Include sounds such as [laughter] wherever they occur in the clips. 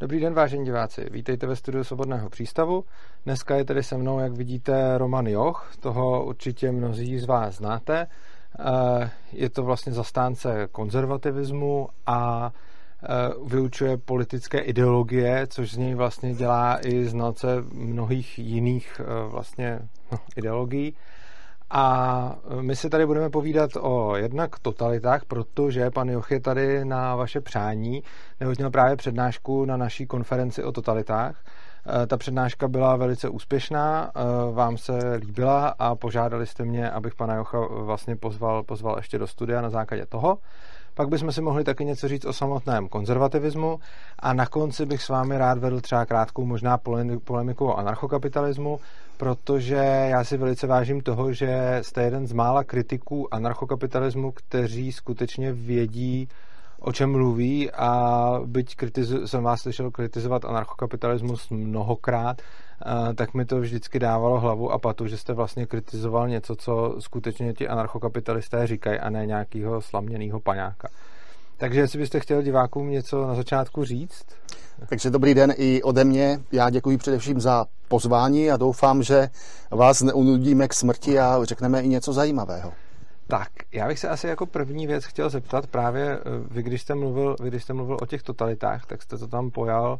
Dobrý den, vážení diváci. Vítejte ve studiu Svobodného přístavu. Dneska je tady se mnou, jak vidíte, Roman Joch. Toho určitě mnozí z vás znáte. Eh, je to vlastně zastánce konzervativismu a eh, vyučuje politické ideologie, což z něj vlastně dělá i znalce mnohých jiných eh, vlastně no, ideologií. A my si tady budeme povídat o jednak totalitách, protože pan Joch je tady na vaše přání, neboť měl právě přednášku na naší konferenci o totalitách. E, ta přednáška byla velice úspěšná, e, vám se líbila a požádali jste mě, abych pana Jocha vlastně pozval, pozval ještě do studia na základě toho. Pak bychom si mohli taky něco říct o samotném konzervativismu a na konci bych s vámi rád vedl třeba krátkou možná polemiku o anarchokapitalismu, protože já si velice vážím toho, že jste jeden z mála kritiků anarchokapitalismu, kteří skutečně vědí, o čem mluví a byť kritizu, jsem vás slyšel kritizovat anarchokapitalismus mnohokrát, eh, tak mi to vždycky dávalo hlavu a patu, že jste vlastně kritizoval něco, co skutečně ti anarchokapitalisté říkají a ne nějakého slaměného paňáka. Takže jestli byste chtěl divákům něco na začátku říct? Takže dobrý den i ode mě. Já děkuji především za pozvání a doufám, že vás neunudíme k smrti a řekneme i něco zajímavého. Tak, já bych se asi jako první věc chtěl zeptat právě, eh, vy když jste mluvil, vy když jste mluvil o těch totalitách, tak jste to tam pojal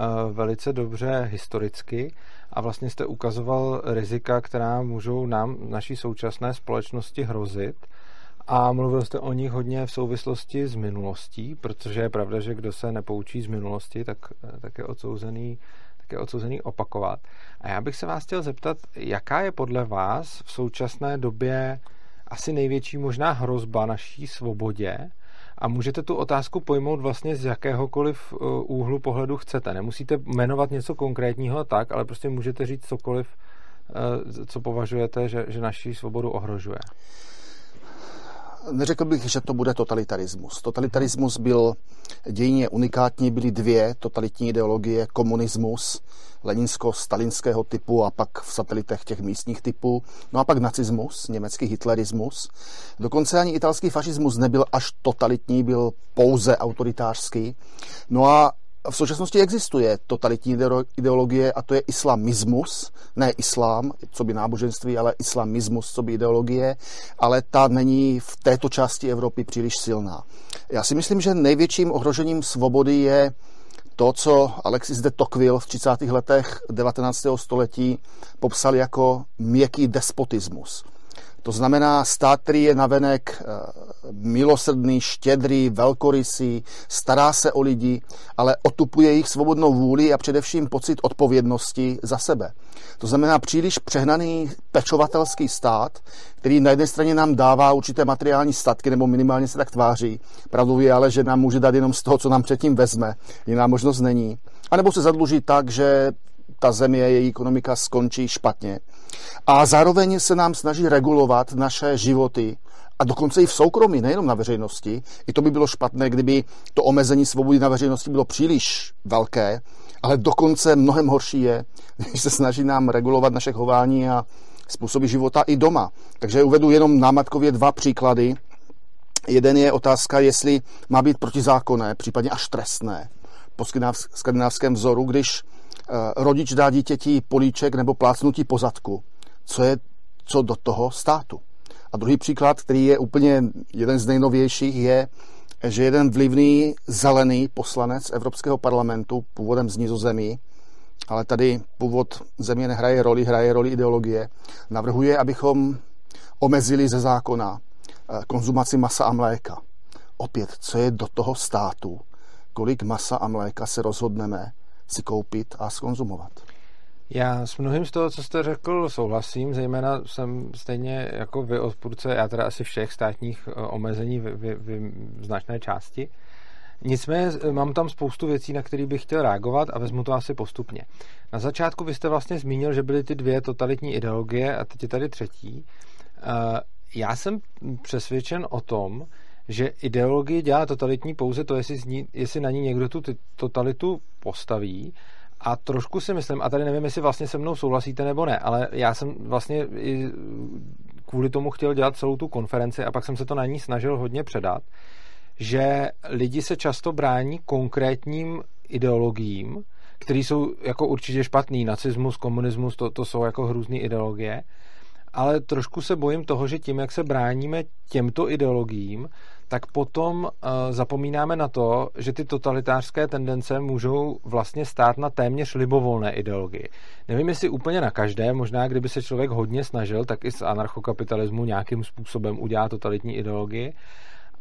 uh, velice dobře historicky a vlastně jste ukazoval rizika, která můžou nám, naší současné společnosti hrozit a mluvil jste o nich hodně v souvislosti s minulostí, protože je pravda, že kdo se nepoučí z minulosti, tak, eh, tak je odsouzený tak je odsouzený opakovat. A já bych se vás chtěl zeptat, jaká je podle vás v současné době asi největší možná hrozba naší svobodě a můžete tu otázku pojmout vlastně z jakéhokoliv uh, úhlu pohledu chcete. Nemusíte jmenovat něco konkrétního tak, ale prostě můžete říct cokoliv, uh, co považujete, že, že naší svobodu ohrožuje. Neřekl bych, že to bude totalitarismus. Totalitarismus byl dějině unikátní, byly dvě totalitní ideologie, komunismus, leninsko-stalinského typu a pak v satelitech těch místních typů, no a pak nacismus, německý hitlerismus. Dokonce ani italský fašismus nebyl až totalitní, byl pouze autoritářský. No a v současnosti existuje totalitní ideologie a to je islamismus, ne islám, co by náboženství, ale islamismus, co by ideologie, ale ta není v této části Evropy příliš silná. Já si myslím, že největším ohrožením svobody je to, co Alexis de Tocqueville v 30. letech 19. století popsal jako měkký despotismus – to znamená stát, který je navenek eh, milosrdný, štědrý, velkorysý, stará se o lidi, ale otupuje jich svobodnou vůli a především pocit odpovědnosti za sebe. To znamená příliš přehnaný pečovatelský stát, který na jedné straně nám dává určité materiální statky, nebo minimálně se tak tváří. Pravdou je ale, že nám může dát jenom z toho, co nám předtím vezme. Jiná možnost není. A nebo se zadluží tak, že ta země, její ekonomika skončí špatně. A zároveň se nám snaží regulovat naše životy a dokonce i v soukromí, nejenom na veřejnosti. I to by bylo špatné, kdyby to omezení svobody na veřejnosti bylo příliš velké, ale dokonce mnohem horší je, [laughs] když se snaží nám regulovat naše chování a způsoby života i doma. Takže uvedu jenom námatkově dva příklady. Jeden je otázka, jestli má být protizákonné, případně až trestné po skandinávském vzoru, když rodič dá dítěti políček nebo plácnutí po zadku. Co je co do toho státu? A druhý příklad, který je úplně jeden z nejnovějších, je, že jeden vlivný zelený poslanec Evropského parlamentu, původem z Nizozemí, ale tady původ země nehraje roli, hraje roli ideologie, navrhuje, abychom omezili ze zákona eh, konzumaci masa a mléka. Opět, co je do toho státu? Kolik masa a mléka se rozhodneme si koupit a skonzumovat. Já s mnohým z toho, co jste řekl, souhlasím, zejména jsem stejně jako vy odpůrce, já teda asi všech státních eh, omezení v, v, v značné části. Nicméně eh, mám tam spoustu věcí, na které bych chtěl reagovat a vezmu to asi postupně. Na začátku vy jste vlastně zmínil, že byly ty dvě totalitní ideologie a teď je tady třetí. Eh, já jsem přesvědčen o tom, že ideologii dělá totalitní pouze to, jestli, ní, jestli na ní někdo tu totalitu postaví. A trošku si myslím, a tady nevím, jestli vlastně se mnou souhlasíte nebo ne, ale já jsem vlastně i kvůli tomu chtěl dělat celou tu konferenci a pak jsem se to na ní snažil hodně předat, že lidi se často brání konkrétním ideologiím, které jsou jako určitě špatný. Nacismus, komunismus, to, to jsou jako hrůzné ideologie. Ale trošku se bojím toho, že tím, jak se bráníme těmto ideologiím, tak potom uh, zapomínáme na to, že ty totalitářské tendence můžou vlastně stát na téměř libovolné ideologii. Nevím, jestli úplně na každé, možná kdyby se člověk hodně snažil, tak i z anarchokapitalismu nějakým způsobem udělá totalitní ideologii,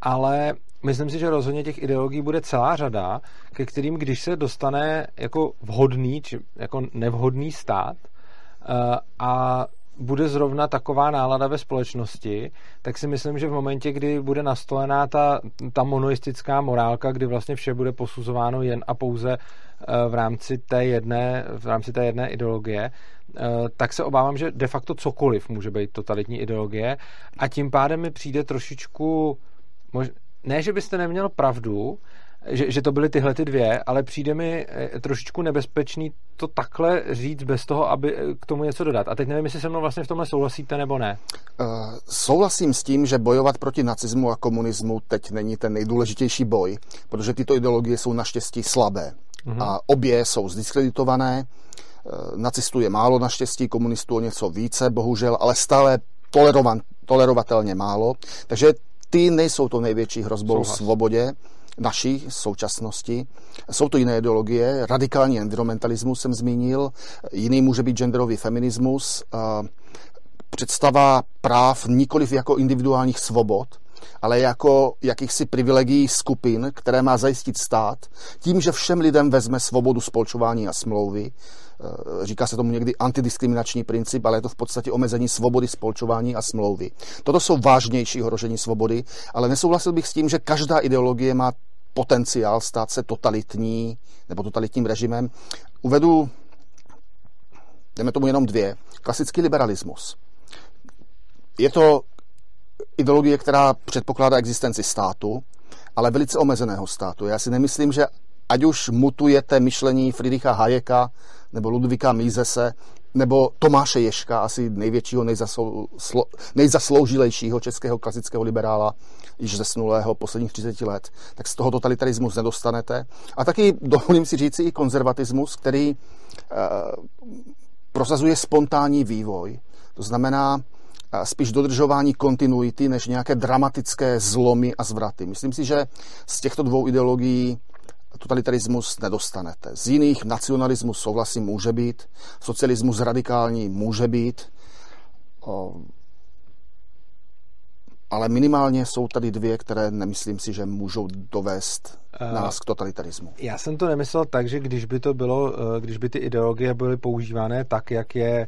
ale myslím si, že rozhodně těch ideologií bude celá řada, ke kterým, když se dostane jako vhodný či jako nevhodný stát uh, a bude zrovna taková nálada ve společnosti, tak si myslím, že v momentě, kdy bude nastolená ta, ta monoistická morálka, kdy vlastně vše bude posuzováno jen a pouze eh, v rámci té jedné, v rámci té jedné ideologie, eh, tak se obávám, že de facto cokoliv může být totalitní ideologie. A tím pádem mi přijde trošičku, mož, ne, že byste neměl pravdu, že, že to byly tyhle ty dvě, ale přijde mi eh, trošičku nebezpečný to takhle říct bez toho, aby eh, k tomu něco dodat. A teď nevím, jestli se mnou vlastně v tomhle souhlasíte nebo ne. Uh, souhlasím s tím, že bojovat proti nacismu a komunismu teď není ten nejdůležitější boj, protože tyto ideologie jsou naštěstí slabé. Uh-huh. A obě jsou zdiskreditované. Uh, nacistů je málo naštěstí, komunistů o něco více, bohužel, ale stále tolerovan, tolerovatelně málo. Takže ty nejsou to největší hrozbou Souhlas. svobodě naší současnosti. Jsou to jiné ideologie, radikální environmentalismus jsem zmínil, jiný může být genderový feminismus, představa práv nikoliv jako individuálních svobod, ale jako jakýchsi privilegií skupin, které má zajistit stát, tím, že všem lidem vezme svobodu spolčování a smlouvy. E, říká se tomu někdy antidiskriminační princip, ale je to v podstatě omezení svobody spolčování a smlouvy. Toto jsou vážnější ohrožení svobody, ale nesouhlasil bych s tím, že každá ideologie má potenciál stát se totalitní nebo totalitním režimem. Uvedu, jdeme tomu jenom dvě. Klasický liberalismus. Je to ideologie, která předpokládá existenci státu, ale velice omezeného státu. Já si nemyslím, že ať už mutujete myšlení Friedricha Hayeka nebo Ludvíka Mízese, nebo Tomáše Ješka, asi největšího, nejzaslou, nejzasloužilejšího českého klasického liberála, již zesnulého posledních 30 let, tak z toho totalitarismus nedostanete. A taky dovolím si říci i konzervatismus, který e, prosazuje spontánní vývoj. To znamená e, spíš dodržování kontinuity, než nějaké dramatické zlomy a zvraty. Myslím si, že z těchto dvou ideologií totalitarismus nedostanete. Z jiných nacionalismus souhlasím může být, socialismus radikální může být, ale minimálně jsou tady dvě, které nemyslím si, že můžou dovést uh, nás k totalitarismu. Já jsem to nemyslel tak, že když by to bylo, eh, když by ty ideologie byly používané tak, jak je Eh,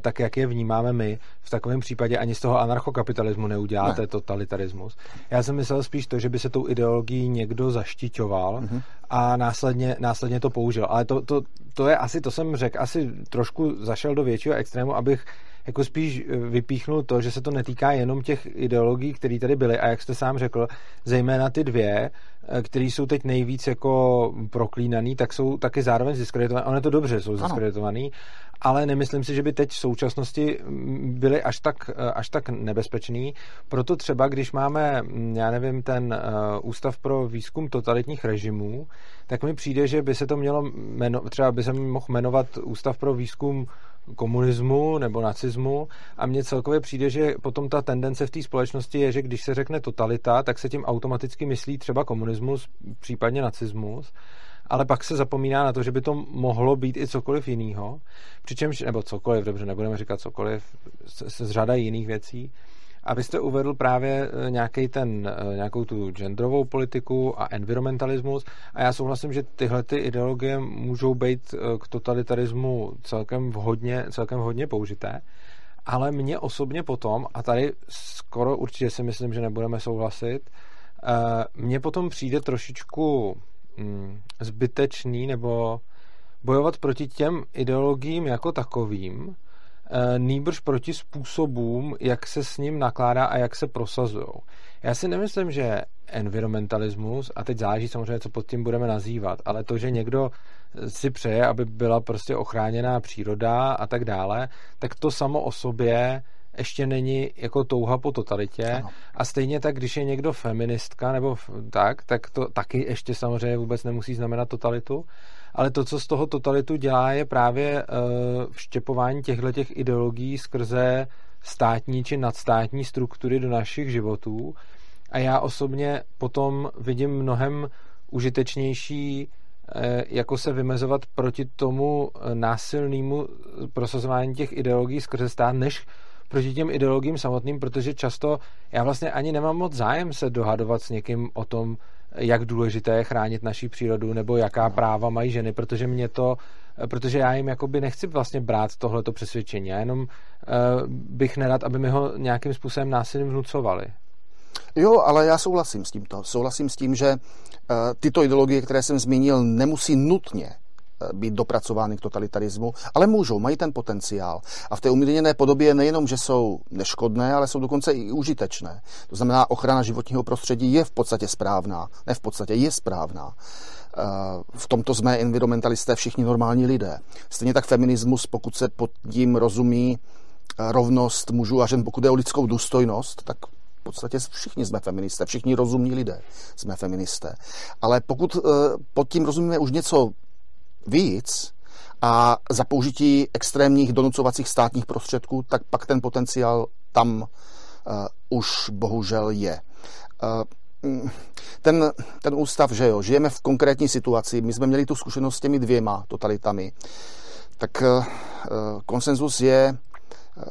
tak jak je vnímáme my, v takovém případě ani z toho anarchokapitalismu neuděláte ne. totalitarismus. Já jsem myslel spíš to, že by se tou ideologií někdo zaštiťoval mm-hmm. a následně, následně to použil. Ale to, to, to je asi, to jsem řekl, asi trošku zašel do většího extrému, abych jako spíš eh, vypíchnul to, že se to netýká jenom těch ideologií, které tady byly a jak jste sám řekl, zejména ty dvě, eh, které jsou teď nejvíc jako proklínaný, tak jsou taky zároveň zdiskreditované. Ono je to dobře, jsou zdiskreditovaný, ale nemyslím si, že by teď v současnosti mm, byly až tak, eh, až tak nebezpečný. Proto třeba, když máme, mm, já nevím, ten Ústav pro výzkum totalitních režimů, tak mi přijde, že by se to mělo, jmeno, třeba by se mohl jmenovat Ústav pro výzkum komunismu nebo nacismu. A mně celkově přijde, že potom ta tendence v té společnosti je, že když se řekne totalita, tak se tím automaticky myslí třeba komunismus, případně nacismus, ale pak se zapomíná na to, že by to mohlo být i cokoliv jiného, přičemž, nebo cokoliv, dobře, nebudeme říkat cokoliv, se, z řada jiných věcí, a vy jste uvedl právě eh, nějaký ten, eh, nějakou tu genderovou politiku a environmentalismus. A já souhlasím, že tyhle ty ideologie můžou být eh, k totalitarismu celkem vhodně, celkem vhodně použité, ale mě osobně potom, a tady skoro určitě si myslím, že nebudeme souhlasit, mně potom přijde trošičku mm, zbytečný nebo bojovat proti těm ideologiím jako takovým, nýbrž proti způsobům, jak se s ním nakládá a jak se prosazují. Já si nemyslím, že environmentalismus, a teď záleží samozřejmě, co pod tím budeme nazývat, ale to, že někdo si přeje, aby byla prostě ochráněná příroda a tak dále, tak to samo o sobě ještě není jako touha po totalitě. Ano. A stejně tak, když je někdo feministka nebo tak, tak to taky ještě samozřejmě vůbec nemusí znamenat totalitu. Ale to, co z toho totalitu dělá, je právě uh, vštěpování těchto těch ideologií skrze státní či nadstátní struktury do našich životů. A já osobně potom vidím mnohem užitečnější eh, jako se vymezovat proti tomu eh, násilnému prosazování těch ideologií skrze stát, než proti těm ideologiím samotným, protože často já vlastně ani nemám moc zájem se dohadovat s někým o tom, jak důležité je chránit naší přírodu nebo jaká práva mají ženy, protože mě to, protože já jim jakoby nechci vlastně brát tohleto přesvědčení. Já jenom uh, bych nerad, aby mi ho nějakým způsobem násilím vnucovali. Jo, ale já souhlasím s tímto. Souhlasím s tím, že uh, tyto ideologie, které jsem zmínil, nemusí nutně Eh, být dopracovány k totalitarismu, ale můžou, mají ten potenciál. A v té umírněné podobě nejenom, že jsou neškodné, ale jsou dokonce i užitečné. To znamená, ochrana životního prostředí je v podstatě správná. Ne v podstatě, je správná. Eh, v tomto jsme environmentalisté všichni normální lidé. Stejně tak feminismus, pokud se pod tím rozumí eh, rovnost mužů a žen, pokud je o lidskou důstojnost, tak v podstatě všichni jsme feministé, všichni rozumní lidé jsme feministé. Ale pokud pod tím rozumíme už něco víc a za použití extrémních donucovacích státních prostředků, tak pak ten potenciál tam uh, už bohužel je. Uh, ten, ten ústav, že jo, žijeme v konkrétní situaci, my jsme měli tu zkušenost s těmi dvěma totalitami, tak uh, konsenzus je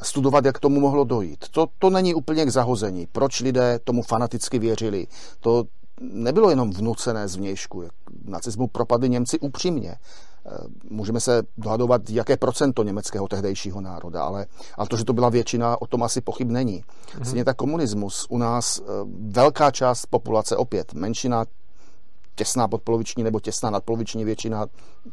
studovat, jak tomu mohlo dojít. To, to není úplně k zahození. Proč lidé tomu fanaticky věřili? To nebylo jenom vnucené zvnějšku. Nacismu propadli Němci upřímně. Můžeme se dohadovat, jaké procento německého tehdejšího národa, ale, ale to, že to byla většina, o tom asi pochyb není. Mm-hmm. Stejně tak komunismus. U nás eh, velká část populace, opět menšina, těsná podpoloviční nebo těsná nadpoloviční většina,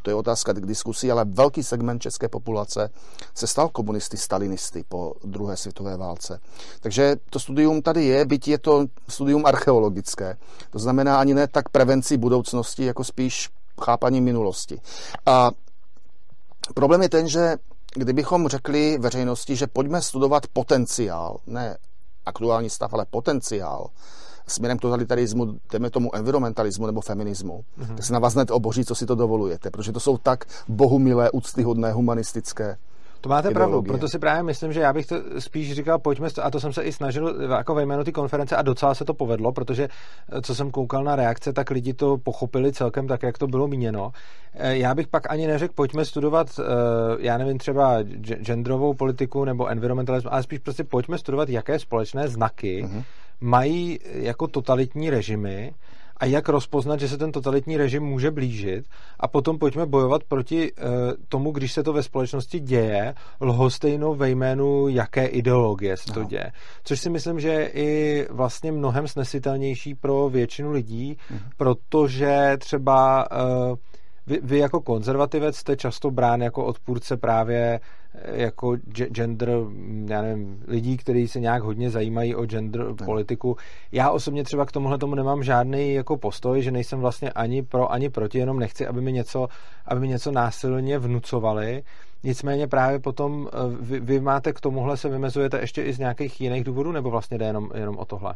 to je otázka k diskusi, ale velký segment české populace se stal komunisty, stalinisty po druhé světové válce. Takže to studium tady je, byť je to studium archeologické. To znamená ani ne tak prevenci budoucnosti, jako spíš chápaní minulosti. A problém je ten, že kdybychom řekli veřejnosti, že pojďme studovat potenciál, ne aktuální stav, ale potenciál, směrem k totalitarismu, jdeme tomu environmentalismu nebo feminismu, mm-hmm. tak se na vás hned oboří, co si to dovolujete, protože to jsou tak bohumilé, úctyhodné, humanistické to máte ideologie. pravdu, proto si právě myslím, že já bych to spíš říkal, pojďme, a to jsem se i snažil jako ve jménu té konference a docela se to povedlo, protože eh, co jsem koukal na reakce, tak lidi to pochopili celkem tak, jak to bylo míněno. Eh, já bych pak ani neřekl, pojďme studovat, eh, já nevím, třeba genderovou politiku nebo environmentalismus, ale spíš prostě pojďme studovat, jaké společné znaky uh-huh. mají jako totalitní režimy a jak rozpoznat, že se ten totalitní režim může blížit a potom pojďme bojovat proti uh, tomu, když se to ve společnosti děje, lhostejnou ve jménu jaké ideologie se to no. děje. Což si myslím, že je i vlastně mnohem snesitelnější pro většinu lidí, mhm. protože třeba uh, vy, vy jako konzervativec jste často brán jako odpůrce právě eh, jako gender, já nevím, lidí, kteří se nějak hodně zajímají o gender ne. politiku. Já osobně třeba k tomuhle tomu nemám žádný jako postoj, že nejsem vlastně ani pro, ani proti, jenom nechci, aby mi něco, aby mi něco násilně vnucovali. Nicméně právě potom eh, vy, vy máte k tomuhle se vymezujete ještě i z nějakých jiných důvodů, nebo vlastně jde jenom, jenom o tohle?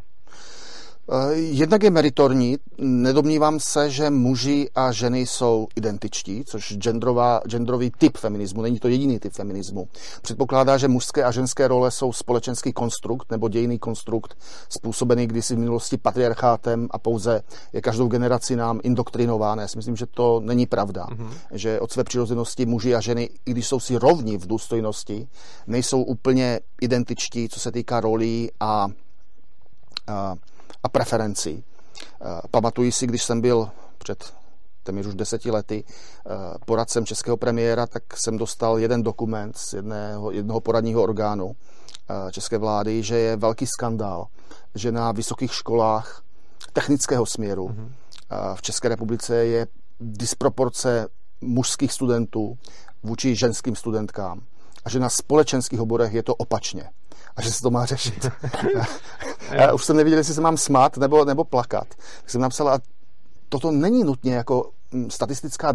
Eh, jednak je meritorní, nedomnívám se, že muži a ženy jsou identičtí, což genderová, genderový typ feminismu, není to jediný typ feminismu. Předpokládá, že mužské a ženské role jsou společenský konstrukt nebo dějný konstrukt způsobený kdysi v minulosti patriarchátem a pouze je každou generaci nám indoktrinováno. Já si myslím, že to není pravda. Mm-hmm. Že od své přirozenosti muži a ženy, i když jsou si rovni v důstojnosti, nejsou úplně identičtí, co se týká rolí a, a a preferencí. Eh, pamatuji si, když jsem byl před téměř už deseti lety eh, poradcem českého premiéra, tak jsem dostal jeden dokument z jedného, jednoho poradního orgánu eh, české vlády, že je velký skandál, že na vysokých školách technického směru mm-hmm. v České republice je disproporce mužských studentů vůči ženským studentkám a že na společenských oborech je to opačně a že se to má řešit. [laughs] Já už jsem nevěděl, jestli se mám smát nebo, nebo plakat. Tak jsem napsal, a toto není nutně jako mm, statistická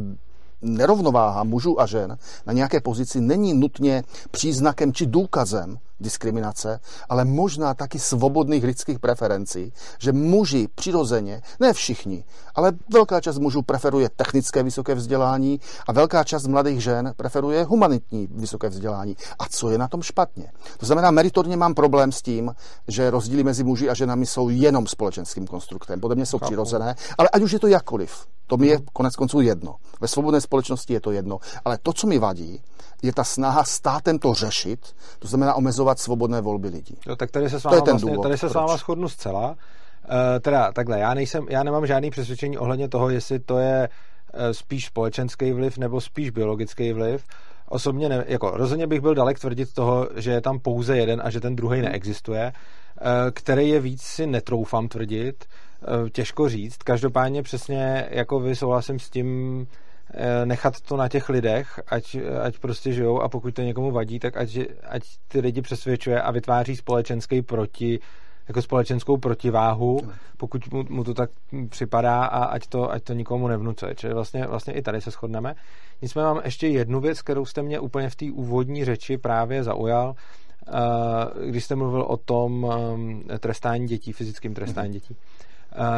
nerovnováha mužů a žen na nějaké pozici není nutně příznakem či důkazem diskriminace, ale možná taky svobodných lidských preferencí, že muži přirozeně, ne všichni, ale velká část mužů preferuje technické vysoké vzdělání a velká část mladých žen preferuje humanitní vysoké vzdělání. A co je na tom špatně? To znamená, meritorně mám problém s tím, že rozdíly mezi muži a ženami jsou jenom společenským konstruktem. Podle mě jsou Chápu. přirozené, ale ať už je to jakkoliv. To mi je konec konců jedno. Ve svobodné společnosti je to jedno. Ale to, co mi vadí, je ta snaha státem to řešit, to znamená omezovat svobodné volby lidí. Jo, tak tady se s váma, to je ten vlastně, důvod, tady se s váma shodnu zcela. Uh, teda takhle, já, nejsem, já nemám žádný přesvědčení ohledně toho, jestli to je uh, spíš společenský vliv nebo spíš biologický vliv. Osobně ne, jako rozhodně bych byl dalek tvrdit toho, že je tam pouze jeden a že ten druhý neexistuje. Uh, který je víc si netroufám tvrdit, uh, těžko říct. Každopádně přesně jako vy souhlasím s tím, nechat to na těch lidech, ať, ať prostě žijou a pokud to někomu vadí, tak ať, ať ty lidi přesvědčuje a vytváří společenský proti, jako společenskou protiváhu, pokud mu, mu to tak připadá a ať to, ať to nikomu nevnucuje. Čili vlastně, vlastně i tady se shodneme. Nicméně mám ještě jednu věc, kterou jste mě úplně v té úvodní řeči právě zaujal, eh, když jste mluvil o tom eh, trestání dětí, fyzickým trestání mm-hmm. dětí. Uh,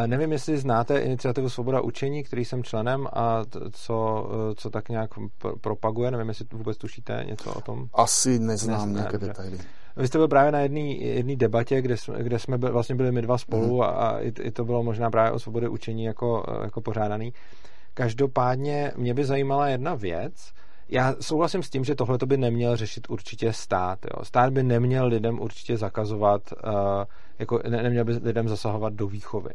nevím, jestli znáte iniciativu Svoboda učení, který jsem členem a co, eh, co tak nějak pr- propaguje. Nevím, jestli vůbec tušíte něco o tom. Asi neznám ne, nějaké detaily. Vy jste byl právě na jedné debatě, kde jsme, kde jsme byl, vlastně byli my dva spolu mm. a, a i, i to bylo možná právě o svobodě učení jako, eh, jako pořádaný. Každopádně mě by zajímala jedna věc, já souhlasím s tím, že tohle by neměl řešit určitě stát. Jo. Stát by neměl lidem určitě zakazovat, uh, jako ne, neměl by lidem zasahovat do výchovy.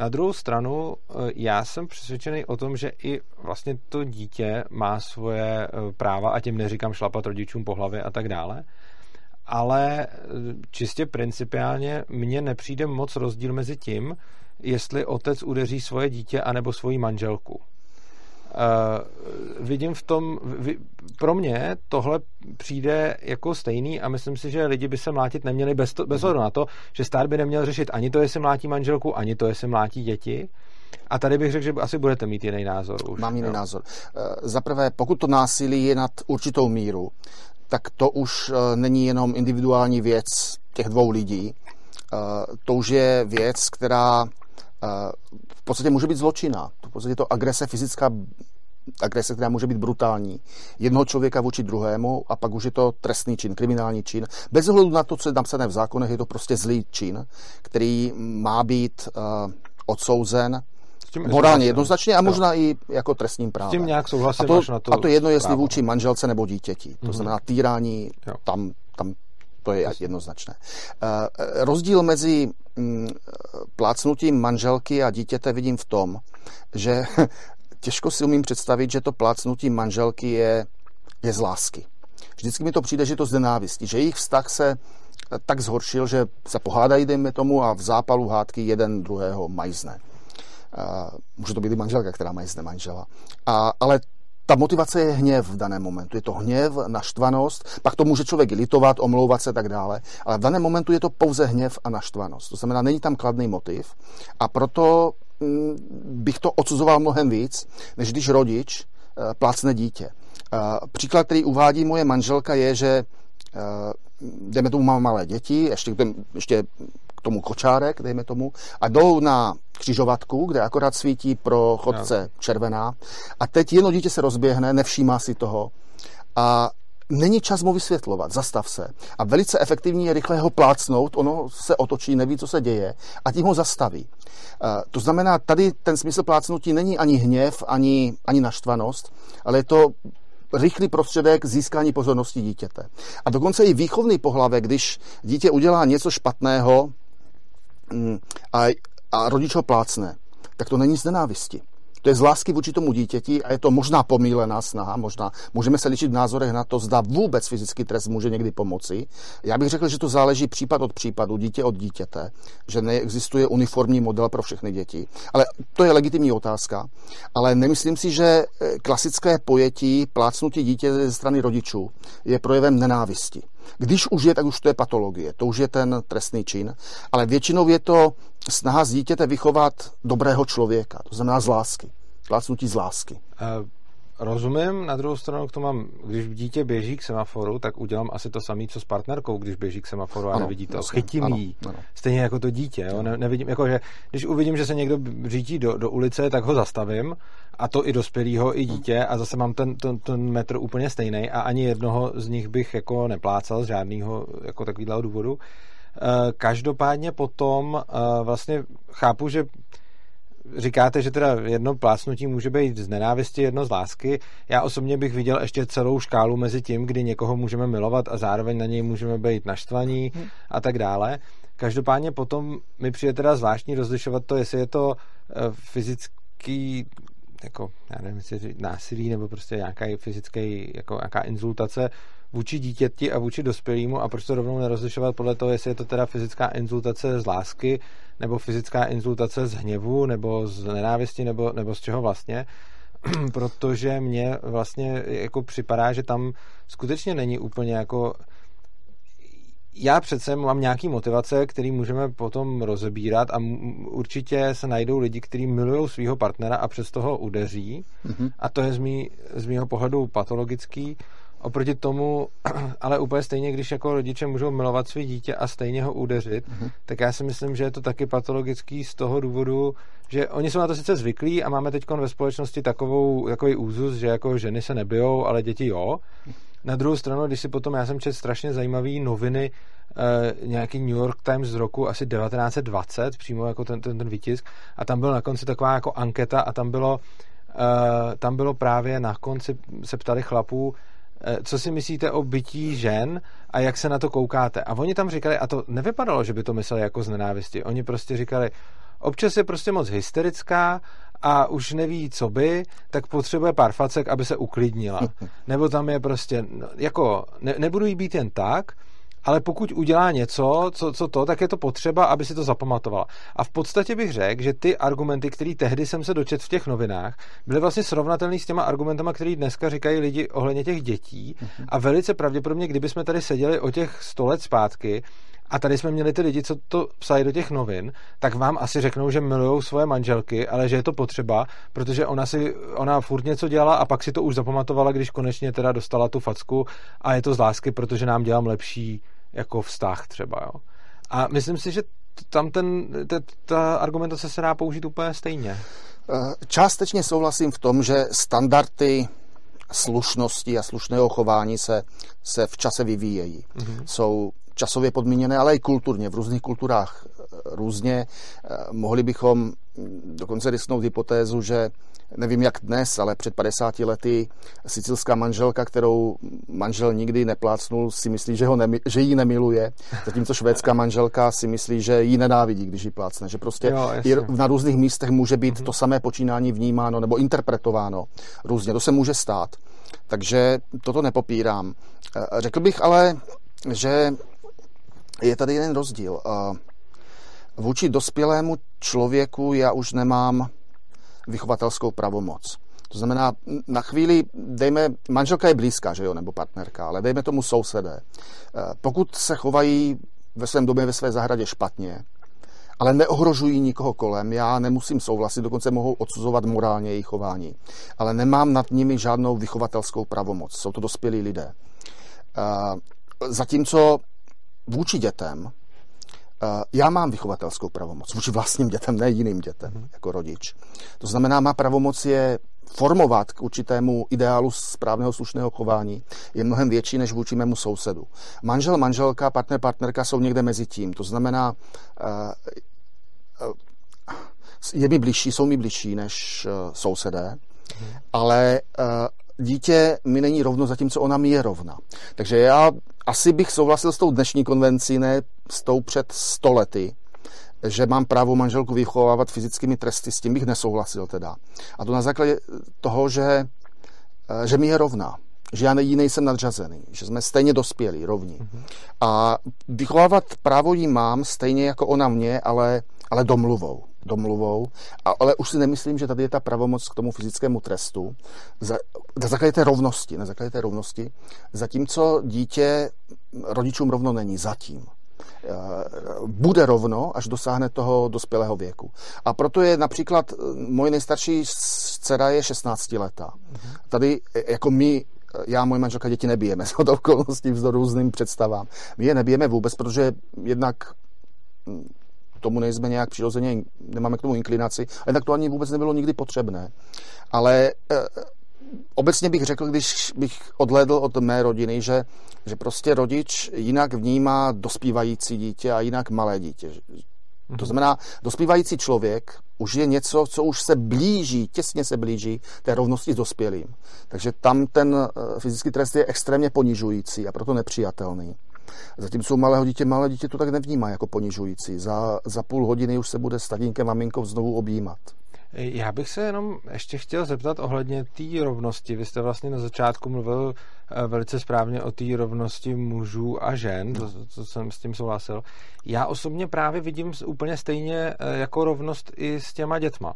Na druhou stranu, uh, já jsem přesvědčený o tom, že i vlastně to dítě má svoje uh, práva a tím neříkám šlapat rodičům po hlavě a tak dále, ale čistě principiálně mně nepřijde moc rozdíl mezi tím, jestli otec udeří svoje dítě anebo svoji manželku. Uh, vidím v tom, v, pro mě tohle přijde jako stejný a myslím si, že lidi by se mlátit neměli bez, to, bez ohledu na to, že stát by neměl řešit ani to, jestli mlátí manželku, ani to, jestli mlátí děti. A tady bych řekl, že asi budete mít jiný názor už. Mám jiný jo. názor. Uh, Za prvé, pokud to násilí je nad určitou míru, tak to už uh, není jenom individuální věc těch dvou lidí. To už je věc, která v podstatě může být zločina. V podstatě to agrese fyzická agrese, která může být brutální, jednoho člověka vůči druhému a pak už je to trestný čin, kriminální čin. Bez ohledu na to, co je napsané v zákonech, je to prostě zlý čin, který má být uh, odsouzen morálně jednoznačně a možná jo. i jako trestním právem. S tím nějak souhlasím, a to, na to, a to jedno, jestli právo. vůči manželce nebo dítěti. To mm-hmm. znamená týrání, tam, tam to je jednoznačné. Uh, rozdíl mezi um, plácnutím manželky a dítěte vidím v tom, že [laughs] těžko si umím představit, že to plácnutí manželky je, je z lásky. Vždycky mi to přijde, že to z nenávistí, že jejich vztah se tak zhoršil, že se pohádají, dejme tomu, a v zápalu hádky jeden druhého majzne. Uh, může to být i manželka, která majzne manžela. A, ale ta motivace je hněv v daném momentu. Je to hněv, naštvanost, pak to může člověk litovat, omlouvat se a tak dále, ale v daném momentu je to pouze hněv a naštvanost. To znamená, není tam kladný motiv a proto mm, bych to odsuzoval mnohem víc, než když rodič eh, plácne dítě. Eh, příklad, který uvádí moje manželka, je, že jdeme tomu, mám malé děti, ještě, ještě k tomu kočárek, dejme tomu, a jdou na křižovatku, kde akorát svítí pro chodce no. červená a teď jedno dítě se rozběhne, nevšímá si toho a není čas mu vysvětlovat, zastav se. A velice efektivní je rychle ho plácnout, ono se otočí, neví, co se děje a tím ho zastaví. To znamená, tady ten smysl plácnutí není ani hněv, ani, ani naštvanost, ale je to rychlý prostředek získání pozornosti dítěte. A dokonce i výchovný pohlavek, když dítě udělá něco špatného, Mm, a, a rodič ho plácne, tak to není z nenávisti. To je z lásky vůči tomu dítěti a je to možná pomílená snaha, možná můžeme se ličit v názorech na to, zda vůbec fyzický trest může někdy pomoci. Já bych řekl, že to záleží případ od případu, dítě od dítěte, že neexistuje uniformní model pro všechny děti. Ale to je legitimní otázka. Ale nemyslím si, že eh, klasické pojetí plácnutí dítě ze strany rodičů je projevem nenávisti. Když už je, tak už to je patologie, to už je ten trestný čin, ale většinou je to snaha z dítěte vychovat dobrého člověka, to znamená z lásky. Plácnutí z lásky. Rozumím, na druhou stranu k tomu mám, když dítě běží k semaforu, tak udělám asi to samé, co s partnerkou, když běží k semaforu a ano, nevidí to. Jasně, Chytím ano, jí. Ano. Stejně jako to dítě. Jo? Ne, nevidím, jako, že, když uvidím, že se někdo řítí do, do ulice, tak ho zastavím a to i dospělýho, i dítě a zase mám ten, ten, ten metr úplně stejný a ani jednoho z nich bych jako neplácal z žádného jako takového důvodu. Eh, každopádně potom eh, vlastně chápu, že říkáte, že teda jedno plásnutí může být z nenávisti, jedno z lásky. Já osobně bych viděl ještě celou škálu mezi tím, kdy někoho můžeme milovat a zároveň na něj můžeme být naštvaní hmm. a tak dále. Každopádně potom mi přijde teda zvláštní rozlišovat to, jestli je to eh, fyzický jako, já nevím, jestli násilí nebo prostě nějaká fyzický, jako nějaká insultace vůči dítěti a vůči dospělému a proč to rovnou nerozlišovat podle toho, jestli je to teda fyzická insultace z lásky nebo fyzická insultace z hněvu nebo z nenávisti nebo, nebo z čeho vlastně. [clears throat] Protože mně vlastně jako připadá, že tam skutečně není úplně jako já přece mám nějaký motivace, který můžeme potom rozebírat a určitě se najdou lidi, kteří milují svého partnera a přes toho udeří. Mm-hmm. a to je z, mý, z mýho pohledu patologický Oproti tomu, [clears throat] ale úplně stejně, když jako rodiče můžou milovat své dítě a stejně ho udeřit, mm-hmm. tak já si myslím, že je to taky patologický z toho důvodu, že oni jsou na to sice zvyklí a máme teď ve společnosti takovou, takový úzus, že jako ženy se nebijou, ale děti jo. Na druhou stranu, když si potom, já jsem četl strašně zajímavé noviny, eh, nějaký New York Times z roku asi 1920, přímo jako ten, ten, ten výtisk, a tam byla na konci taková jako anketa a tam bylo, eh, tam bylo právě na konci, se ptali chlapů, co si myslíte o bytí žen a jak se na to koukáte. A oni tam říkali, a to nevypadalo, že by to mysleli jako z nenávisti, oni prostě říkali, občas je prostě moc hysterická a už neví, co by, tak potřebuje pár facek, aby se uklidnila. [laughs] Nebo tam je prostě, no, jako, ne, nebudu jí být jen tak, ale pokud udělá něco, co, co to, tak je to potřeba, aby si to zapamatovala. A v podstatě bych řekl, že ty argumenty, které tehdy jsem se dočet v těch novinách, byly vlastně srovnatelné s těma argumentama, které dneska říkají lidi ohledně těch dětí. Uh-huh. A velice pravděpodobně, kdyby jsme tady seděli o těch sto let zpátky, a tady jsme měli ty lidi, co to psali do těch novin, tak vám asi řeknou, že milují svoje manželky, ale že je to potřeba, protože ona si, ona furt něco dělala a pak si to už zapamatovala, když konečně teda dostala tu facku a je to z lásky, protože nám dělám lepší jako vztah třeba, jo. A myslím si, že tam ten, ta argumentace se dá použít úplně stejně. Eh, částečně souhlasím v tom, že standardy slušnosti a slušného chování se, se v čase vyvíjejí. Mm-hmm. Jsou časově podmíněné, ale i kulturně. V různých kulturách eh, různě. Eh, mohli bychom dokonce risknout hypotézu, že nevím jak dnes, ale před 50 lety sicilská manželka, kterou manžel nikdy neplácnul, si myslí, že, ho nemi, že ji nemiluje, zatímco švédská manželka si myslí, že ji nenávidí, když ji plácne. Že prostě jo, na různých místech může být mm-hmm. to samé počínání vnímáno nebo interpretováno různě. To se může stát. Takže toto nepopírám. Eh, řekl bych ale, že je tady jeden rozdíl. Vůči dospělému člověku já už nemám vychovatelskou pravomoc. To znamená, na chvíli, dejme, manželka je blízká, že jo, nebo partnerka, ale dejme tomu sousedé. E, pokud se chovají ve svém domě, ve své zahradě špatně, ale neohrožují nikoho kolem, já nemusím souhlasit, dokonce mohou odsuzovat morálně jejich chování. Ale nemám nad nimi žádnou vychovatelskou pravomoc. Jsou to dospělí lidé. E, zatímco vůči dětem Eh, já mám vychovatelskou pravomoc vůči vlastním dětem, ne jiným dětem, mm. jako rodič. To znamená, má pravomoc je formovat k určitému ideálu správného slušného chování je mnohem větší než vůči mému sousedu. Manžel, manželka, partner, partnerka jsou někde mezi tím. To znamená, eh, eh, je mi blížší, jsou mi blížší než sousedé, hmm. ale dítě mi není rovno, zatímco ona mi je rovna. Takže já asi bych souhlasil s tou dnešní konvencí, ne s tou před stolety, že mám právo manželku vychovávat fyzickými tresty, s tím bych nesouhlasil teda. A to na základě toho, že, že mi je rovná že já jí nejsem nadřazený, že jsme stejně dospělí, rovní. Mm-hmm. A vychovávat právo jí mám stejně jako ona mě, ale, ale domluvou domluvou, ale už si nemyslím, že tady je ta pravomoc k tomu fyzickému trestu za, na základě té rovnosti, na základě té rovnosti, zatímco dítě rodičům rovno není zatím eh, bude rovno, až dosáhne toho dospělého věku. A proto je například můj nejstarší dcera je 16 letá. Tady jako my já a moje manželka děti nebijeme [laughs] z okolností vzdor různým představám. My je nebijeme vůbec, protože jednak hm, tomu nejsme nějak přirozeně, nemáme k tomu inklinaci, a jednak to ani vůbec nebylo nikdy potřebné. Ale e, obecně bych řekl, když bych odhlédl od mé rodiny, že, že prostě rodič jinak vnímá dospívající dítě a jinak malé dítě. To mhm. znamená, dospívající člověk už je něco, co už se blíží, těsně se blíží té rovnosti s dospělým. Takže tam ten eh, fyzický trest je extrémně ponižující a proto nepřijatelný. Zatímco malého dítě, malé dítě to tak nevnímá jako ponižující. Za, za půl hodiny už se bude s tatínkem maminkou znovu objímat. Já bych se jenom ještě chtěl zeptat ohledně té rovnosti. Vy jste vlastně na začátku mluvil eh, velice správně o té rovnosti mužů a žen, to, to jsem s tím souhlasil. Já osobně právě vidím úplně stejně eh, jako rovnost i s těma dětma.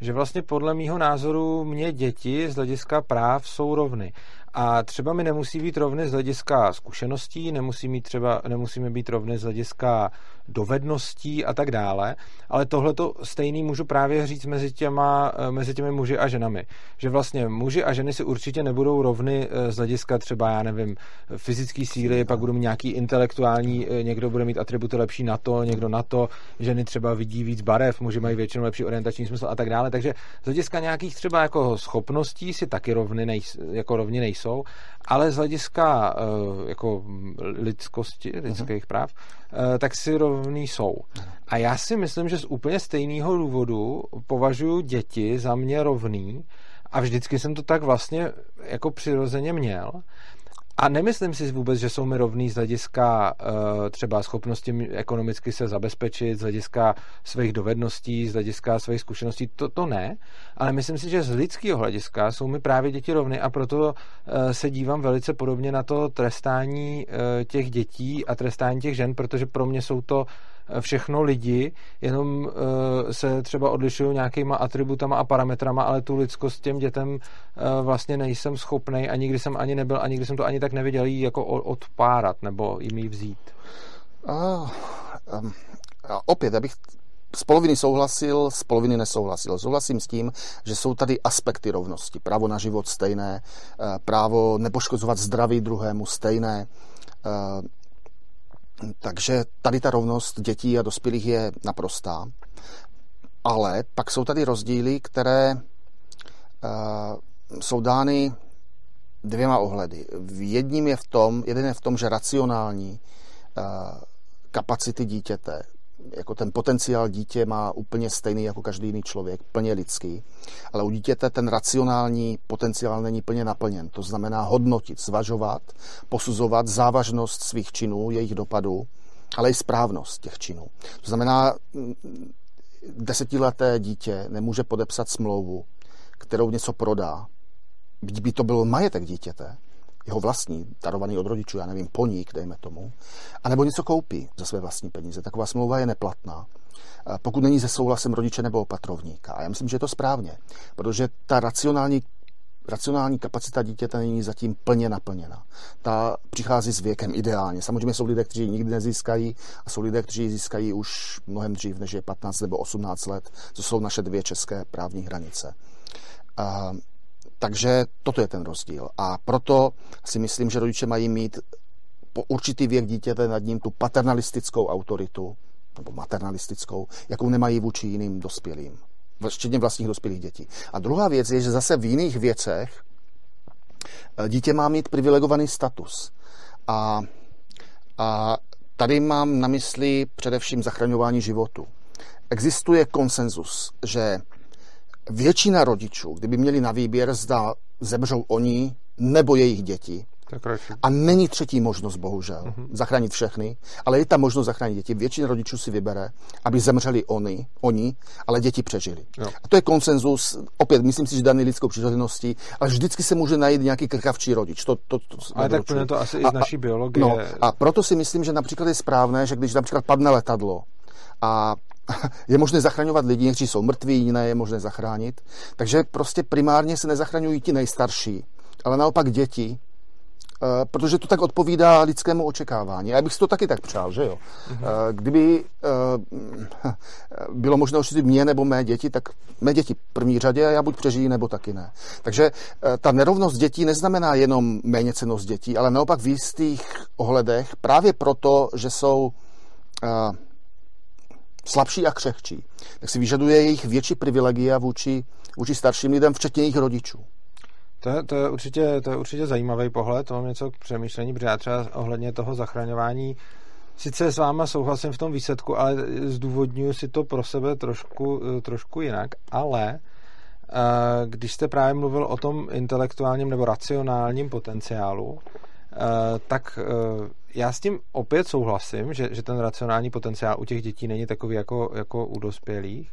Že vlastně podle mýho názoru mě děti z hlediska práv jsou rovny. A třeba mi nemusí být rovny z hlediska zkušeností, nemusí mít třeba, nemusíme být rovny z hlediska dovedností a tak dále, ale tohle to stejný můžu právě říct mezi, těma, eh, mezi těmi muži a ženami. Že vlastně muži a ženy si určitě nebudou rovny eh, z hlediska třeba, já nevím, fyzické síly, pak budou mít nějaký intelektuální, eh, někdo bude mít atributy lepší na to, někdo na to, ženy třeba vidí víc barev, muži mají většinou lepší orientační smysl a tak dále. Takže z hlediska nějakých třeba jako schopností si taky rovny nejs, jako rovni nejsou, ale z hlediska jako lidskosti, lidských uh-huh. práv, tak si rovni rovný jsou. A já si myslím, že z úplně stejného důvodu považuji děti za mě rovný a vždycky jsem to tak vlastně jako přirozeně měl. A nemyslím si vůbec, že jsou mi rovný z hlediska uh, třeba schopnosti ekonomicky se zabezpečit, z hlediska svých dovedností, z hlediska svých zkušeností, to, to ne, ale myslím si, že z lidského hlediska jsou mi právě děti rovny a proto uh, se dívám velice podobně na to trestání uh, těch dětí a trestání těch žen, protože pro mě jsou to všechno lidi, jenom uh, se třeba odlišují nějakýma atributama a parametrama, ale tu lidskost těm dětem uh, vlastně nejsem schopný a nikdy jsem ani nebyl a nikdy jsem to ani tak neviděl jí jako odpárat nebo jim jí vzít. A, um, a opět, abych z poloviny souhlasil, z poloviny nesouhlasil. Souhlasím s tím, že jsou tady aspekty rovnosti. Právo na život stejné, eh, právo nepoškozovat zdraví druhému stejné, takže tady ta rovnost dětí a dospělých je naprostá. Ale pak jsou tady rozdíly, které uh, jsou dány dvěma ohledy. Jedním je v tom, jeden je v tom, že racionální uh, kapacity dítěte jako ten potenciál dítě má úplně stejný jako každý jiný člověk, plně lidský. Ale u dítěte ten racionální potenciál není plně naplněn. To znamená hodnotit, zvažovat, posuzovat závažnost svých činů, jejich dopadů, ale i správnost těch činů. To znamená, desetileté dítě nemůže podepsat smlouvu, kterou něco prodá. Byť by to byl majetek dítěte, jeho vlastní, darovaný od rodičů, já nevím, poník, dejme tomu, anebo něco koupí za své vlastní peníze. Taková smlouva je neplatná, pokud není se souhlasem rodiče nebo opatrovníka. A já myslím, že je to správně, protože ta racionální racionální kapacita dítěte není zatím plně naplněna. Ta přichází s věkem ideálně. Samozřejmě jsou lidé, kteří nikdy nezískají a jsou lidé, kteří získají už mnohem dřív, než je 15 nebo 18 let, co jsou naše dvě české právní hranice. Takže toto je ten rozdíl. A proto si myslím, že rodiče mají mít po určitý věk dítěte nad ním tu paternalistickou autoritu, nebo maternalistickou, jakou nemají vůči jiným dospělým, včetně vlastních dospělých dětí. A druhá věc je, že zase v jiných věcech eh, dítě má mít privilegovaný status. A, a tady mám na mysli především zachraňování životu. Existuje konsenzus, že většina rodičů, kdyby měli na výběr, zda zemřou oni nebo jejich děti, a není třetí možnost, bohužel, uh-huh. zachránit všechny, ale je ta možnost zachránit děti. Většina rodičů si vybere, aby zemřeli oni, oni ale děti přežili. Jo. A to je konsenzus, opět, myslím si, že daný lidskou přirozeností, ale vždycky se může najít nějaký krkavčí rodič. To, to, to ale tak to, to asi a, i z naší biologie. No, a proto si myslím, že například je správné, že když například padne letadlo a [laughs] je možné zachraňovat lidi, kteří jsou mrtví, jiné je možné zachránit. Takže prostě primárně se nezachraňují ti nejstarší, ale naopak děti, Eh, protože to tak odpovídá lidskému očekávání. Já bych si to taky tak přál, že jo. Mm-hmm. Kdyby bylo možné ošetřit mě nebo mé děti, tak mé děti v první řadě a já buď přežijí, nebo taky ne. Takže ta nerovnost dětí neznamená jenom méněcenost dětí, ale naopak v jistých ohledech právě proto, že jsou slabší a křehčí, tak si vyžaduje jejich větší privilegia vůči, vůči starším lidem, včetně jejich rodičů. To je, to, je určitě, to je určitě zajímavý pohled, to mám něco k přemýšlení, protože já třeba ohledně toho zachraňování sice s váma souhlasím v tom výsledku, ale zdůvodňuji si to pro sebe trošku, trošku jinak, ale eh, když jste právě mluvil o tom intelektuálním nebo racionálním potenciálu, tak eh, já s tím opět souhlasím, že, že ten racionální potenciál u těch dětí není takový jako, jako u dospělých,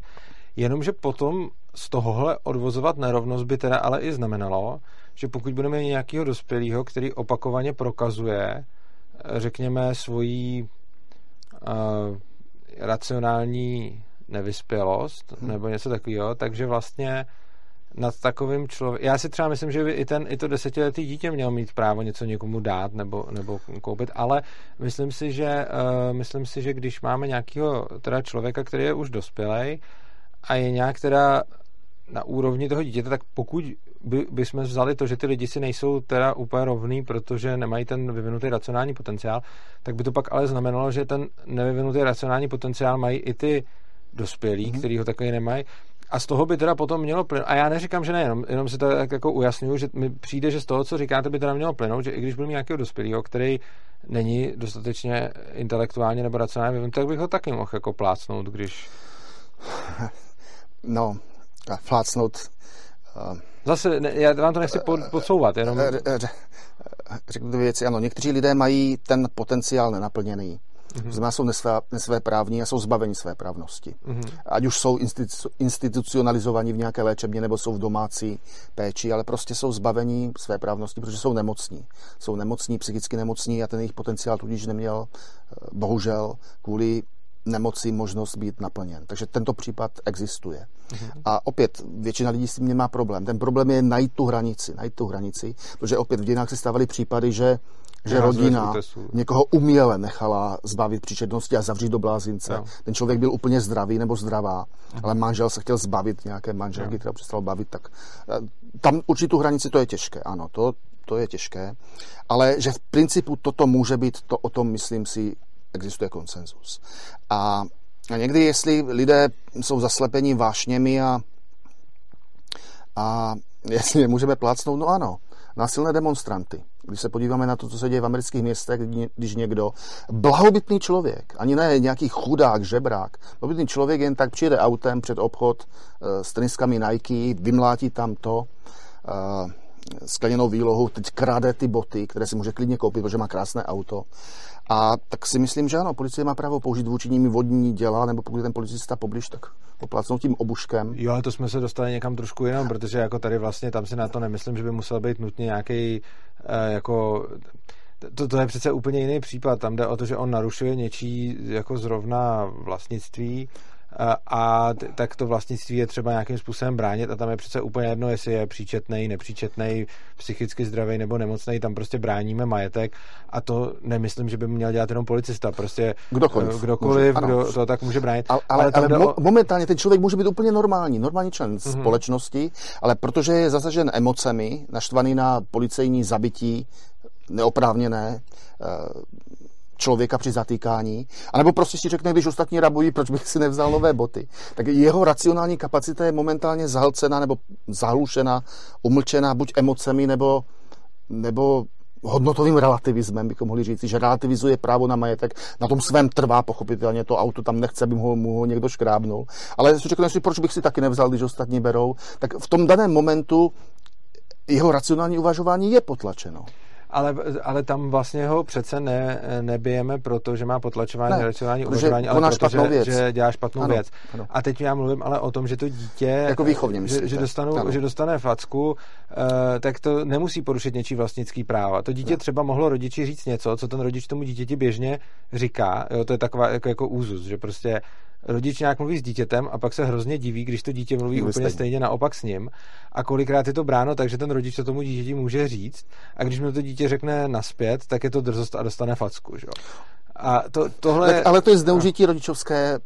jenomže potom z tohohle odvozovat nerovnost by teda ale i znamenalo, že pokud budeme mít nějakého dospělého, který opakovaně prokazuje, řekněme, svoji uh, racionální nevyspělost hmm. nebo něco takového, takže vlastně nad takovým člověkem. Já si třeba myslím, že by i, ten, i to desetiletý dítě mělo mít právo něco někomu dát nebo, nebo koupit, ale myslím si, že, uh, myslím si, že když máme nějakého teda člověka, který je už dospělej a je nějak teda na úrovni toho dítěte, tak pokud by, by jsme vzali to, že ty lidi si nejsou teda úplně rovný, protože nemají ten vyvinutý racionální potenciál, tak by to pak ale znamenalo, že ten nevyvinutý racionální potenciál mají i ty dospělí, mm-hmm. který ho takový nemají. A z toho by teda potom mělo plynout. A já neříkám, že ne, jenom, jenom si to tak jako ujasňuju, že mi přijde, že z toho, co říkáte, by teda mělo plynout, že i když byl nějakého dospělého, který není dostatečně intelektuálně nebo racionálně tak bych ho taky mohl jako plácnout, když... [laughs] No, plácnout... Uh... Zase, ne, já vám to nechci pod, podsouvat, jenom... Řeknu dvě věci, ano, někteří lidé mají ten potenciál nenaplněný Mm-hmm. Znamená, jsou nesvé, nesvé právní a jsou zbaveni své právnosti. Mm-hmm. Ať už jsou institu, institucionalizovaní v nějaké léčebně nebo jsou v domácí péči, ale prostě jsou zbaveni své právnosti, protože jsou nemocní. Jsou nemocní, psychicky nemocní a ten jejich potenciál tudíž neměl, eh, bohužel, kvůli nemoci možnost být naplněn. Takže tento případ existuje. Mm-hmm. A opět, většina lidí s tím nemá problém. Ten problém je najít tu hranici, najít tu hranici, protože opět v dějinách se stávaly případy, že že Já rodina někoho uměle nechala zbavit příčetnosti a zavřít do blázince. Jo. Ten člověk byl úplně zdravý nebo zdravá, uh-huh. ale manžel se chtěl zbavit nějaké manželky, která přestala bavit, tak eh, tam určitou hranici to je těžké, ano, to, to je těžké, ale že v principu toto může být, to o tom myslím si existuje konsenzus. A, a někdy, jestli lidé jsou zaslepeni vášněmi a, a [laughs] jestli je můžeme plácnout, no ano, násilné demonstranty. Když se podíváme na to, co se děje v amerických městech, když někdo, blahobytný člověk, ani ne nějaký chudák, žebrák, blahobytný člověk jen tak přijede autem před obchod eh, s teniskami Nike, vymlátí tam to, eh, skleněnou výlohu, teď krade ty boty, které si může klidně koupit, protože má krásné auto. A tak si myslím, že ano, policie má právo použít vůči nimi vodní děla, nebo pokud je ten policista poblíž, tak poplácnout tím obuškem. Jo, ale to jsme se dostali někam trošku jinam, protože jako tady vlastně tam si na to nemyslím, že by musel být nutně nějaký eh, jako to, to je přece úplně jiný případ. Tam jde o to, že on narušuje něčí jako zrovna vlastnictví a tak to vlastnictví je třeba nějakým způsobem bránit a tam je přece úplně jedno, jestli je příčetný, nepříčetný, psychicky zdravý nebo nemocný, tam prostě bráníme majetek a to nemyslím, že by měl dělat jenom policista, prostě kdokoliv, eh, kdokoliv může, kdo to tak může bránit. Ale, ale, ale, ale mo- o... momentálně ten člověk může být úplně normální, normální člen mm-hmm. společnosti, ale protože je zasažen emocemi, naštvaný na policejní zabití, neoprávněné, eh, člověka při zatýkání, anebo prostě si řekne, když ostatní rabují, proč bych si nevzal nové boty. Tak jeho racionální kapacita je momentálně zahlcena nebo zahlušena, umlčena buď emocemi nebo, nebo hodnotovým relativismem, bychom mohli říct, že relativizuje právo na majetek, na tom svém trvá pochopitelně, to auto tam nechce, aby mu ho, mu ho někdo škrábnul. Ale si řekne si, proč bych si taky nevzal, když ostatní berou, tak v tom daném momentu jeho racionální uvažování je potlačeno ale, ale tam vlastně ho přece ne, nebijeme, protože má potlačování, ne, racionální uvažování, ale protože věc. že dělá špatnou ano, věc. Ano. A teď já mluvím ale o tom, že to dítě, jako výchovně že, že, dostanu, že dostane facku, uh, tak to nemusí porušit něčí vlastnický práva. To dítě ne. třeba mohlo rodiči říct něco, co ten rodič tomu dítěti běžně říká. Jo, to je taková jako, jako úzus, že prostě rodič nějak mluví s dítětem a pak se hrozně diví, když to dítě mluví úplně stejně. stejně naopak s ním. A kolikrát je to bráno takže ten rodič to tomu dítěti může říct. A když mu to dítě řekne naspět, tak je to drzost a dostane facku. Že? A to, tohle... Tak, ale to je zneužití rodičovské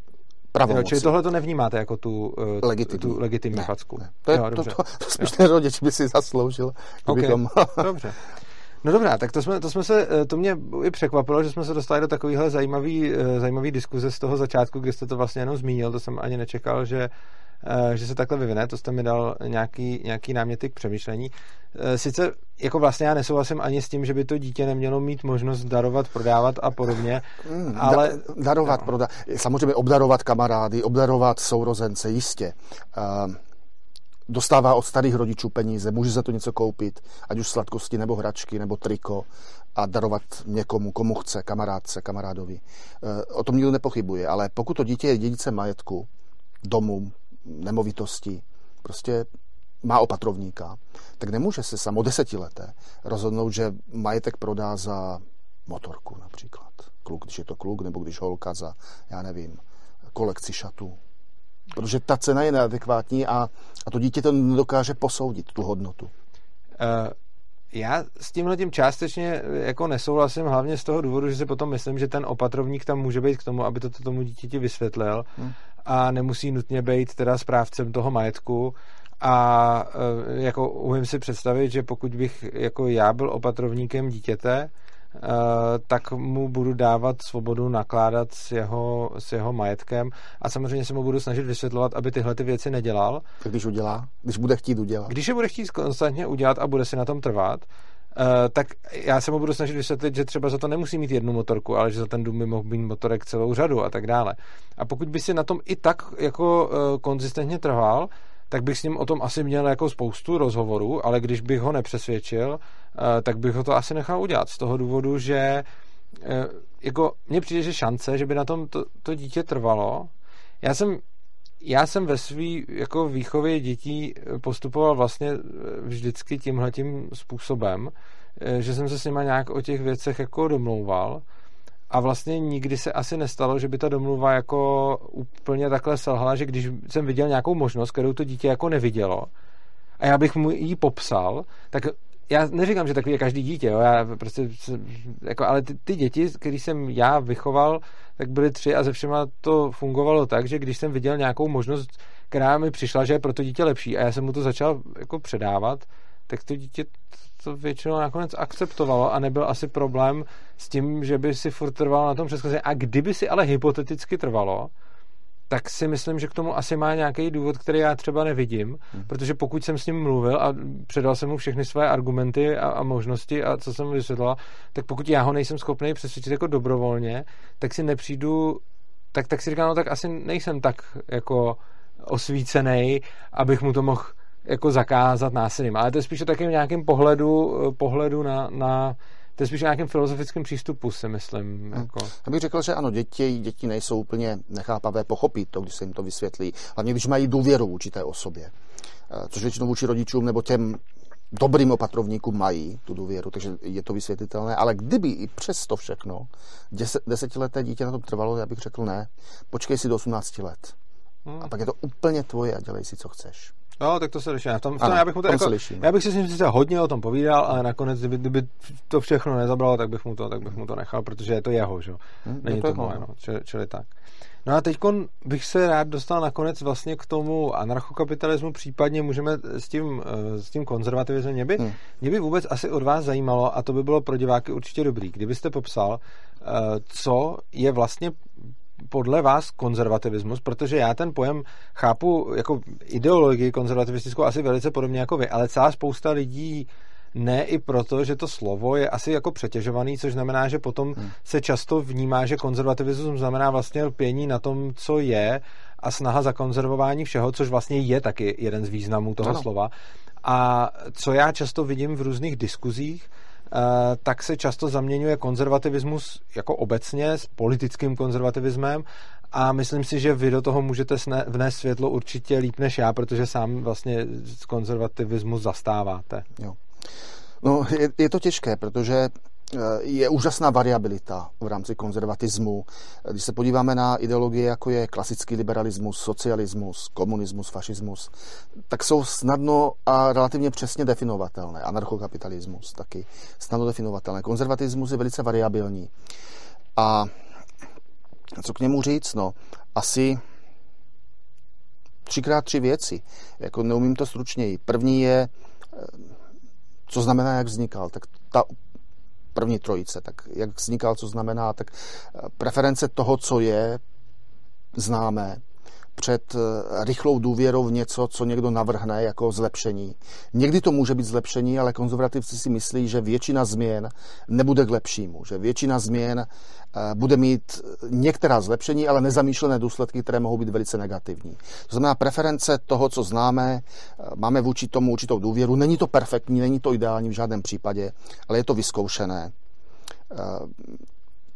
pravomoci. Jo, čili tohle to nevnímáte jako tu, legitimní. tu legitimní ne, facku. Ne. To, je, jo, to, to, to spíš ten rodič by si zasloužil. Okay. dobře. No dobrá, tak to jsme, to jsme se, eh, to mě i překvapilo, že jsme se dostali do takovéhle zajímavý, eh, zajímavý diskuze z toho začátku, kdy jste to vlastně jenom zmínil, to jsem ani nečekal, že, že se takhle vyvine, to jste mi dal nějaký, nějaký náměty k přemýšlení. Sice jako vlastně já nesouhlasím ani s tím, že by to dítě nemělo mít možnost darovat, prodávat a podobně, hmm, ale... Da, darovat, no. prodávat, samozřejmě obdarovat kamarády, obdarovat sourozence, jistě. Uh, dostává od starých rodičů peníze, může za to něco koupit, ať už sladkosti, nebo hračky, nebo triko a darovat někomu, komu chce, kamarádce, kamarádovi. Uh, o tom nikdo nepochybuje, ale pokud to dítě je dědicem majetku, domu, nemovitosti, prostě má opatrovníka, tak nemůže se samo desetileté rozhodnout, že majetek prodá za motorku například. Kluk, když je to kluk, nebo když holka za, já nevím, kolekci šatů. Protože ta cena je neadekvátní a, a to dítě to nedokáže posoudit, tu hodnotu. Uh, já s tímhle tím částečně jako nesouhlasím, hlavně z toho důvodu, že si potom myslím, že ten opatrovník tam může být k tomu, aby to tomu dítěti vysvětlil hmm. a nemusí nutně být teda správcem toho majetku a e, jako umím si představit, že pokud bych jako já byl opatrovníkem dítěte, tak mu budu dávat svobodu nakládat s jeho, s jeho majetkem a samozřejmě se mu budu snažit vysvětlovat, aby tyhle ty věci nedělal. Tak když udělá? Když bude chtít udělat? Když je bude chtít konstantně udělat a bude si na tom trvat, Uh, tak já se mu budu snažit vysvětlit, že třeba za to nemusí mít jednu motorku, ale že za ten dům by mohl mít motorek celou řadu a tak dále. A pokud by si na tom i tak jako uh, konzistentně trval, tak bych s ním o tom asi měl jako spoustu rozhovorů, ale když bych ho nepřesvědčil, eh, tak bych ho to asi nechal udělat z toho důvodu, že eh, jako mně přijde, že šance, že by na tom to, to dítě trvalo. Já jsem já jsem ve své jako výchově dětí postupoval vlastně eh, vždycky tímhletím způsobem, že jsem se s nima nějak o těch věcech jako domlouval a vlastně nikdy se asi nestalo, že by ta domluva jako úplně takhle selhala, že když jsem viděl nějakou možnost, kterou to dítě jako nevidělo, a já bych mu ji popsal, tak já neříkám, že takový je každý dítě, jo, já prostě, jako, ale ty, ty děti, který jsem já vychoval, tak byly tři a ze všema to fungovalo tak, že když jsem viděl nějakou možnost, která mi přišla, že je pro to dítě lepší a já jsem mu to začal jako předávat, tak to dítě to většinou nakonec akceptovalo a nebyl asi problém s tím, že by si furt trvalo na tom přeskazení. A kdyby si ale hypoteticky trvalo, tak si myslím, že k tomu asi má nějaký důvod, který já třeba nevidím, hmm. protože pokud jsem s ním mluvil a předal jsem mu všechny své argumenty a, a možnosti a co jsem vysvětlila, tak pokud já ho nejsem schopný přesvědčit jako dobrovolně, tak si nepřijdu, tak, tak si říkám, no tak asi nejsem tak jako osvícený, abych mu to mohl jako zakázat násilím. Ale to je spíš o takovém nějakém pohledu, pohledu na, na to je spíš o nějakém filozofickém přístupu, si myslím. Hmm. Jako. Já bych řekl, že ano, děti, děti nejsou úplně nechápavé pochopit to, když se jim to vysvětlí. Hlavně, když mají důvěru vůči té osobě. Eh, což většinou vůči rodičům nebo těm dobrým opatrovníkům mají tu důvěru, takže je to vysvětlitelné. Ale kdyby i přes to všechno deset, desetileté dítě na tom trvalo, já bych řekl ne, počkej si do 18 let. Hmm. A pak je to úplně tvoje a dělej si, co chceš. No, tak to se liší. V tom, v tom ano, já bych mu to, jako, já bych si s ním sice hodně o tom povídal, ale nakonec, kdyby, kdyby to všechno nezabralo, tak bych mu to, tak bych mu to nechal, protože je to jeho, že? Hmm, Není to, to moje, no. Čili, čili, tak. No a teď bych se rád dostal nakonec vlastně k tomu anarchokapitalismu, případně můžeme s tím, eh, s tím konzervativismem. Mě by, hmm. mě by vůbec asi od vás zajímalo, a to by bylo pro diváky určitě dobrý, kdybyste popsal, eh, co je vlastně podle vás konzervativismus, protože já ten pojem chápu jako ideologii konzervativistickou asi velice podobně jako vy, ale celá spousta lidí ne i proto, že to slovo je asi jako přetěžovaný, což znamená, že potom hmm. se často vnímá, že konzervativismus znamená vlastně lpění na tom, co je a snaha za konzervování všeho, což vlastně je taky jeden z významů toho ano. slova. A co já často vidím v různých diskuzích, tak se často zaměňuje konzervativismus jako obecně s politickým konzervativismem a myslím si, že vy do toho můžete vnést světlo určitě líp než já, protože sám vlastně konzervativismus zastáváte. Jo. No, je, je to těžké, protože je úžasná variabilita v rámci konzervatismu. Když se podíváme na ideologie, jako je klasický liberalismus, socialismus, komunismus, fašismus, tak jsou snadno a relativně přesně definovatelné. Anarchokapitalismus taky snadno definovatelné. Konzervatismus je velice variabilní. A co k němu říct? No, asi třikrát tři věci. Jako neumím to stručněji. První je, co znamená, jak vznikal. Tak ta první trojice, tak jak vznikal, co znamená, tak eh, preference toho, co je, známe, před eh, rychlou důvěrou v něco, co někdo navrhne jako zlepšení. Někdy to může být zlepšení, ale konzervativci si myslí, že většina změn nebude k lepšímu, že většina změn eh, bude mít některá zlepšení, ale nezamýšlené důsledky, které mohou být velice negativní. To znamená preference toho, co známe, eh, máme vůči tomu určitou důvěru. Není to perfektní, není to ideální v žádném případě, ale je to vyzkoušené.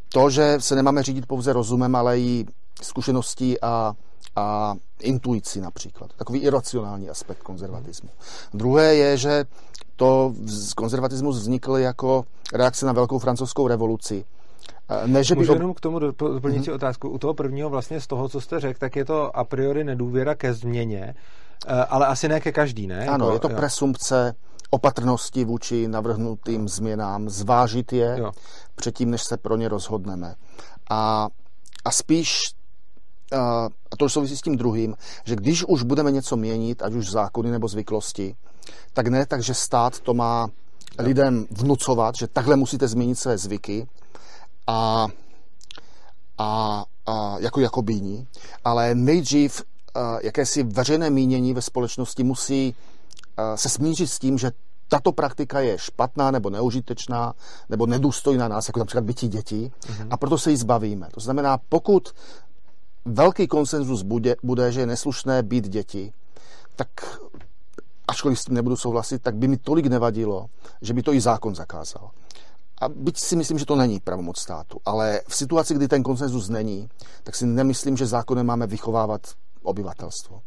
To, že se nemáme řídit pouze rozumem, ale i zkušeností a a intuici například. Takový iracionální aspekt konzervatismu. Druhé je, že to konzervatismus vznikl jako reakce na velkou francouzskou revoluci. Ne, že Můžu jenom k tomu doplnit hmm. otázku. U toho prvního vlastně z toho, co jste řekl, tak je to a priori nedůvěra ke změně, eh, ale asi ne ke každý, ne? Ano, jako, je to jo. presumpce opatrnosti vůči navrhnutým změnám, zvážit je jo. předtím, než se pro ně rozhodneme. A, a spíš a to souvisí s tím druhým, že když už budeme něco měnit, ať už zákony nebo zvyklosti, tak ne tak, že stát to má lidem vnucovat, že takhle musíte změnit své zvyky a, a, a jako jakobíní, ale nejdřív jakési veřejné mínění ve společnosti musí se smířit s tím, že tato praktika je špatná nebo neužitečná nebo nedůstojná nás, jako například bytí dětí, mm-hmm. a proto se jí zbavíme. To znamená, pokud velký konsenzus bude, bude, že je neslušné být děti, tak ačkoliv s tím nebudu souhlasit, tak by mi tolik nevadilo, že by to i zákon zakázal. A byť si myslím, že to není pravomoc státu, ale v situaci, kdy ten konsenzus není, tak si nemyslím, že zákonem máme vychovávat obyvatelstvo.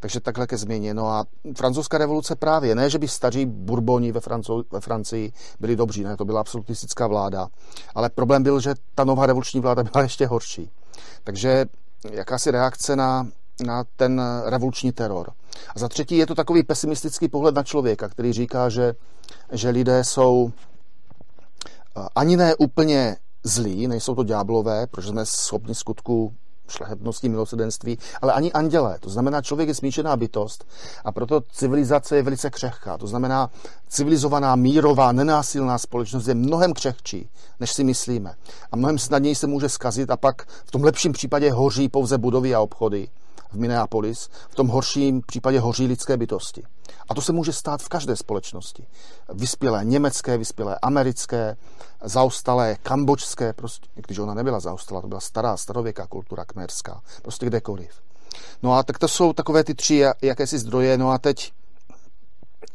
Takže takhle ke změně. No a francouzská revoluce právě, ne, že by staří burboni ve, Franco- ve Francii byli dobří, ne, to byla absolutistická vláda, ale problém byl, že ta nová revoluční vláda byla ještě horší. Takže jakási reakce na, na ten revoluční teror. A za třetí je to takový pesimistický pohled na člověka, který říká, že, že lidé jsou eh, ani ne úplně zlí, nejsou to ďáblové, protože jsme schopni skutku šlechetnosti, milosedenství, ale ani andělé. To znamená, člověk je smíšená bytost a proto civilizace je velice křehká. To znamená, civilizovaná, mírová, nenásilná společnost je mnohem křehčí, než si myslíme. A mnohem snadněji se může skazit a pak v tom lepším případě hoří pouze budovy a obchody v Minneapolis, v tom horším případě hoří lidské bytosti. A to se může stát v každé společnosti. Vyspělé německé, vyspělé americké, zaostalé kambodžské, prostě, když ona nebyla zaostalá, to byla stará, starověká kultura kmerská, prostě kdekoliv. No a tak to jsou takové ty tři jakési zdroje. No a teď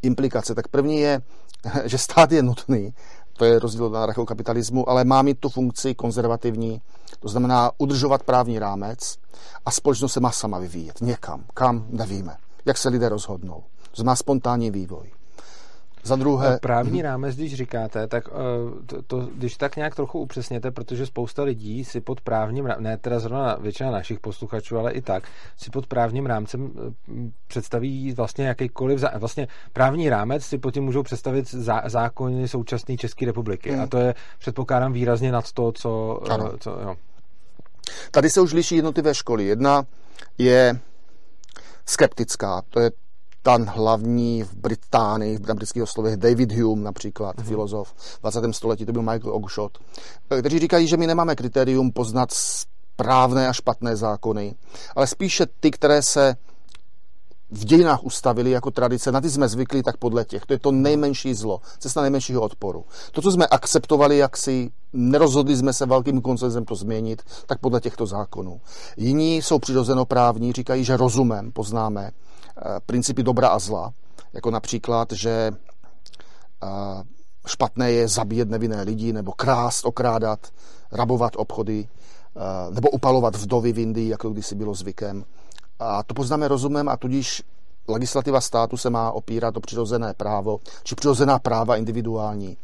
implikace. Tak první je, [laughs] že stát je nutný, to je rozdíl od anarchokapitalismu, ale má mít tu funkci konzervativní, to znamená udržovat právní rámec a společnost se má sama vyvíjet někam, kam nevíme, jak se lidé rozhodnou. To znamená spontánní vývoj. Za druhé... Právní rámec, když říkáte, tak eh, to, to, když tak nějak trochu upřesněte, protože spousta lidí si pod právním, ne teda zrovna většina našich posluchačů, ale i tak, si pod právním rámcem eh, představí vlastně jakýkoliv, vlastně právní rámec si pod tím můžou představit zá, zákony současné České republiky. Hmm. A to je, předpokládám, výrazně nad to, co... Eh, ano. co jo. Tady se už liší jednotlivé školy. Jedna je skeptická, to je ten hlavní v Británii, na britských ostrovech, David Hume například, mm-hmm. filozof v 20. století, to byl Michael Oakeshott, kteří říkají, že my nemáme kritérium poznat správné a špatné zákony, ale spíše ty, které se v dějinách ustavili jako tradice, na ty jsme zvykli, tak podle těch. To je to nejmenší zlo, cesta nejmenšího odporu. To, co jsme akceptovali, jak si nerozhodli jsme se velkým koncenzem to změnit, tak podle těchto zákonů. Jiní jsou přirozenoprávní, říkají, že rozumem poznáme principy dobra a zla, jako například, že eh, špatné je zabíjet nevinné lidi, nebo krást, okrádat, rabovat obchody, eh, nebo upalovat vdovy v Indii, jako kdysi bylo zvykem. A to poznáme rozumem a tudíž legislativa státu se má opírat o přirozené právo, či přirozená práva individuální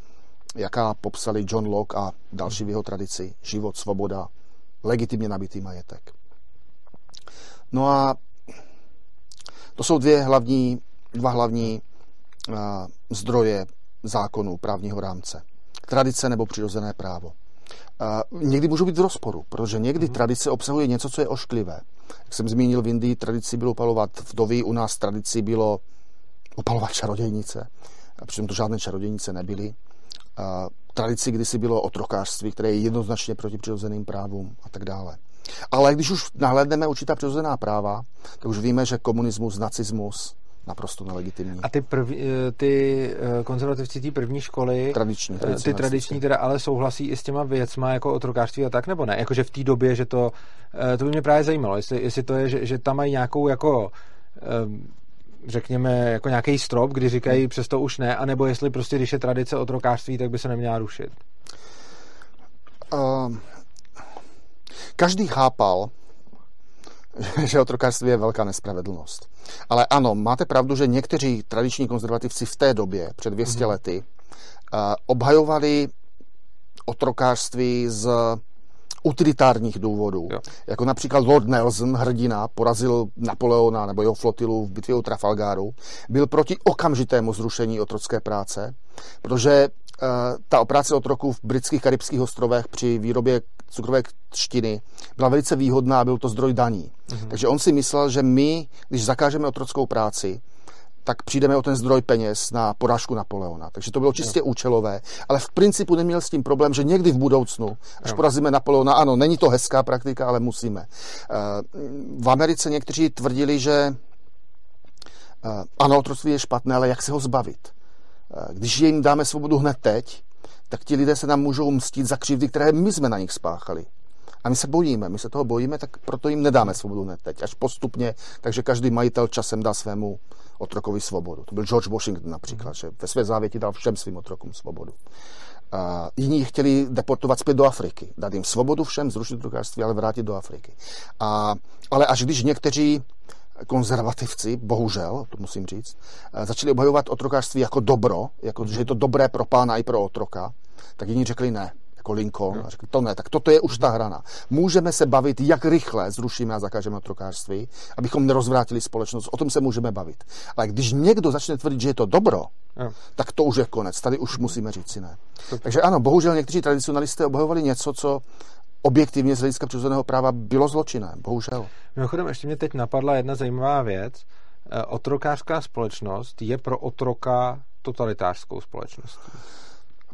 jaká popsali John Locke a další v jeho tradici. Život, svoboda, legitimně nabitý majetek. No a to jsou dvě hlavní, dva hlavní uh, zdroje zákonů právního rámce. Tradice nebo přirozené právo. Uh, někdy můžou být v rozporu, protože někdy mm-hmm. tradice obsahuje něco, co je ošklivé. Jak jsem zmínil, v Indii tradici bylo opalovat vdovy, u nás tradici bylo opalovat čarodějnice. Přitom to žádné čarodějnice nebyly. Tradici kdysi bylo otrokářství, které je jednoznačně proti přirozeným právům a tak dále. Ale když už nahlédneme určitá přirozená práva, tak už víme, že komunismus, nacismus, naprosto nelegitimní. A ty, prv, eh, ty eh, konzervativci té první školy, tradiční, eh, ty tradiční teda ale souhlasí i s těma věcma jako otrokářství a tak, nebo ne? Jakože v té době, že to, to by mě právě zajímalo, jestli, jestli to je, že, že tam mají nějakou jako řekněme, jako nějaký strop, kdy říkají hmm. přesto už ne, anebo jestli prostě, když je tradice otrokářství, tak by se neměla rušit. Uh, každý chápal, že otrokářství je velká nespravedlnost. Ale ano, máte pravdu, že někteří tradiční konzervativci v té době, před 200 mm-hmm. lety, uh, obhajovali otrokářství z utilitárních důvodů. Jo. Jako například Lord Nelson, hrdina, porazil Napoleona nebo jeho flotilu v bitvě u Trafalgaru, byl proti okamžitému zrušení otrocké práce, protože uh, ta operace otroků v britských karibských ostrovech při výrobě cukrové třtiny byla velice výhodná a byl to zdroj daní. Mm-hmm. Takže on si myslel, že my, když zakážeme otrockou práci, tak přijdeme o ten zdroj peněz na porážku Napoleona. Takže to bylo čistě jo. účelové, ale v principu neměl s tím problém, že někdy v budoucnu, až jo. porazíme Napoleona, ano, není to hezká praktika, ale musíme. Eh, v Americe někteří tvrdili, že eh, ano, otroctví je špatné, ale jak se ho zbavit? Eh, když jim dáme svobodu hned teď, tak ti lidé se nám můžou mstít za křivdy, které my jsme na nich spáchali. A my se bojíme, my se toho bojíme, tak proto jim nedáme svobodu hned teď, až postupně, takže každý majitel časem dá svému otrokovi svobodu. To byl George Washington například, že ve své závěti dal všem svým otrokům svobodu. A jiní chtěli deportovat zpět do Afriky, dát jim svobodu všem, zrušit otrokářství, ale vrátit do Afriky. A, ale až když někteří konzervativci, bohužel, to musím říct, začali obhajovat otrokářství jako dobro, jako, že je to dobré pro pána i pro otroka, tak jiní řekli ne jako Lincoln. A řekl, to ne, tak toto je už ta hrana. Můžeme se bavit, jak rychle zrušíme a zakážeme otrokářství, abychom nerozvrátili společnost. O tom se můžeme bavit. Ale když někdo začne tvrdit, že je to dobro, tak to už je konec. Tady už musíme říct si ne. Takže ano, bohužel někteří tradicionalisté obhajovali něco, co objektivně z hlediska přirozeného práva bylo zločinem. Bohužel. Mimochodem, ještě mě teď napadla jedna zajímavá věc. E, otrokářská společnost je pro otroka totalitářskou společností.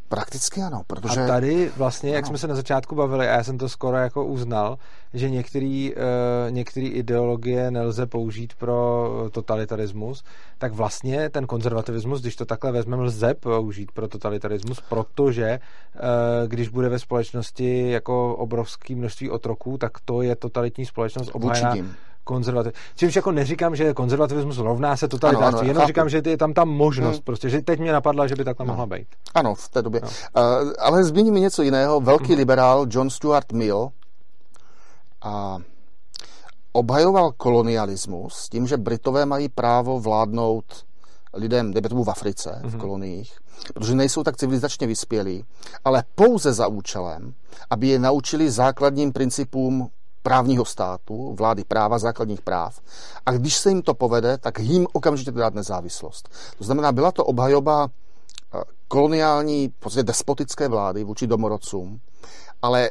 Prakticky ano, protože... A tady vlastně, jak ano. jsme se na začátku bavili, a já jsem to skoro jako uznal, že některé uh, některý ideologie nelze použít pro totalitarismus, tak vlastně ten konzervativismus, když to takhle vezmeme, lze použít pro totalitarismus, protože uh, když bude ve společnosti jako obrovské množství otroků, tak to je totalitní společnost obhajená konzervativ. Čímž jako neříkám, že konzervativismus rovná se totalitářství, jenom chápu. říkám, že je tam ta možnost, hmm. prostě, že teď mě napadla, že by takhle no. mohla být. Ano, v té době. No. Uh, ale zmíním něco jiného. Velký hmm. liberál John Stuart Mill a obhajoval kolonialismus s tím, že Britové mají právo vládnout lidem, dejme tomu v Africe, mm-hmm. v mhm. koloniích, protože nejsou tak civilizačně vyspělí, ale pouze za účelem, aby je naučili základním principům právního státu, vlády práva, základních práv. A když se jim to povede, tak jim okamžitě dát nezávislost. To znamená, byla to obhajoba eh, koloniální, prostě despotické vlády vůči domorodcům, ale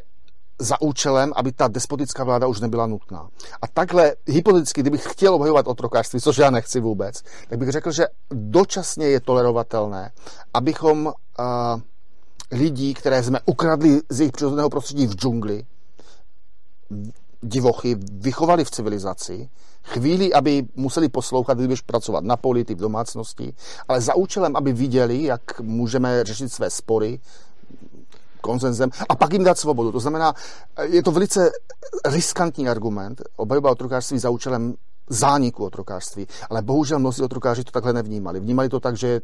za účelem, aby ta despotická vláda už nebyla nutná. A takhle, hypoteticky, kdybych chtěl obhajovat otrokářství, což já nechci vůbec, tak bych řekl, že dočasně je tolerovatelné, abychom uh, lidí, které jsme ukradli z jejich přirozeného prostředí v džungli, divochy vychovali v civilizaci, chvíli, aby museli poslouchat, když pracovat na poli, v domácnosti, ale za účelem, aby viděli, jak můžeme řešit své spory, konsenzem a pak jim dát svobodu. To znamená, je to velice riskantní argument, obhajoba otrokářství za účelem zániku otrokářství. Ale bohužel mnozí otrokáři to takhle nevnímali. Vnímali to tak, že,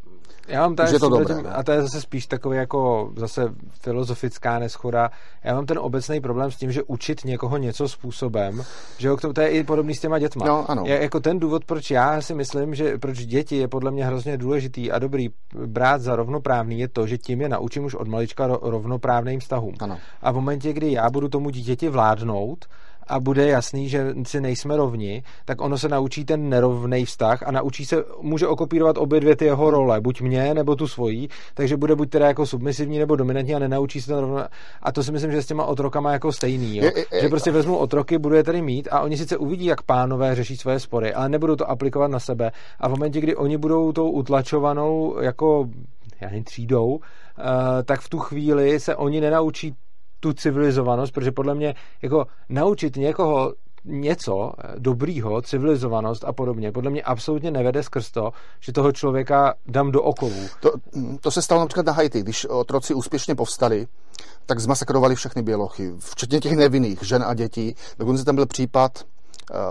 já mám tady že je to dobré. Tím, a to je zase spíš takový jako zase filozofická neschoda. Já mám ten obecný problém s tím, že učit někoho něco způsobem, že jo, to je i podobný s těma dětma. No, ano. Je, jako ten důvod, proč já si myslím, že proč děti je podle mě hrozně důležitý a dobrý brát za rovnoprávný, je to, že tím je naučím už od malička rovnoprávným vztahům. Ano. A v momentě, kdy já budu tomu dítěti vládnout, a bude jasný, že si nejsme rovni, tak ono se naučí ten nerovný vztah a naučí se, může okopírovat obě dvě ty jeho role, buď mě nebo tu svojí, takže bude buď teda jako submisivní nebo dominantní a nenaučí se ten rovno. A to si myslím, že s těma otrokama jako stejný, jo? Je, je, že prostě vezmu otroky, budu je tady mít a oni sice uvidí, jak pánové řeší svoje spory, ale nebudou to aplikovat na sebe. A v momentě, kdy oni budou tou utlačovanou jako já nevím, třídou, uh, tak v tu chvíli se oni nenaučí tu civilizovanost, protože podle mě jako naučit někoho něco dobrýho, civilizovanost a podobně, podle mě absolutně nevede skrz to, že toho člověka dám do okovů. To, to se stalo například na Haiti, když otroci úspěšně povstali, tak zmasakrovali všechny bělochy, včetně těch nevinných, žen a dětí. Dokonce tam byl případ Eh,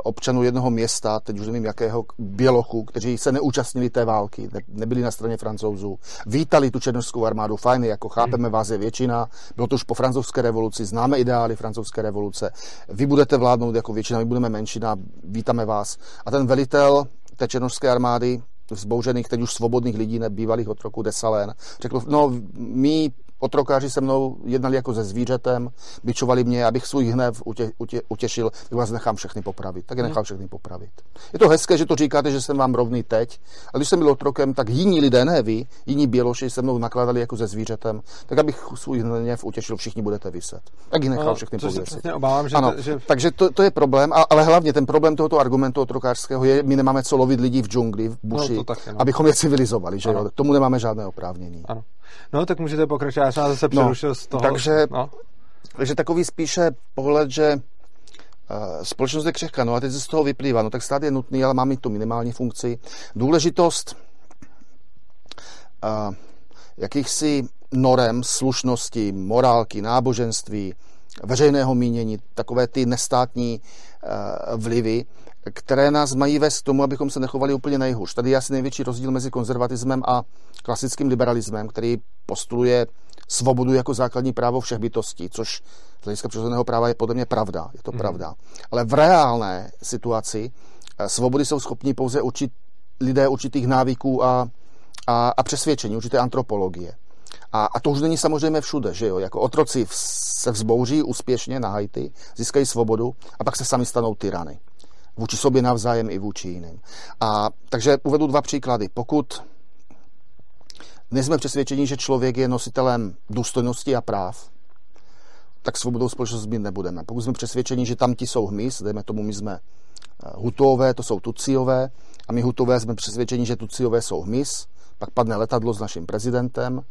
občanů jednoho města, teď už nevím jakého, Bělochu, kteří se neúčastnili té války, ne, nebyli na straně francouzů, vítali tu černožskou armádu, fajn, jako chápeme vás je většina, bylo to už po francouzské revoluci, známe ideály francouzské revoluce, vy budete vládnout jako většina, my budeme menšina, vítáme vás. A ten velitel té černožské armády, vzbouřených, teď už svobodných lidí, nebývalých otroků Desalén, řekl, no my Otrokáři se mnou jednali jako se zvířetem, byčovali mě, abych svůj hnev utě, utě, utěšil, tak vás nechám všechny popravit. Tak je nechám všechny popravit. Je to hezké, že to říkáte, že jsem vám rovný teď, ale když jsem byl otrokem, tak jiní lidé, ne vy, jiní běloši se mnou nakladali jako se zvířetem, tak abych svůj hnev utěšil, všichni budete vyset. Tak ji nechám no, všechny pověsit. obávám, že, ano, to, že... Takže to, to, je problém, ale hlavně ten problém tohoto argumentu otrokářského je, my nemáme co lovit lidí v džungli, v buši, no, taky, no. abychom je civilizovali, že jo? Tomu nemáme žádné oprávnění. Ano. No, tak můžete pokračovat, já jsem zase no, přerušil no, z toho. Takže, no. takže takový spíše pohled, že uh, společnost je křehká, no a teď se z toho vyplývá, no tak stát je nutný, ale má mít tu minimální funkci. Důležitost uh, jakýchsi norem, slušnosti, morálky, náboženství, veřejného mínění, takové ty nestátní uh, vlivy, které nás mají vést k tomu, abychom se nechovali úplně nejhůř. Tady je asi největší rozdíl mezi konzervatismem a klasickým liberalismem, který postuluje svobodu jako základní právo všech bytostí, což z hlediska přirozeného práva je podle mě pravda. Je to mm. pravda. Ale v reálné situaci eh, svobody jsou schopni pouze učit lidé určitých návyků a, a, a přesvědčení, určité antropologie. A, a to už není samozřejmě všude, že jo? Jako otroci se vzbouří úspěšně na Haiti, získají svobodu a pak se sami stanou tyrany vůči sobě navzájem i vůči jiným. A takže uvedu dva příklady. Pokud nejsme přesvědčeni, že člověk je nositelem důstojnosti a práv, tak svobodou společnost mít nebudeme. Pokud jsme přesvědčeni, že tam ti jsou hmyz, dejme tomu, my jsme eh, hutové, to jsou tuciové, a my hutové jsme přesvědčeni, že tuciové jsou hmyz, pak padne letadlo s naším prezidentem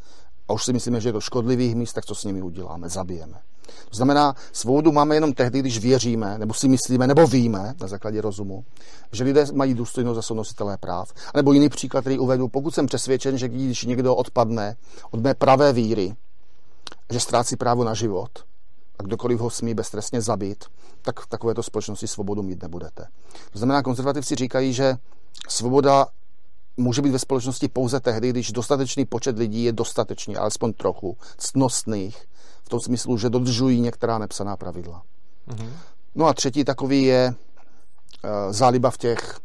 a už si myslíme, že je to škodlivý hmyz, tak co s nimi uděláme? Zabijeme. To znamená, svobodu máme jenom tehdy, když věříme, nebo si myslíme, nebo víme na základě rozumu, že lidé mají důstojnost a jsou nositelé práv. A nebo jiný příklad, který uvedu, pokud jsem přesvědčen, že když někdo odpadne od mé pravé víry, že ztrácí právo na život a kdokoliv ho smí beztrestně zabít, tak v takovéto společnosti svobodu mít nebudete. To znamená, konzervativci říkají, že svoboda může být ve společnosti pouze tehdy, když dostatečný počet lidí je dostatečný, alespoň trochu, ctnostných, v tom smyslu, že dodržují některá nepsaná pravidla. Mm-hmm. No a třetí takový je uh, záliba v těch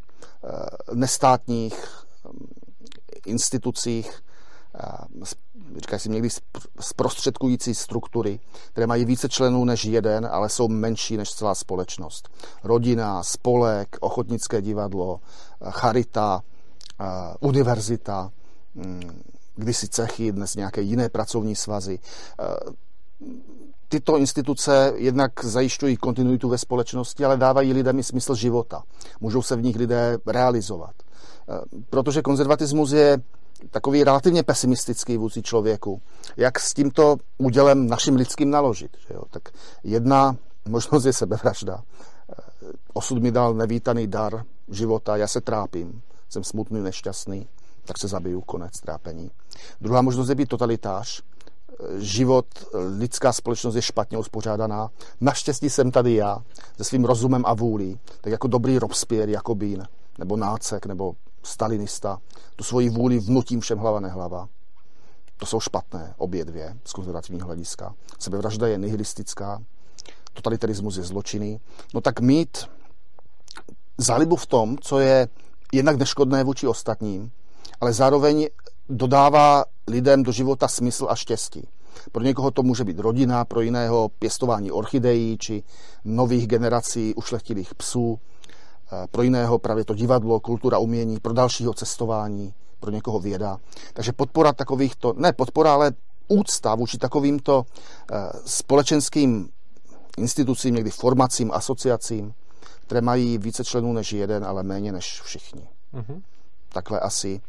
uh, nestátních um, institucích, uh, říkají si někdy zprostředkující struktury, které mají více členů než jeden, ale jsou menší než celá společnost. Rodina, spolek, ochotnické divadlo, charita, univerzita, mm, kdysi cechy, dnes nějaké jiné pracovní svazy tyto instituce jednak zajišťují kontinuitu ve společnosti, ale dávají lidem i smysl života. Můžou se v nich lidé realizovat. Eh, protože konzervatismus je takový relativně pesimistický vůči člověku. Jak s tímto údělem naším lidským naložit? Že jo? Tak jedna možnost je sebevražda. Eh, osud mi dal nevítaný dar života, já se trápím, jsem smutný, nešťastný, tak se zabiju, konec trápení. Druhá možnost je být totalitář, život, lidská společnost je špatně uspořádaná. Naštěstí jsem tady já, se svým rozumem a vůlí, tak jako dobrý Robespierre, Jakobín, nebo Nácek, nebo Stalinista, tu svoji vůli vnutím všem hlava nehlava. To jsou špatné, obě dvě, z konzervativního hlediska. Sebevražda je nihilistická, totalitarismus je zločinný. No tak mít zálibu v tom, co je jednak neškodné vůči ostatním, ale zároveň dodává lidem do života smysl a štěstí. Pro někoho to může být rodina, pro jiného pěstování orchidejí či nových generací ušlechtilých psů, eh, pro jiného právě to divadlo, kultura, umění, pro dalšího cestování, pro někoho věda. Takže podpora takovýchto, ne podpora, ale úcta vůči takovýmto eh, společenským institucím, někdy formacím, asociacím, které mají více členů než jeden, ale méně než všichni. Mm-hmm. Takhle asi.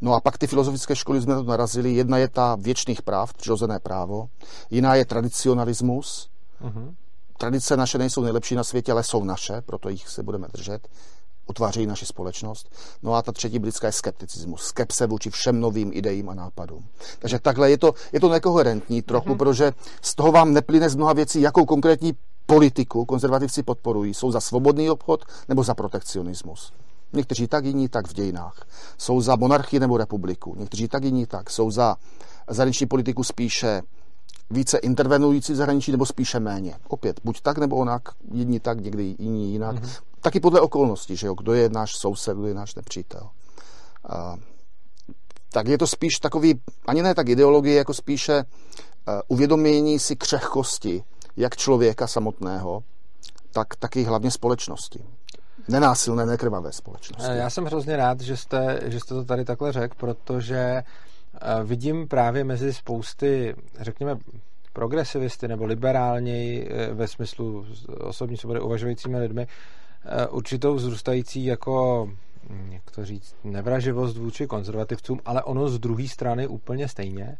No a pak ty filozofické školy jsme to narazili. Jedna je ta věčných práv, přirozené právo. Jiná je tradicionalismus. Mm-hmm. Tradice naše nejsou nejlepší na světě, ale jsou naše, proto jich se budeme držet. Utvářejí naši společnost. No a ta třetí britská je skepticismus. Skepse vůči všem novým ideím a nápadům. Takže takhle je to, je to nekoherentní trochu, mm-hmm. protože z toho vám neplyne z mnoha věcí, jakou konkrétní politiku konzervativci podporují. Jsou za svobodný obchod nebo za protekcionismus. Někteří tak, jiní tak v dějinách. Jsou za monarchii nebo republiku. Někteří tak, jiní tak. Jsou za zahraniční politiku spíše více intervenující v zahraničí nebo spíše méně. Opět, buď tak nebo onak, jedni tak, někdy jiní jinak. Mm-hmm. Taky podle okolností, že jo, kdo je náš soused, kdo je náš nepřítel. A, tak je to spíš takový, ani ne tak ideologie, jako spíše uh, uvědomění si křehkosti jak člověka samotného, tak taky hlavně společnosti nenásilné, nekrvavé společnosti. Já jsem hrozně rád, že jste, že jste to tady takhle řekl, protože eh, vidím právě mezi spousty, řekněme, progresivisty nebo liberálněji eh, ve smyslu osobní svobody uvažujícími lidmi eh, určitou vzrůstající jako hm, jak to říct, nevraživost vůči konzervativcům, ale ono z druhé strany úplně stejně.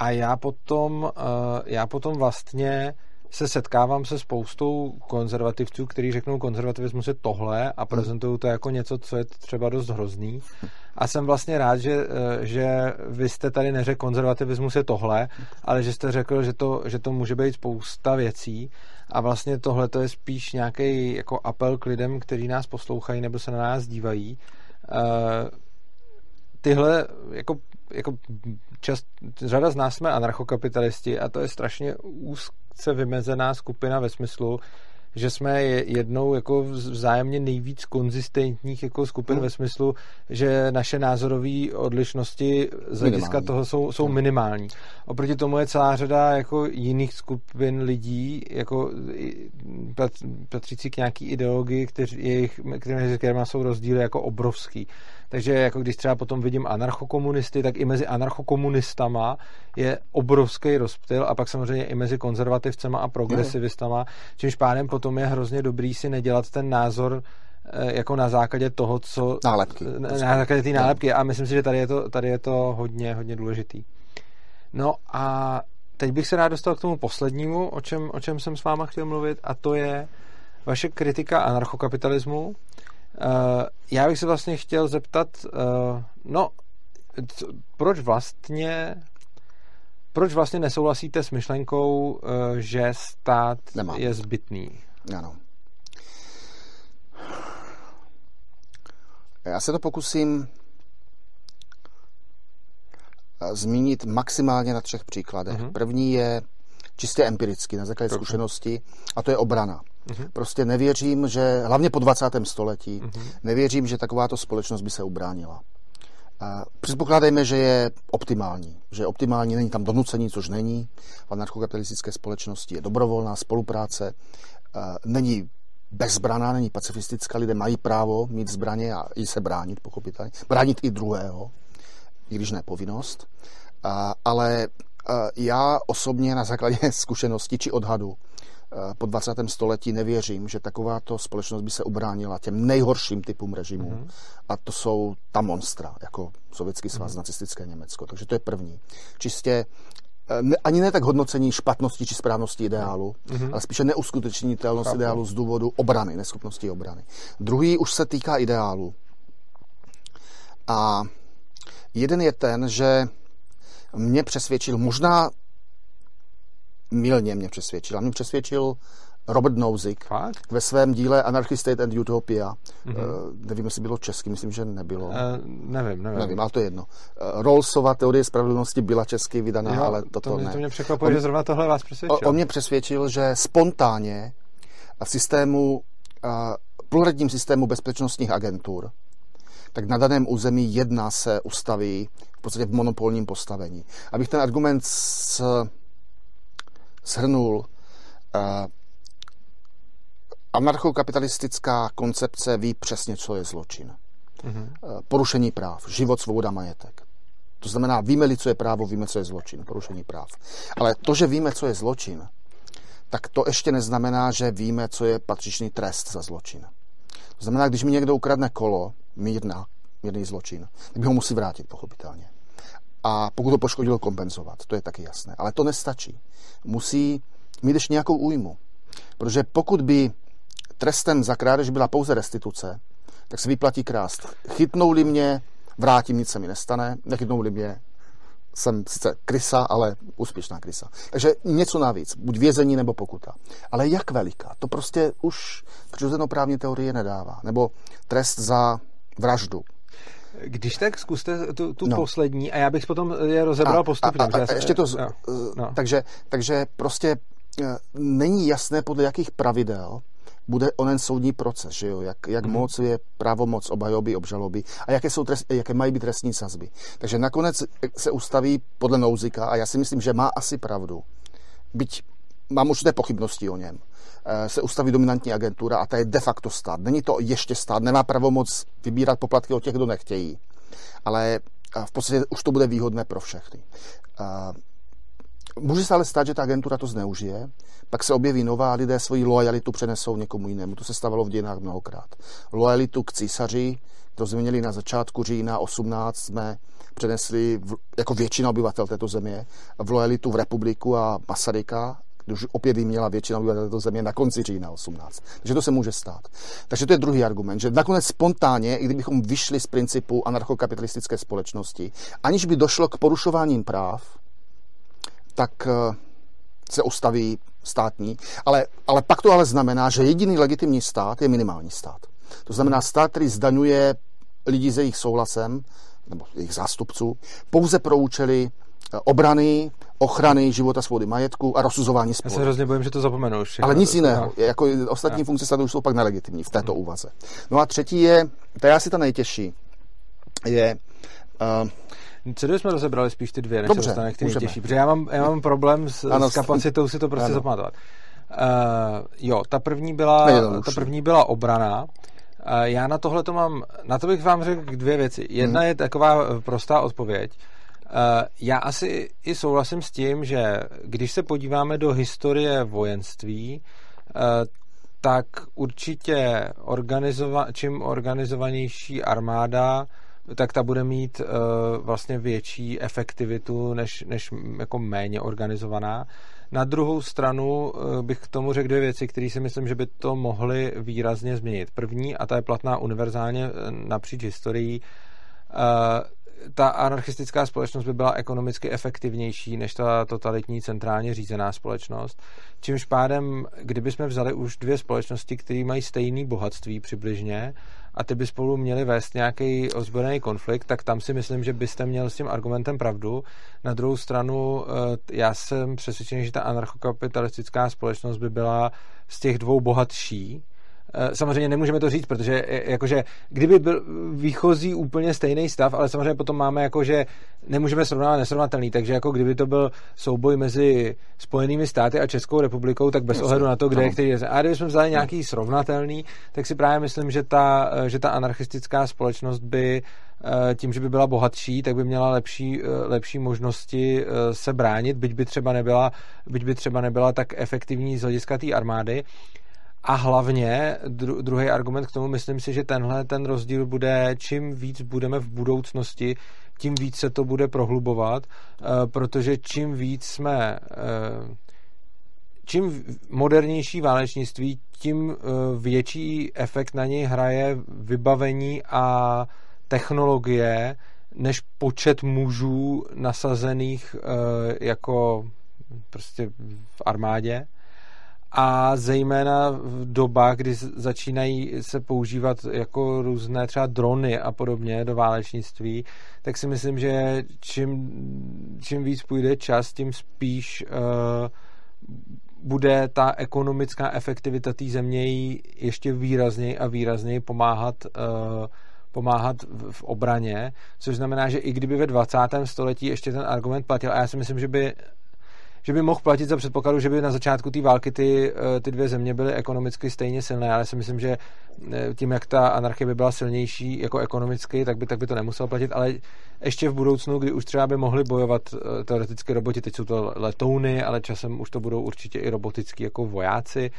A já potom, já potom vlastně se setkávám se spoustou konzervativců, kteří řeknou, konzervativismus je tohle a prezentují to jako něco, co je třeba dost hrozný. A jsem vlastně rád, že, eh, že vy jste tady neřekl, konzervativismus je tohle, ale že jste řekl, že to, že to může být spousta věcí. A vlastně tohle to je spíš nějaký jako apel k lidem, kteří nás poslouchají nebo se na nás dívají. Eh, tyhle jako jako čas, řada z nás jsme anarchokapitalisti a to je strašně úzce vymezená skupina ve smyslu, že jsme jednou jako vzájemně nejvíc konzistentních jako skupin hmm. ve smyslu, že naše názorové odlišnosti z hlediska toho jsou, jsou minimální. Oproti tomu je celá řada jako jiných skupin lidí, jako patřící k nějaký ideologii, kteří, jejich, kterými jsou rozdíly jako obrovský. Takže jako když třeba potom vidím anarchokomunisty, tak i mezi anarchokomunistama je obrovský rozptyl a pak samozřejmě i mezi konzervativcema a progresivistama, čímž pádem potom je hrozně dobrý si nedělat ten názor eh, jako na základě toho, co... Nálepky. Na, na základě té nálepky a myslím si, že tady je to, tady je to hodně, hodně důležitý. No a teď bych se rád dostal k tomu poslednímu, o čem, o čem jsem s váma chtěl mluvit a to je vaše kritika anarchokapitalismu já bych se vlastně chtěl zeptat, uh, no, co, proč vlastně proč vlastně nesouhlasíte s myšlenkou, uh, že stát Nemám. je zbytný? Ano. Já se to pokusím zmínit maximálně na třech příkladech. Uh-huh. První je čistě empiricky, na základě zkušenosti, a to je obrana. Uh-huh. Prostě nevěřím, že, hlavně po 20. století, uh-huh. nevěřím, že takováto společnost by se ubránila. Předpokládejme, že je optimální. Že je optimální, není tam donucení, což není. V anarchokapitalistické společnosti je dobrovolná spolupráce, není bezbraná, není pacifistická, lidé mají právo mít zbraně a i se bránit, pochopitelně. Bránit i druhého, i když ne povinnost. Ale já osobně na základě [laughs] zkušenosti či odhadu po 20. století nevěřím, že takováto společnost by se ubránila těm nejhorším typům režimů. Mm-hmm. A to jsou ta monstra, jako Sovětský svaz, mm-hmm. nacistické Německo. Takže to je první. Čistě eh, ne, ani ne tak hodnocení špatnosti či správnosti ideálu, mm-hmm. ale spíše neuskutečnitelnost Chápu. ideálu z důvodu obrany, neschopnosti obrany. Druhý už se týká ideálu. A jeden je ten, že mě přesvědčil, možná milně mě přesvědčil, a mě přesvědčil Robert Nozick Fakt? ve svém díle Anarchy State and Utopia. Mm-hmm. Uh, nevím, jestli bylo česky, myslím, že nebylo. Uh, nevím, nevím. Nevím, ale to je jedno. Uh, Rawlsova teorie spravedlnosti byla česky vydaná, jo, ale toto to mě, ne. To mě překvapuje, že zrovna tohle vás přesvědčil. On, on mě přesvědčil, že spontánně v systému, uh, pluralitním systému bezpečnostních agentur, tak na daném území jedna se ustaví v podstatě v monopolním postavení. Abych ten argument s, shrnul, uh, Anarchokapitalistická koncepce ví přesně, co je zločin. Mm-hmm. Porušení práv, život, svoboda, majetek. To znamená, víme-li, co je právo, víme, co je zločin, porušení práv. Ale to, že víme, co je zločin, tak to ještě neznamená, že víme, co je patřičný trest za zločin. To znamená, když mi někdo ukradne kolo, mírná, mírný zločin, tak by ho musí vrátit, pochopitelně. A pokud to poškodilo, kompenzovat, to je taky jasné. Ale to nestačí. Musí mít ještě nějakou újmu. Protože pokud by trestem za krádež byla pouze restituce, tak se vyplatí krást. Chytnou-li mě, vrátím, nic se mi nestane. Nechytnou-li mě, jsem sice krysa, ale úspěšná krysa. Takže něco navíc, buď vězení nebo pokuta. Ale jak veliká? To prostě už právní teorie nedává. Nebo trest za vraždu. Když tak zkuste tu, tu no. poslední a já bych potom je rozebral a, postupně. A, a, a ještě to... Z, no. No. Takže, takže prostě eh, není jasné, podle jakých pravidel bude onen soudní proces, že jo? Jak, jak mm. moc je pravomoc obhajoby, obžaloby a jaké, jsou trest, jaké mají být trestní sazby. Takže nakonec se ustaví podle Nouzika a já si myslím, že má asi pravdu. Byť mám určité pochybnosti o něm. Eh, se ustaví dominantní agentura a ta je de facto stát. Není to ještě stát, nemá pravomoc vybírat poplatky od těch, kdo nechtějí. Ale eh, v podstatě už to bude výhodné pro všechny. Eh, Může se ale stát, že ta agentura to zneužije, pak se objeví nová a lidé svoji lojalitu přenesou někomu jinému. To se stávalo v dějinách mnohokrát. Lojalitu k císaři, to měli na začátku října 18, jsme přenesli v, jako většina obyvatel této země v lojalitu v republiku a Masaryka, když opět jí měla většina obyvatel této země na konci října 18. Takže to se může stát. Takže to je druhý argument, že nakonec spontánně, i kdybychom vyšli z principu anarchokapitalistické společnosti, aniž by došlo k porušováním práv, tak eh, se ustaví státní. Ale, ale pak to ale znamená, že jediný legitimní stát je minimální stát. To znamená stát, který zdaňuje lidi s jejich souhlasem, nebo jejich zástupců, pouze pro účely eh, obrany, ochrany života, svobody majetku a rozsuzování sporu. Já se hrozně bojím, že to zapomenou. Všechno. Ale nic jiného. No. Jako ostatní no. funkce státu už jsou pak nelegitimní v této hmm. úvaze. No a třetí je, to je asi ta nejtěžší, je uh, co jsme rozebrali spíš ty dvě, než Dobře, se dostane k ty nejtěžší, protože já mám, já mám problém s, ano, s kapacitou si to prostě ano. zapamatovat. Uh, jo, ta první byla, ta první byla obrana. Uh, já na tohle to mám, na to bych vám řekl dvě věci. Jedna hmm. je taková eh, prostá odpověď. Uh, já asi i souhlasím s tím, že když se podíváme do historie vojenství, uh, tak určitě organizova- čím organizovanější armáda, tak ta bude mít uh, vlastně větší efektivitu než, než jako méně organizovaná. Na druhou stranu bych k tomu řekl dvě věci, které si myslím, že by to mohly výrazně změnit. První, a ta je platná univerzálně eh, napříč historií, ta anarchistická společnost by byla ekonomicky efektivnější než ta totalitní centrálně řízená společnost. Čímž pádem, kdyby jsme vzali už dvě společnosti, které mají stejné bohatství přibližně a ty by spolu měli vést nějaký ozbrojený konflikt, tak tam si myslím, že byste měl s tím argumentem pravdu. Na druhou stranu, eh, já jsem přesvědčený, že ta anarchokapitalistická společnost by byla z těch dvou bohatší, samozřejmě nemůžeme to říct, protože eh, jakože kdyby byl výchozí úplně stejný stav, ale samozřejmě potom máme jakože nemůžeme srovnávat nesrovnatelný, takže jako kdyby to byl souboj mezi Spojenými státy a Českou republikou, tak bez ohledu na to, kde je který je. A kdybychom vzali nějaký srovnatelný, tak si právě myslím, že ta, eh, že ta anarchistická společnost by tím, že by byla bohatší, tak by měla lepší, lepší možnosti se bránit, byť by třeba nebyla, byť by třeba nebyla tak efektivní z hlediska té armády. A hlavně dru, druhý argument k tomu, myslím si, že tenhle ten rozdíl bude, čím víc budeme v budoucnosti, tím víc se to bude prohlubovat, eh, protože čím víc jsme eh, čím modernější válečnictví, tím eh, větší efekt na něj hraje vybavení a technologie, než počet mužů nasazených jako prostě v armádě a zejména v dobách, kdy začínají se používat jako různé třeba drony a podobně do válečnictví, tak si myslím, že čím, čím víc půjde čas, tím spíš uh, bude ta ekonomická efektivita té země ještě výrazněji a výrazněji pomáhat uh, pomáhat v obraně, což znamená, že i kdyby ve 20. století ještě ten argument platil, a já si myslím, že by že by mohl platit za předpokladu, že by na začátku té války ty, eh, ty dvě země byly ekonomicky stejně silné, ale si myslím, že eh, tím, jak ta anarchie by byla silnější jako ekonomicky, tak by, tak by to nemuselo platit, ale ještě v budoucnu, kdy už třeba by mohli bojovat eh, teoreticky roboti, teď jsou to letouny, ale časem už to budou určitě i robotický jako vojáci,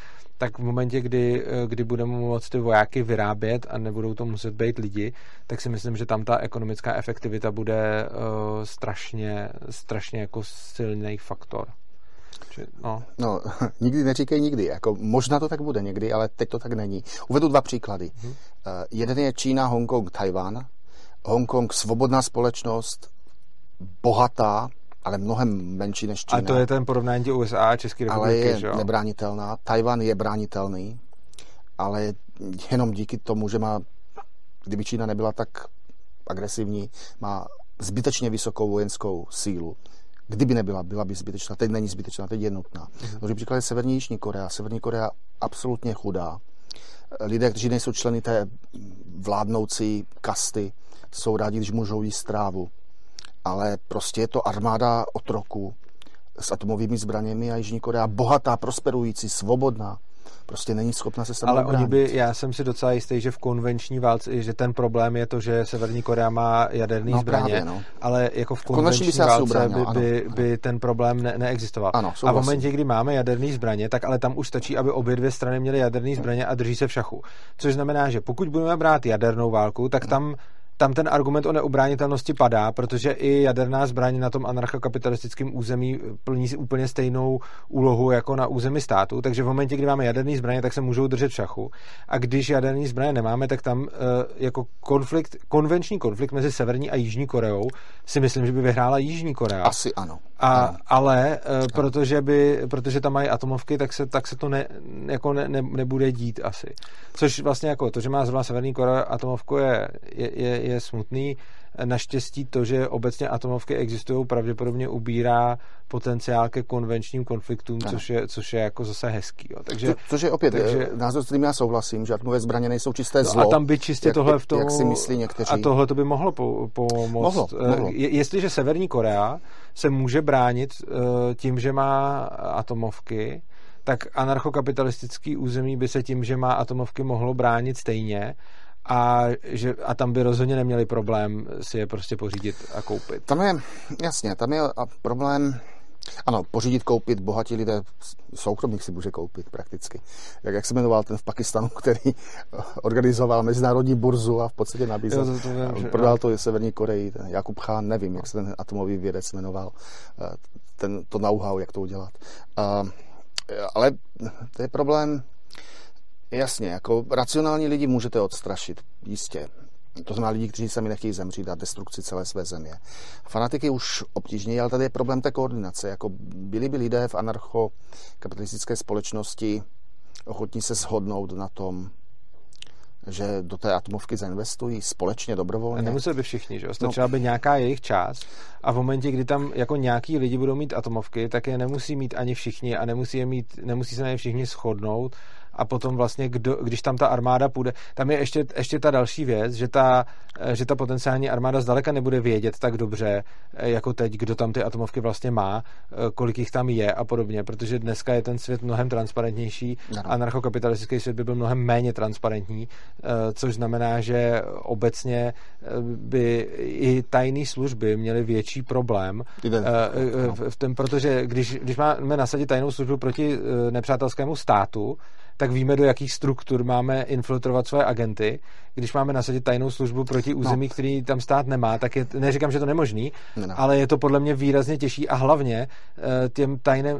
tak v momentě, kdy, kdy budeme moct ty vojáky vyrábět a nebudou to muset být lidi, tak si myslím, že tam ta ekonomická efektivita bude uh, strašně, strašně jako silný faktor. Či, no. no, [laughs] nikdy neříkej nikdy. Jako, možná to tak bude někdy, ale teď to tak není. Uvedu dva příklady. Hmm. Uh, jeden je Čína, Hongkong, Tajván. Hongkong, svobodná společnost, bohatá, ale mnohem menší než Čína. A to je ten porovnání USA a České republiky, Ale je že nebránitelná. Tajvan je bránitelný, ale jenom díky tomu, že má, kdyby Čína nebyla tak agresivní, má zbytečně vysokou vojenskou sílu. Kdyby nebyla, byla by zbytečná. Teď není zbytečná, teď je nutná. Takže příklad je Severní Jižní Korea. Severní Korea absolutně chudá. Lidé, kteří nejsou členy té vládnoucí kasty, jsou rádi, když můžou jíst strávu ale prostě je to armáda otroků s atomovými zbraněmi a Jižní Korea bohatá, prosperující, svobodná prostě není schopna se sama Ale oni by, já jsem si docela jistý, že v konvenční válce, že ten problém je to, že Severní Korea má jaderné no, zbraně, právě, no. ale jako v konvenční, konvenční válce ubránil, by, by, ano, by ten problém ne, neexistoval. Ano, a v momentě, kdy máme jaderné zbraně, tak ale tam už stačí, aby obě dvě strany měly jaderné zbraně a drží se v šachu. Což znamená, že pokud budeme brát jadernou válku, tak tam tam ten argument o neubránitelnosti padá, protože i jaderná zbraň na tom anarchokapitalistickém území plní úplně stejnou úlohu jako na území státu, takže v momentě, kdy máme jaderné zbraně, tak se můžou držet v šachu. A když jaderné zbraně nemáme, tak tam uh, jako konflikt, konvenční konflikt mezi Severní a Jižní Koreou si myslím, že by vyhrála Jižní Korea. Asi ano. A, ano. Ale uh, ano. protože, by, protože tam mají atomovky, tak se, tak se to ne, jako ne, ne, nebude dít asi. Což vlastně jako to, že má zrovna Severní Korea atomovku je, je, je, je smutný. Naštěstí to, že obecně atomovky existují, pravděpodobně ubírá potenciál ke konvenčním konfliktům, což je, což je jako zase hezký. Jo. Takže, Co, což je opět takže, eh, názor, s kterým já souhlasím, že atomové zbraně nejsou čisté zlo. No a tam by čistě jak, tohle v tom... Jak si myslí někteří. A tohle to by mohlo pomoct. Mohlo, eh, mohlo. Je, jestliže Severní Korea se může bránit uh, tím, že má atomovky, tak anarchokapitalistický území by se tím, že má atomovky, mohlo bránit stejně a, že, a tam by rozhodně neměli problém si je prostě pořídit a koupit. Tam je, jasně, tam je problém, ano, pořídit, koupit, bohatí lidé, soukromník si může koupit prakticky. Jak, jak se jmenoval ten v Pakistanu, který organizoval mezinárodní burzu a v podstatě nabízel. Jo, to, to vím, že, prodal to Severní Koreji, ten Jakub Chán, nevím, jak se ten atomový vědec jmenoval, eh, ten, to know-how, jak to udělat. Ale to je problém, jasně, jako racionální lidi můžete odstrašit, jistě. To znamená lidi, kteří sami nechtějí zemřít a destrukci celé své země. Fanatiky už obtížněji, ale tady je problém té koordinace. Jako byli by lidé v anarchokapitalistické společnosti ochotní se shodnout na tom, že do té atomovky zainvestují společně, dobrovolně. A nemuseli by všichni, že Stačila no. by nějaká jejich část a v momentě, kdy tam jako nějaký lidi budou mít atomovky, tak je nemusí mít ani všichni a nemusí, je mít, nemusí se na ně všichni shodnout a potom vlastně, kdo, když tam ta armáda půjde, tam je ještě, ještě ta další věc, že ta, že ta potenciální armáda zdaleka nebude vědět tak dobře, jako teď, kdo tam ty atomovky vlastně má, kolik jich tam je a podobně, protože dneska je ten svět mnohem transparentnější, a anarchokapitalistický svět by byl mnohem méně transparentní, což znamená, že obecně by i tajné služby měly větší problém v tom, protože když, když máme nasadit tajnou službu proti nepřátelskému státu, tak víme, do jakých struktur máme infiltrovat své agenty. Když máme nasadit tajnou službu proti území, no. který tam stát nemá, tak je, neříkám, že to nemožný, no. ale je to podle mě výrazně těžší a hlavně eh, těm tajným,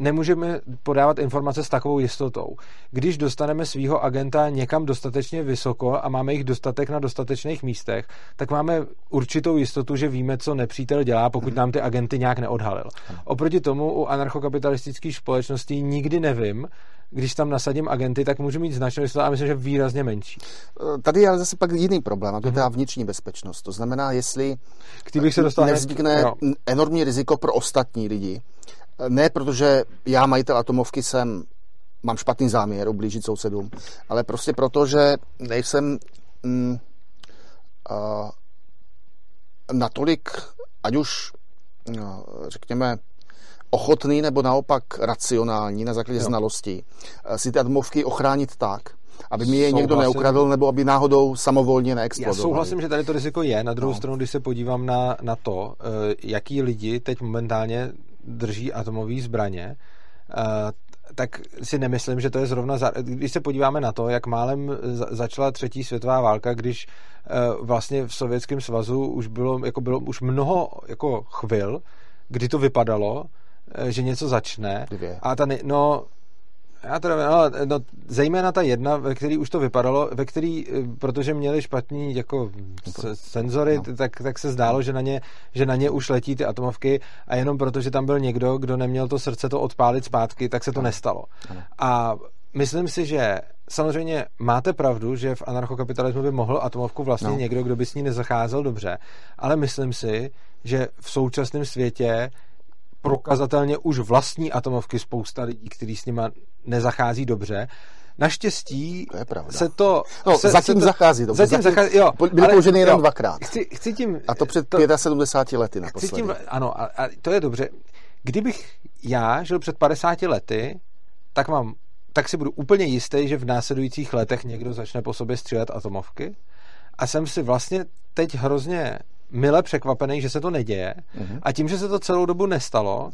nemůžeme podávat informace s takovou jistotou. Když dostaneme svého agenta někam dostatečně vysoko a máme jich dostatek na dostatečných místech, tak máme určitou jistotu, že víme, co nepřítel dělá, pokud nám ty agenty nějak neodhalil. Oproti tomu u anarchokapitalistických společností nikdy nevím, když tam nasadím agenty, tak můžu mít značnou jistotu a myslím, že výrazně menší. Tady je ale zase pak jiný problém, a to je ta vnitřní bezpečnost. To znamená, jestli bych se dostal nevznikne hned... enormní riziko pro ostatní lidi, ne protože já, majitel atomovky, jsem mám špatný záměr ublížit sousedům, ale prostě proto, že nejsem mm, uh, natolik, ať už no, řekněme, ochotný nebo naopak racionální na základě jo. znalostí si ty atomovky ochránit tak, aby mi je souhlasím. někdo neukradl, nebo aby náhodou samovolně neexplodoval. Já souhlasím, že tady to riziko je. Na druhou no. stranu, když se podívám na, na to, eh, jaký lidi teď momentálně drží atomové zbraně, tak si nemyslím, že to je zrovna... Za... Když se podíváme na to, jak málem začala třetí světová válka, když eh, vlastně v Sovětském svazu už bylo, jako bylo už mnoho jako chvil, kdy to vypadalo, že něco začne. Dvě. A ta, ne... no, já teda, no, no, zejména ta jedna, ve který už to vypadalo, ve který, eh, protože měli špatný jako senzory, no. tak, tak se zdálo, že na, ně, že na ně už letí ty atomovky a jenom proto, že tam byl někdo, kdo neměl to srdce to odpálit zpátky, tak se to ano. nestalo. Ano. A myslím si, že samozřejmě máte pravdu, že v anarchokapitalismu by mohl atomovku vlastně no. někdo, kdo by s ní nezacházel dobře, ale myslím si, že v současném světě prokazatelně už vlastní atomovky spousta lidí, kteří s nima nezachází dobře. Naštěstí to je pravda. se to... No, se, zatím se to, zachází dobře. Zatím, zatím zachází, jo. Byly použeny jenom dvakrát. Chci, chci tím... A to před to, 75 lety naposledy. Chci tím, ano, a, a to je dobře. Kdybych já žil před 50 lety, tak mám tak si budu úplně jistý, že v následujících letech někdo začne po sobě střílet atomovky. A jsem si vlastně teď hrozně mile překvapený, že se to neděje. Uh-huh. A tím, že se to celou dobu nestalo, uh,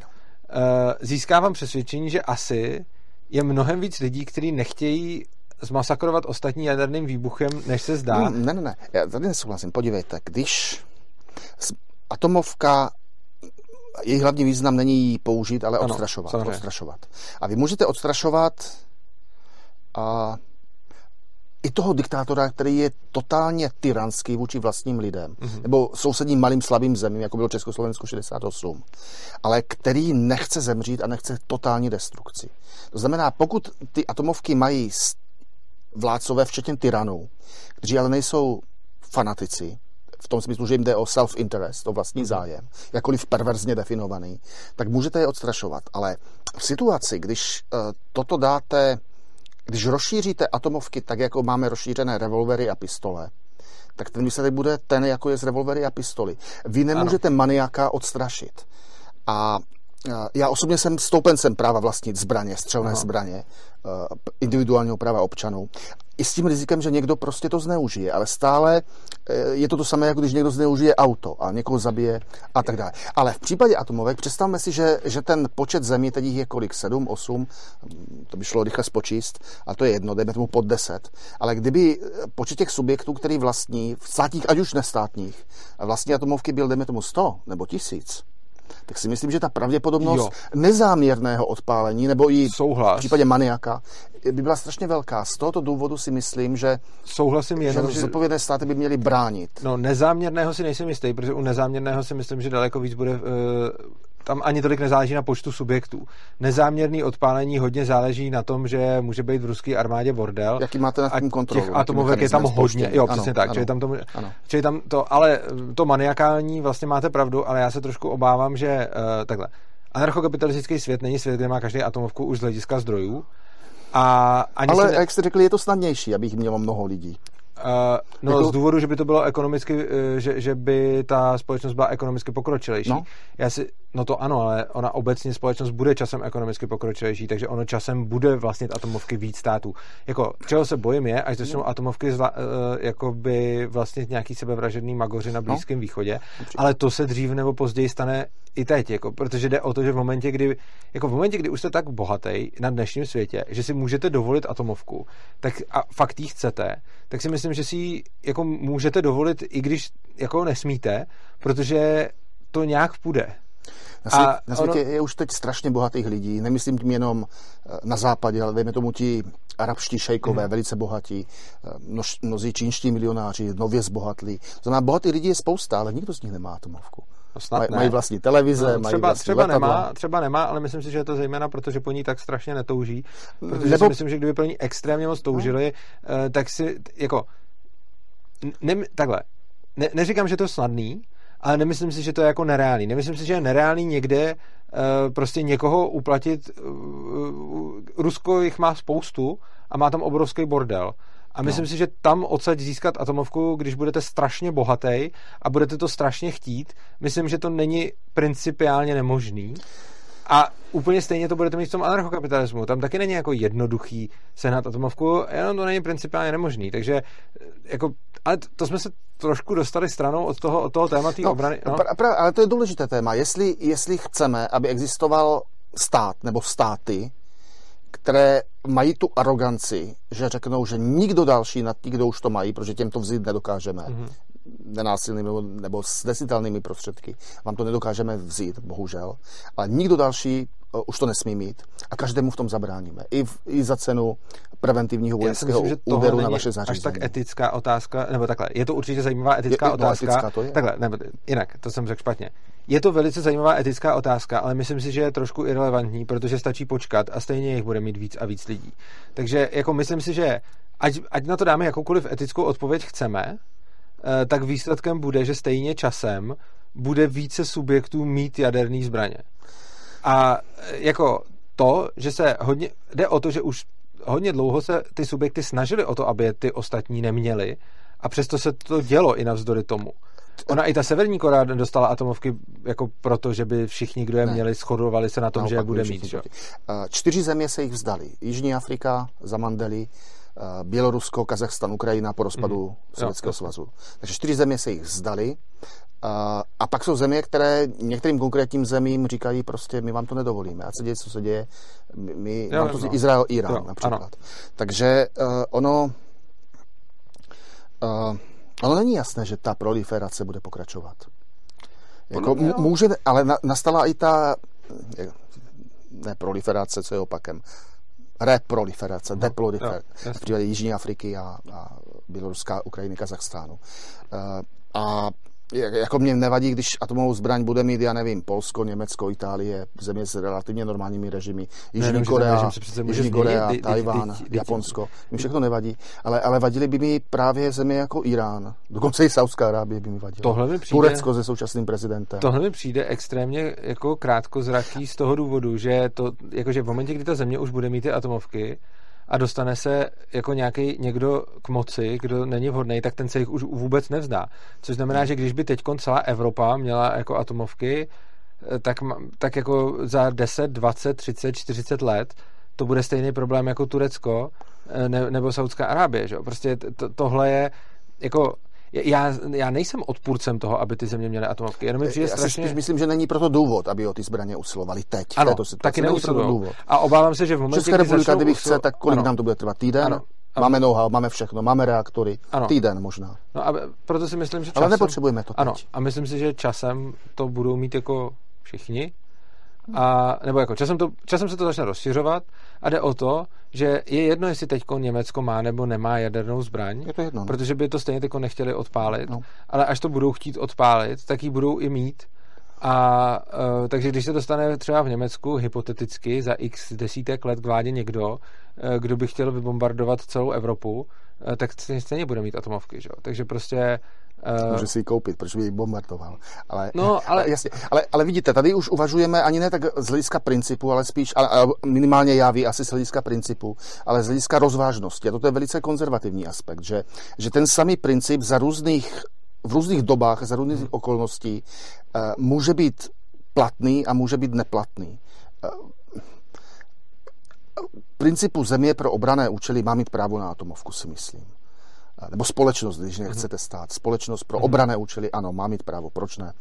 získávám přesvědčení, že asi je mnohem víc lidí, kteří nechtějí zmasakrovat ostatní jaderným výbuchem, než se zdá. No, ne, ne, ne, já tady nesouhlasím. Podívejte, když atomovka její hlavní význam není ji použít, ale ano, odstrašovat. odstrašovat. A vy můžete odstrašovat a i toho diktátora, který je totálně tyranský vůči vlastním lidem, mm-hmm. nebo sousedním malým slabým zemím, jako bylo Československo 68, ale který nechce zemřít a nechce totální destrukci. To znamená, pokud ty atomovky mají vládcové, včetně tyranů, kteří ale nejsou fanatici, v tom smyslu, že jim jde o self-interest, o vlastní mm-hmm. zájem, jakkoliv perverzně definovaný, tak můžete je odstrašovat. Ale v situaci, když uh, toto dáte když rozšíříte atomovky tak, jako máme rozšířené revolvery a pistole, tak ten výsledek bude ten, jako je z revolvery a pistoli. Vy nemůžete ano. maniaka odstrašit. A já osobně jsem stoupencem práva vlastnit zbraně, střelné Aha. zbraně, eh, individuálního práva občanů. I s tím rizikem, že někdo prostě to zneužije, ale stále eh, je to to samé, jako když někdo zneužije auto a někoho zabije a tak dále. Ale v případě atomovek představme si, že, že ten počet zemí, teď je kolik, 7, 8, to by šlo rychle spočíst, a to je jedno, dejme tomu pod 10. Ale kdyby eh, počet těch subjektů, který vlastní, v státních, ať už nestátních, vlastní atomovky byl, dejme tomu 100 nebo 1000, tak si myslím, že ta pravděpodobnost jo. nezáměrného odpálení nebo i Souhlas. v případě maniaka by byla strašně velká. Z tohoto důvodu si myslím, že, Souhlasím jenom, že zodpovědné státy by měly bránit. No, nezáměrného si nejsem jistý, protože u nezáměrného si myslím, že daleko víc bude uh, tam ani tolik nezáleží na počtu subjektů. Nezáměrný odpálení hodně záleží na tom, že může být v ruské armádě bordel. Jaký máte na tím kontrolu? Těch atomovek je tam hodně. Jo, přesně ano, tak. Ano, čili tam to, ano. Čili tam to, ale to maniakální vlastně máte pravdu, ale já se trošku obávám, že uh, takhle. Anarchokapitalistický svět není svět, kde má každý atomovku už z hlediska zdrojů. A ani ale, ne... jak jste řekli, je to snadnější, abych mělo mnoho lidí. Uh, no jako... z důvodu, že by to bylo ekonomicky, eh, že, že by ta společnost byla ekonomicky pokročilejší. No. Já si, no to ano, ale ona obecně společnost bude časem ekonomicky pokročilejší, takže ono časem bude vlastnit atomovky víc států. Jako, čeho se bojím je, až začnou no. atomovky zla, uh, jakoby vlastnit nějaký sebevražedný magoři na no. Blízkém no. východě, Například. ale to se dřív nebo později stane i teď, jako, protože jde o to, že v momentě, kdy, jako v momentě, kdy už jste tak bohatý na dnešním světě, že si můžete dovolit atomovku, tak a fakt ji chcete, tak si myslím, že si ji jako můžete dovolit, i když jako nesmíte, protože to nějak půjde. Na, svět, a na světě ono... je už teď strašně bohatých lidí, nemyslím tím jenom eh, na západě, ale dejme tomu ti arabští šejkové, hmm. velice bohatí, eh, množ, mnozí čínští milionáři, nově zbohatlí. To znamená, bohatých lidí je spousta, ale nikdo z nich nemá atomovku. No snad Maj. Mají vlastní televize, no, třeba, mají vlastní třeba nemá, třeba nemá, ale myslím si, že je to zejména proto, že po ní tak strašně netouží. Protože Nebo... si myslím, že kdyby po ní extrémně moc toužili, no. tak si jako ne, takhle, ne, neříkám, že to je snadný, ale nemyslím si, že to je jako nereálný. Nemyslím si, že je nereálný někde uh, prostě někoho uplatit. Uh, Rusko jich má spoustu a má tam obrovský bordel. A myslím no. si, že tam odsaď získat atomovku, když budete strašně bohatý a budete to strašně chtít, myslím, že to není principiálně nemožný. A úplně stejně to budete mít v tom anarchokapitalismu. Tam taky není jako jednoduchý sehnat atomovku, jenom to není principiálně nemožný. Takže jako, ale to jsme se trošku dostali stranou od toho, od toho tématu no, obrany. No. Pra, pra, ale to je důležité téma. Jestli, jestli chceme, aby existoval stát nebo státy, které mají tu aroganci, že řeknou, že nikdo další nad tí, kdo už to mají, protože těm to vzít nedokážeme, mm-hmm. Nenásilnými nebo s desitelnými prostředky, vám to nedokážeme vzít, bohužel, ale nikdo další uh, už to nesmí mít a každému v tom zabráníme. I, v, i za cenu preventivního vojenského úvěru na vaše zařízení. Až tak etická otázka, nebo takhle, je to určitě zajímavá etická je, otázka. No, etická to je. Takhle, nebo jinak, to jsem řekl špatně. Je to velice zajímavá etická otázka, ale myslím si, že je trošku irrelevantní, protože stačí počkat a stejně jich bude mít víc a víc lidí. Takže jako myslím si, že ať, ať na to dáme jakoukoliv etickou odpověď chceme, eh, tak výsledkem bude, že stejně časem bude více subjektů mít jaderný zbraně. A eh, jako to, že se hodně, jde o to, že už hodně dlouho se ty subjekty snažily o to, aby ty ostatní neměli a přesto se to dělo i navzdory tomu. Ona i ta Severní Korea dostala atomovky jako proto, že by všichni, kdo je ne. měli, shodovali se na tom, Naopak, že je bude mít. Že? Čtyři země se jich vzdali. Jižní Afrika za Mandely, Bělorusko, Kazachstan, Ukrajina po rozpadu mm. Sovětského svazu. Takže čtyři země se jich vzdali. A pak jsou země, které některým konkrétním zemím říkají prostě, my vám to nedovolíme. A co děje, co se děje? My, jo, to no. Izrael, Irán jo, například. Ano. Takže uh, ono... Uh, ale není jasné, že ta proliferace bude pokračovat. Jako, může, ale na, nastala i ta ne proliferace, co je opakem, reproliferace, no, deproliferace v případě Jižní Afriky a, a Běloruská, Ukrajiny, Kazachstánu. Uh, a jako mě nevadí, když atomovou zbraň bude mít, já nevím, Polsko, Německo, Itálie, země s relativně normálními režimy, Jižní ne, Korea, Jižní Korea, Tajván, Japonsko, mi všechno nevadí, ale, ale vadili by mi právě země jako Irán, dokonce i Saudská Arábie by mi vadila. Tohle mi přijde, Turecko se současným prezidentem. Tohle mi přijde extrémně jako krátkozraký z toho důvodu, že to, jakože v momentě, kdy ta země už bude mít ty atomovky, a dostane se jako nějaký někdo k moci, kdo není vhodný, tak ten se jich už vůbec nevzdá. Což znamená, že když by teď celá Evropa měla jako atomovky, eh, tak, tak jako za 10, 20, 30, 40 let to bude stejný problém jako Turecko eh, ne, nebo Saudská Arábie. Že? Prostě to, tohle je jako já, já nejsem odpůrcem toho, aby ty země měly atomovky. Jenom mi přijde já strašně... si myslím, že není proto důvod, aby o ty zbraně usilovali teď. Ano, této taky není proto důvod. A obávám se, že v momentě, Česká republika, kdyby chce, tak kolik ano. nám to bude trvat? Týden? Ano. Máme know-how, máme všechno, máme reaktory. Ano. Týden možná. No a proto si myslím, že časem... Ale nepotřebujeme to teď. Ano, a myslím si, že časem to budou mít jako všichni. A, nebo jako časem, to, časem se to začne rozšiřovat a jde o to, že je jedno, jestli teď Německo má nebo nemá jadernou zbraň, je to jedno, no. protože by to stejně teď nechtěli odpálit, no. ale až to budou chtít odpálit, tak ji budou i mít. A uh, takže když se dostane třeba v Německu hypoteticky za x desítek let k vládě někdo, uh, kdo by chtěl vybombardovat celou Evropu, uh, tak stejně bude mít atomovky. Že? Takže prostě Uh, Může si ji koupit, proč by ji bombardoval. Ale, no, ale... Jasně, ale, ale vidíte, tady už uvažujeme ani ne tak z hlediska principu, ale spíš, ale, minimálně já ví asi z hlediska principu, ale z hlediska rozvážnosti. A toto je velice konzervativní aspekt, že, že ten samý princip za různých, v různých dobách, za různých hmm. okolností uh, může být platný a může být neplatný. Uh, principu země pro obrané účely má mít právo na atomovku, si myslím nebo společnost, když nechcete stát, společnost pro obrané účely, ano, má mít právo, proč ne?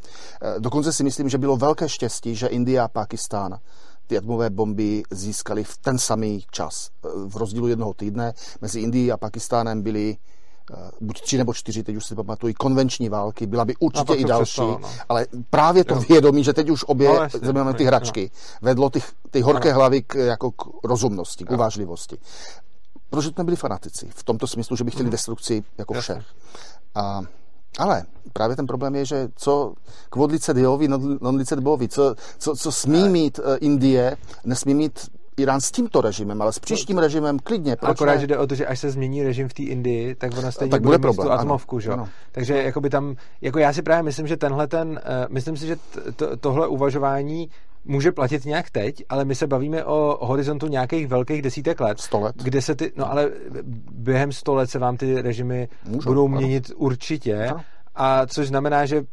Eh, dokonce si myslím, že bylo velké štěstí, že India a Pakistán ty atomové bomby získali v ten samý čas. Eh, v rozdílu jednoho týdne mezi Indií a Pakistánem byly buď tři nebo čtyři, teď už si pamatuju, konvenční války, byla by určitě i další, přestalo, no. ale právě to jo. vědomí, že teď už obě no, jasně, ty hračky, no. vedlo ty, ty horké no. hlavy k, jako k rozumnosti, k no. uvážlivosti. Protože to nebyli fanatici, v tomto smyslu, že by chtěli mhm. destrukci jako všech. A ale právě ten problém je, že co kvodlice diovi, non-lice dbovi, co, co, co smí mít uh, Indie, nesmí mít Irán s tímto režimem, ale s příštím režimem klidně. Proč Akorát, ne? že jde o to, že až se změní režim v té Indii, tak ono stejně tak bude, bude problém, tu atomovku, že? Ano. Takže jako by tam, jako já si právě myslím, že tenhle ten, uh, myslím si, že to, tohle uvažování může platit nějak teď, ale my se bavíme o horizontu nějakých velkých desítek let. Sto let. Kde se ty, no ale během sto let se vám ty režimy Můžou, budou ano. měnit určitě. Ano. A což znamená, že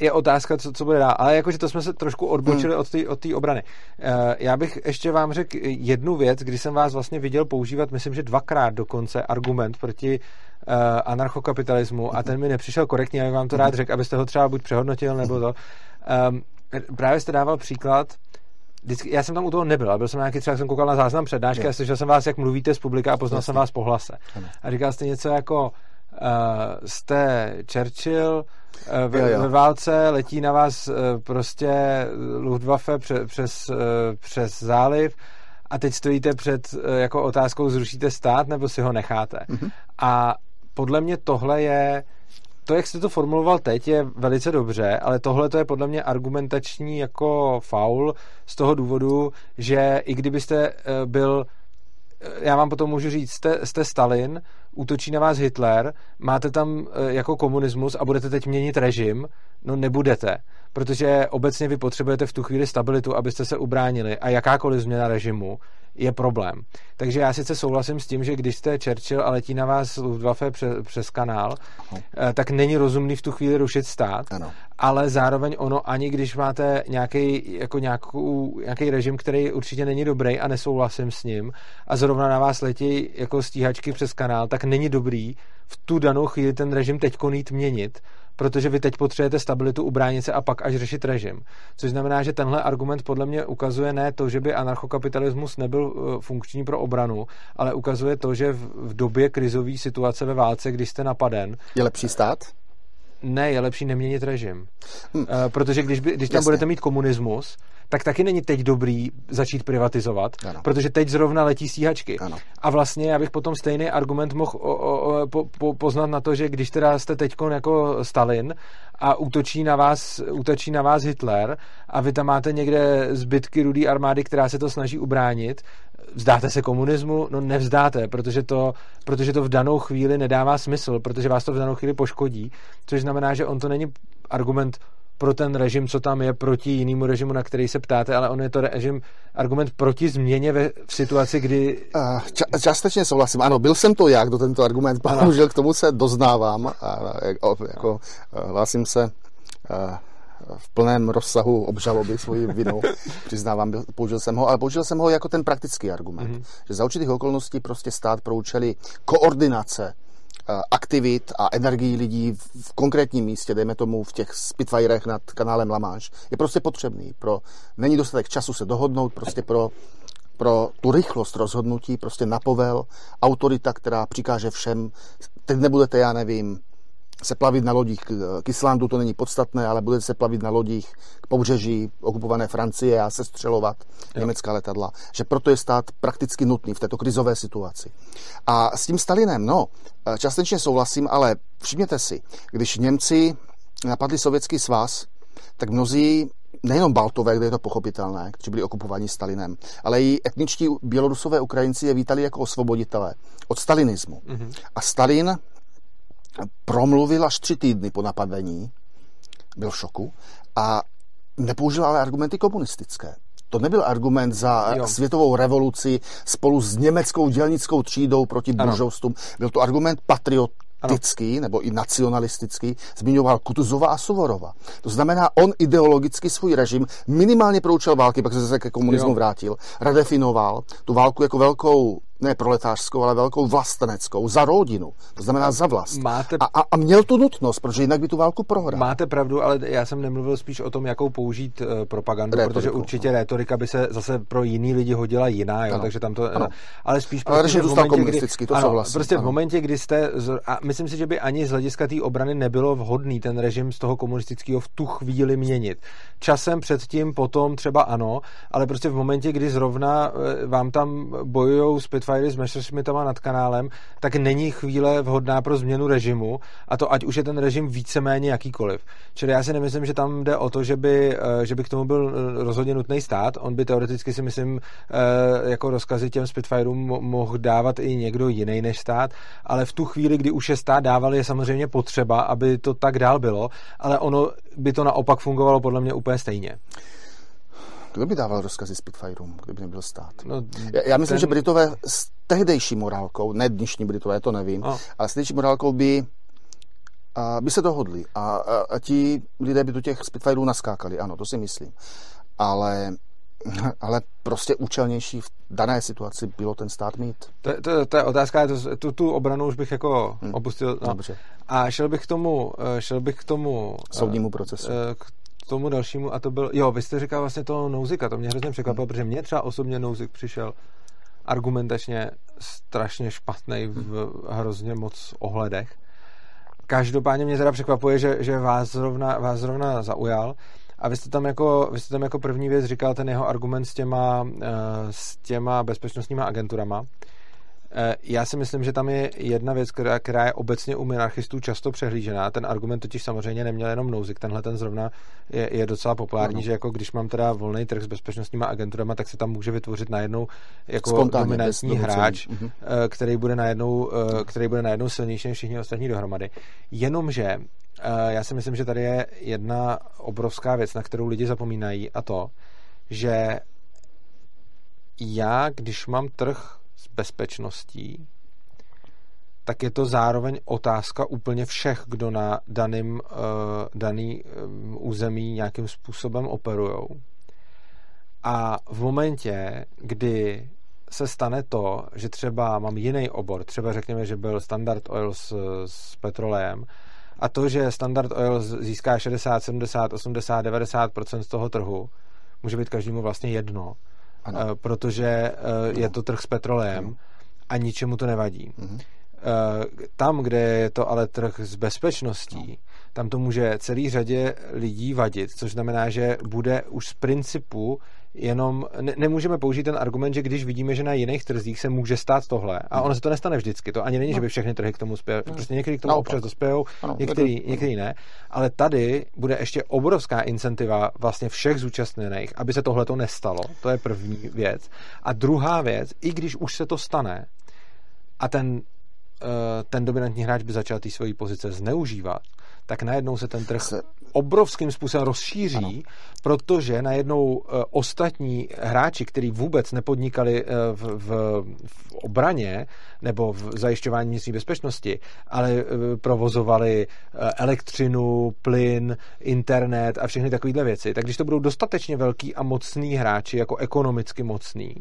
je otázka, co, co bude dál. Ale jakože to jsme se trošku odbočili hmm. od té od obrany. Uh, já bych ještě vám řekl jednu věc, kdy jsem vás vlastně viděl používat, myslím, že dvakrát dokonce argument proti uh, anarchokapitalismu a ten mi nepřišel korektně, jak vám to rád řekl, abyste ho třeba buď přehodnotil, nebo to. Um, právě jste dával příklad, Vždycky, já jsem tam u toho nebyl, ale byl jsem nějaký třeba, jsem koukal na záznam přednášky a slyšel jsem vás, jak mluvíte z publika a poznal Jasně. jsem vás po hlase. Ano. A říkal jste něco jako, uh, jste Churchill, uh, ve, jo, jo. ve válce letí na vás uh, prostě Luftwaffe pře, přes, uh, přes záliv a teď stojíte před uh, jako otázkou, zrušíte stát nebo si ho necháte. Mm-hmm. A podle mě tohle je to, jak jste to formuloval teď, je velice dobře, ale tohle to je podle mě argumentační jako faul z toho důvodu, že i kdybyste eh, byl eh, já vám potom můžu říct, jste, jste Stalin, útočí na vás Hitler, máte tam eh, jako komunismus a budete teď měnit režim, no nebudete, protože obecně vy potřebujete v tu chvíli stabilitu, abyste se ubránili a jakákoliv změna režimu je problém. Takže já sice souhlasím s tím, že když jste Churchill a letí na vás Luftwaffe přes, přes kanál, no. tak není rozumný v tu chvíli rušit stát, ano. ale zároveň ono, ani když máte nějaký, jako nějakou, nějaký režim, který určitě není dobrý a nesouhlasím s ním a zrovna na vás letí jako stíhačky přes kanál, tak není dobrý v tu danou chvíli ten režim teď jít měnit, protože vy teď potřebujete stabilitu, ubránit se a pak až řešit režim. Což znamená, že tenhle argument podle mě ukazuje ne to, že by anarchokapitalismus nebyl eh, funkční pro obranu, ale ukazuje to, že v době krizové situace ve válce, když jste napaden. Je lepší stát? Ne, je lepší neměnit režim. Hmm. Protože když, by, když tam Jasně. budete mít komunismus, tak taky není teď dobrý začít privatizovat, ano. protože teď zrovna letí stíhačky. Ano. A vlastně já bych potom stejný argument mohl o, o, po, po, poznat na to, že když teda jste teď jako Stalin a útočí na vás, útočí na vás Hitler a vy tam máte někde zbytky rudé armády, která se to snaží ubránit, vzdáte se komunismu? No nevzdáte, protože to, protože to v danou chvíli nedává smysl, protože vás to v danou chvíli poškodí, což znamená, že on to není argument pro ten režim, co tam je proti jinému režimu, na který se ptáte, ale on je to režim, argument proti změně ve, v situaci, kdy... Ča, částečně souhlasím. Ano, byl jsem to já, kdo tento argument použil, k tomu se doznávám a jako, hlásím se v plném rozsahu obžaloby svoji vinou, [laughs] přiznávám, použil jsem ho, ale použil jsem ho jako ten praktický argument, mm-hmm. že za určitých okolností prostě stát pro účely koordinace aktivit a energií lidí v konkrétním místě, dejme tomu v těch Spitfirech nad kanálem Lamáš, je prostě potřebný. Pro, není dostatek času se dohodnout, prostě pro, pro tu rychlost rozhodnutí, prostě napovel, autorita, která přikáže všem, teď nebudete, já nevím, se plavit na lodích k Islandu, to není podstatné, ale budete se plavit na lodích k pobřeží okupované Francie a sestřelovat jo. německá letadla. Že proto je stát prakticky nutný v této krizové situaci. A s tím Stalinem, no, částečně souhlasím, ale všimněte si, když Němci napadli Sovětský svaz, tak mnozí nejenom Baltové, kde je to pochopitelné, kteří byli okupováni Stalinem, ale i etničtí Bělorusové Ukrajinci je vítali jako osvoboditele od stalinismu. Mm-hmm. A Stalin promluvil až tři týdny po napadení, byl v šoku a nepoužil ale argumenty komunistické. To nebyl argument za jo. světovou revoluci spolu s německou dělnickou třídou proti buržoustům. Byl to argument patriot, ano. nebo i nacionalistický, zmiňoval Kutuzova a Suvorova. To znamená, on ideologicky svůj režim minimálně pro účel války, pak se zase ke komunismu jo. vrátil, redefinoval tu válku jako velkou ne proletářskou, ale velkou vlasteneckou, za rodinu, to znamená za vlast. Máte... A, a, a měl tu nutnost, protože jinak by tu válku prohrál. Máte pravdu, ale já jsem nemluvil spíš o tom, jakou použít uh, propagandu, Retoriku, protože určitě no. retorika by se zase pro jiný lidi hodila jiná, jo, takže tam to... Ano. Ale spíš ale prostě v momentě, kdy, to ano, prostě ano. v momentě, kdy jste... A myslím si, že by ani z hlediska té obrany nebylo vhodný ten režim z toho komunistického v tu chvíli měnit. Časem předtím, potom třeba ano, ale prostě v momentě, kdy zrovna eh, vám tam bojují Spitfire s Messerschmittama nad kanálem, tak není chvíle vhodná pro změnu režimu a to ať už je ten režim víceméně jakýkoliv. Čili já si nemyslím, že tam jde o to, že by, eh, že by k tomu byl eh, rozhodně nutný stát. On by teoreticky si myslím jako rozkazy těm Spitfireům mohl dávat i někdo jiný než stát, ale v tu chvíli, kdy už je stát dával, je samozřejmě potřeba, aby to tak dál bylo, ale ono by to naopak fungovalo podle mě úplně stejně. Kdo by dával rozkazy Spitfireům, kdyby nebyl stát? No, já, já myslím, ten... že Britové s tehdejší morálkou, ne dnešní Britové, to nevím, oh. ale s tehdejší morálkou by, a, by se dohodli a, a, a ti lidé by do těch Spitfireů naskákali, ano, to si myslím. Ale ale prostě účelnější v dané situaci bylo ten stát mít. To, to, to je otázka, to, tu, tu obranu už bych jako hmm. opustil. No. Dobře. A šel bych k tomu, eh, šel bych k tomu soudnímu procesu. Eh, k tomu dalšímu a to byl, jo, vy jste říkal vlastně toho Nouzika, to mě hrozně překvapilo, protože mě třeba osobně Nouzik přišel argumentačně strašně špatný v hrozně moc ohledech. Každopádně mě teda překvapuje, že, že vás, zrovna, vás zrovna zaujal. A vy jste tam jako, vy jste tam jako první věc říkal ten jeho argument s těma, eh, s těma bezpečnostníma agenturama. Eh, já si myslím, že tam je jedna věc, která, která je obecně u minarchistů často přehlížená. Ten argument totiž samozřejmě neměl jenom nouzik. Tenhle ten zrovna je, je docela populární, no. že jako když mám teda volný trh s bezpečnostníma agenturama, tak se tam může vytvořit najednou jako Spontánně, dominantní hráč, uh-huh. který bude najednou, který bude najednou silnější než všichni ostatní dohromady. Jenomže já si myslím, že tady je jedna obrovská věc, na kterou lidi zapomínají a to, že já, když mám trh bezpečností, tak je to zároveň otázka úplně všech, kdo na daným, uh, daný um, území nějakým způsobem operujou. A v momentě, kdy se stane to, že třeba mám jiný obor, třeba řekněme, že byl Standard Oil s, s petrolejem, a to, že Standard Oil získá 60, 70, 80, 90 z toho trhu, může být každému vlastně jedno, ano. Eh, protože eh, je to trh s petrolejem a ničemu to nevadí. Mhm. Eh, tam, kde je to ale trh s bezpečností, tam to může celý řadě lidí vadit, což znamená, že bude už z principu jenom ne, nemůžeme použít ten argument, že když vidíme, že na jiných trzích se může stát tohle, a ono se to nestane vždycky, to ani není, no. že by všechny trhy k tomu spěly, no. prostě některý k tomu no, občas dospějou, některý, některý ne, ale tady bude ještě obrovská incentiva vlastně všech zúčastněných, aby se tohle to nestalo, to je první věc. A druhá věc, i když už se to stane a ten eh, ten dominantní hráč by začal ty svoji pozice zneužívat, tak najednou se ten trh se... obrovským způsobem rozšíří, ano. protože najednou uh, ostatní hráči, kteří vůbec nepodnikali uh, v, v, v obraně nebo v zajišťování vnitřní bezpečnosti, ale uh, provozovali elektřinu, plyn, internet a všechny takovéhle věci, tak když to budou dostatečně velký a mocný hráči, jako ekonomicky mocný,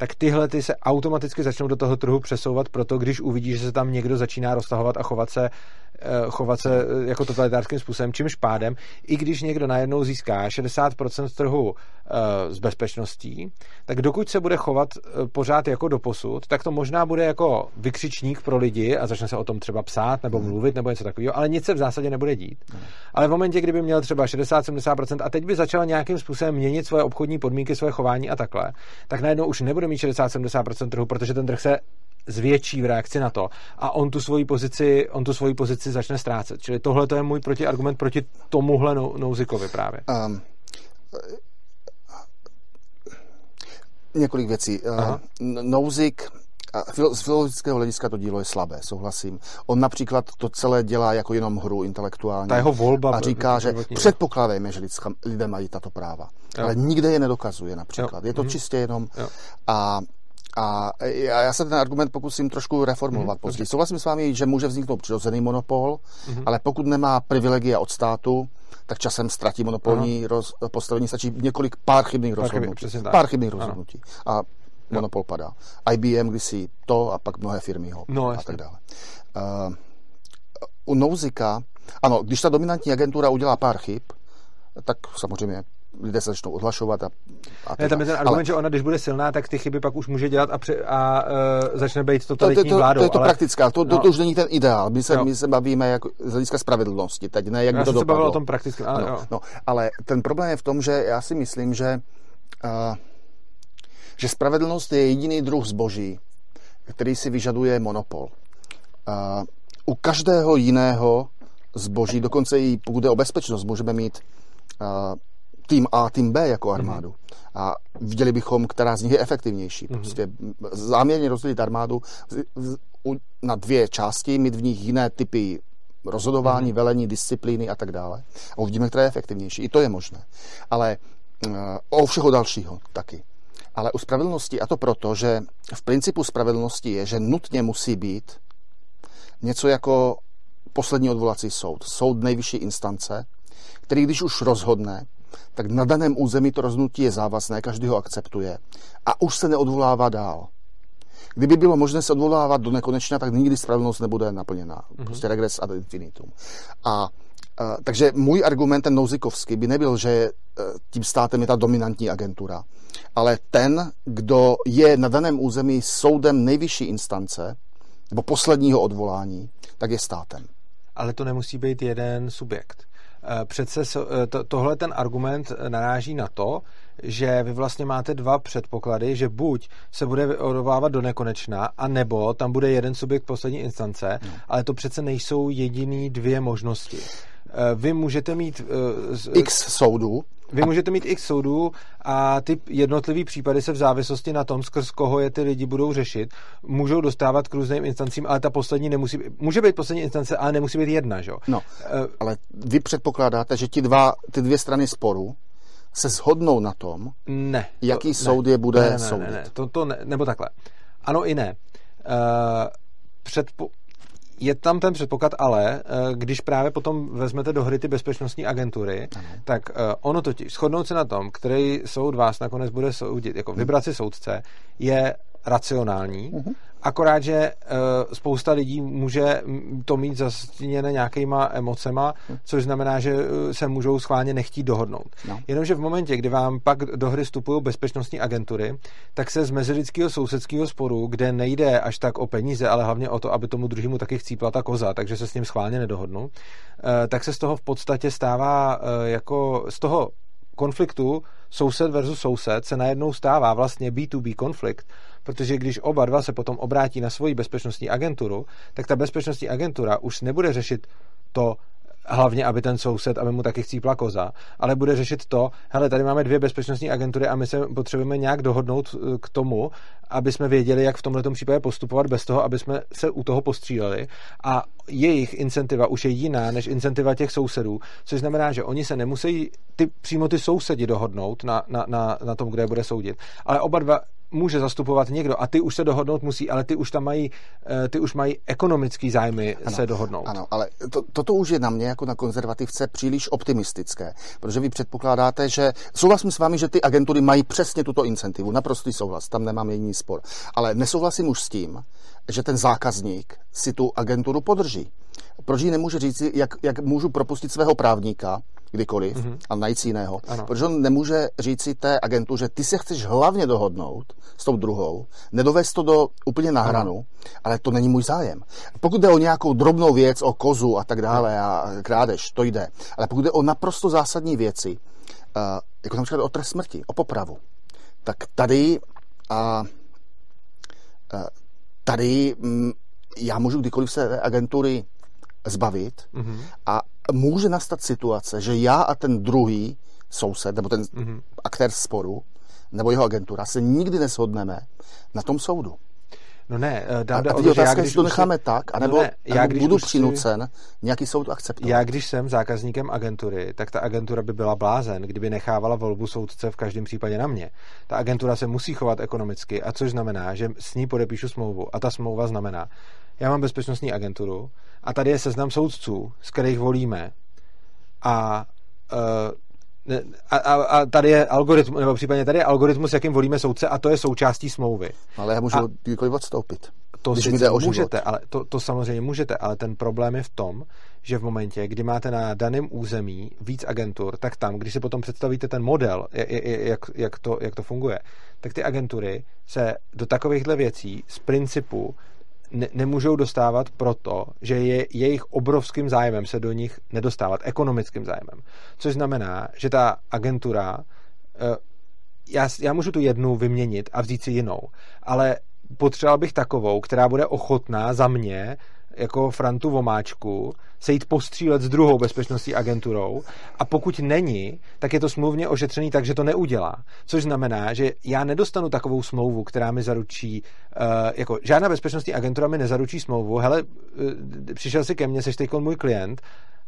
tak tyhle ty se automaticky začnou do toho trhu přesouvat, proto když uvidí, že se tam někdo začíná roztahovat a chovat se, eh, chovat se eh, jako totalitárským způsobem, čímž pádem, i když někdo najednou získá 60% trhu eh, s bezpečností, tak dokud se bude chovat pořád jako doposud, tak to možná bude jako vykřičník pro lidi a začne se o tom třeba psát nebo hmm. mluvit nebo něco takového, ale nic se v zásadě nebude dít. Hmm. Ale v momentě, kdyby měl třeba 60-70% a teď by začal nějakým způsobem měnit svoje obchodní podmínky, svoje chování a takhle, tak najednou už nebude mít 60-70% trhu, protože ten trh se zvětší v reakci na to a on tu svoji pozici, on tu svoji pozici začne ztrácet. Čili tohle to je můj protiargument proti tomuhle Nouzikovi právě. Um, několik věcí. Aha. Nouzik z filozofického hlediska to dílo je slabé, souhlasím. On například to celé dělá jako jenom hru intelektuální. Ta jeho volba. A říká, že předpokládejme, že lidé mají tato práva. Jo. Ale nikde je nedokazuje například. Jo. Je to mhm. čistě jenom... Jo. A a já se ten argument pokusím trošku reformulovat mm, později. Souhlasím s vámi, že může vzniknout přirozený monopol, mm. ale pokud nemá privilegia od státu, tak časem ztratí monopolní roz, postavení. Stačí několik pár chybných pár rozhodnutí. Pár chybných rozhodnutí. A monopol padá. IBM kdysi to a pak mnohé firmy ho no, a tak dále. Uh, u Nouzika, ano, když ta dominantní agentura udělá pár chyb, tak samozřejmě lidé se začnou odhlašovat. A, a ne, tam je ten argument, ale, že ona, když bude silná, tak ty chyby pak už může dělat a, při, a uh, začne být totalitní to, to, to, vládou. To je to ale... praktická, to, no. to, to už není ten ideál. My se, no. my se bavíme jako z hlediska spravedlnosti, teď ne, jak já by to dopadlo. dopadlo. o tom prakticky, ale, no, no, ale ten problém je v tom, že já si myslím, že, uh, že spravedlnost je jediný druh zboží, který si vyžaduje monopol. Uh, u každého jiného zboží, dokonce i pokud jde o bezpečnost, můžeme mít tým A, tým B jako armádu. Mm-hmm. A viděli bychom, která z nich je efektivnější. Mm-hmm. Prostě záměrně rozdělit armádu na dvě části, mít v nich jiné typy rozhodování, mm-hmm. velení, disciplíny a tak dále. A uvidíme, která je efektivnější. I to je možné. Ale uh, o všeho dalšího taky. Ale u spravedlnosti, a to proto, že v principu spravedlnosti je, že nutně musí být něco jako poslední odvolací soud. Soud nejvyšší instance, který když už rozhodne, tak na daném území to rozhodnutí je závazné, každý ho akceptuje a už se neodvolává dál. Kdyby bylo možné se odvolávat do nekonečna, tak nikdy spravedlnost nebude naplněná. Mm-hmm. Prostě regres ad infinitum. A a takže můj argument, ten Nouzikovský, by nebyl, že e, tím státem je ta dominantní agentura, ale ten, kdo je na daném území soudem nejvyšší instance, nebo posledního odvolání, tak je státem. Ale to nemusí být jeden subjekt. Eh, přece to, tohle ten argument naráží na to, že vy vlastně máte dva předpoklady, že buď se bude odvolávat do nekonečna, a nebo tam bude jeden subjekt poslední instance, no. ale to přece nejsou jediný dvě možnosti. Eh, vy můžete mít... X soudů, vy můžete mít x soudů a ty jednotlivý případy se v závislosti na tom, skrz koho je ty lidi budou řešit, můžou dostávat k různým instancím, ale ta poslední nemusí může být poslední instance, ale nemusí být jedna, že? No, uh, ale vy předpokládáte, že ti dva, ty dvě strany sporu se shodnou na tom, ne, jaký to, soud ne, je bude ne, ne, soudit. Ne, ne, to, to ne, nebo takhle. Ano i ne. Uh, předpo, je tam ten předpoklad, ale eh, když právě potom vezmete do hry ty bezpečnostní agentury, ano. tak eh, ono totiž, shodnout se na tom, který soud vás nakonec bude soudit, jako vybrat si soudce, je racionální, uh-huh. akorát, že uh, spousta lidí může to mít zastíněné nějakýma emocema, uh-huh. což znamená, že se můžou schválně nechtít dohodnout. No. Jenomže v momentě, kdy vám pak do hry vstupují bezpečnostní agentury, tak se z mezilidského sousedského sporu, kde nejde až tak o peníze, ale hlavně o to, aby tomu druhému taky chcípla ta koza, takže se s ním schválně nedohodnou, uh, tak se z toho v podstatě stává uh, jako z toho konfliktu soused versus soused se najednou stává vlastně B2B konflikt, protože když oba dva se potom obrátí na svoji bezpečnostní agenturu, tak ta bezpečnostní agentura už nebude řešit to, hlavně, aby ten soused, aby mu taky chcípla koza, ale bude řešit to, hele, tady máme dvě bezpečnostní agentury a my se potřebujeme nějak dohodnout eh, k tomu, aby jsme věděli, jak v tomto případě postupovat bez toho, aby jsme se u toho postříleli. A jejich incentiva už je jiná než incentiva těch sousedů, což znamená, že oni se nemusí ty, přímo ty sousedi dohodnout na, na, na, na tom, kde je bude soudit, ale oba dva může zastupovat někdo a ty už se dohodnout musí, ale ty už tam mají, eh, ty už mají ekonomický zájmy ano, se dohodnout. Ano, ale to, toto už je na mě jako na konzervativce příliš optimistické, protože vy předpokládáte, že souhlasím s vámi, že ty agentury mají přesně tuto incentivu, naprostý souhlas, tam nemám jiný spor, ale nesouhlasím už s tím, že ten zákazník si tu agenturu podrží. Proč jí nemůže říct, jak, jak můžu propustit svého právníka, kdykoliv mm-hmm. a najít si jiného. Ano. Protože on nemůže říct si té agentu, že ty se chceš hlavně dohodnout s tou druhou, nedovést to do úplně na hranu, ano. ale to není můj zájem. Pokud jde o nějakou drobnou věc, o kozu a tak dále a krádež, to jde. Ale pokud jde o naprosto zásadní věci, uh, jako například o trest smrti, o popravu, tak tady a uh, tady mm, já můžu kdykoliv se agentury zbavit mm-hmm. a může nastat situace, že já a ten druhý soused, nebo ten mm-hmm. aktér sporu, nebo jeho agentura, se nikdy neshodneme na tom soudu. No ne, eh, dám, a, a otázka, já, když to necháme si... tak, anebo, no ne, já, když budu přinucen si... nějaký soud akceptovat. Já když jsem zákazníkem agentury, tak ta agentura by byla blázen, kdyby nechávala volbu soudce v každém případě na mě. Ta agentura se musí chovat ekonomicky, a což znamená, že s ní podepíšu smlouvu. A ta smlouva znamená, já mám bezpečnostní agenturu a tady je seznam soudců, z kterých volíme. A uh, a, a, a tady je algoritmus, nebo případně tady je algoritmus, jakým volíme soudce a to je součástí smlouvy. Ale já můžu a, kdykoliv odstoupit. To když mi jde o můžete, ale to, to samozřejmě můžete, ale ten problém je v tom, že v momentě, kdy máte na daném území víc agentur, tak tam, když si potom představíte ten model, jak, jak, to, jak to funguje, tak ty agentury se do takovýchhle věcí z principu ne, nemůžou dostávat proto, že je jejich obrovským zájmem se do nich nedostávat, ekonomickým zájmem. Což znamená, že ta agentura, eh, já, já můžu tu jednu vyměnit a vzít si jinou, ale potřeboval bych takovou, která bude ochotná za mě jako Frantu Vomáčku se jít postřílet s druhou bezpečnostní agenturou a pokud není, tak je to smluvně ošetřený tak, že to neudělá. Což znamená, že já nedostanu takovou smlouvu, která mi zaručí, uh, jako žádná bezpečnostní agentura mi nezaručí smlouvu, hele, uh, přišel si ke mně, jsi teď můj klient,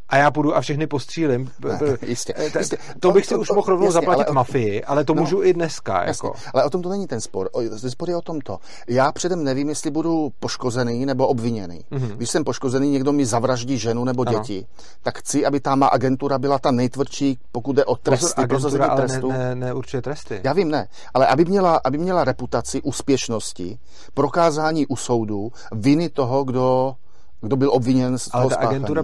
a já půjdu a všechny postřílím. [laughs] Ne, jistě, eh, jistě. To bych si už mohl rovnou zaplatit ale, mafii, ale to no, můžu i dneska. Jasně, jako. Ale o tom to není ten spor. Ten spor je o tomto. Já předem nevím, jestli budu poškozený nebo obviněný. Mm-hmm. Když jsem poškozený, někdo mi zavraždí ženu nebo děti, ano. tak chci, aby ta má agentura byla ta nejtvrdší, pokud jde o tresty, prosazení trestu. Ne, ne, neurčuje tresty. Já vím, ne. Ale aby měla, aby měla reputaci úspěšnosti, prokázání u soudu, viny toho, kdo kdo byl obviněn z Ale ta agentura,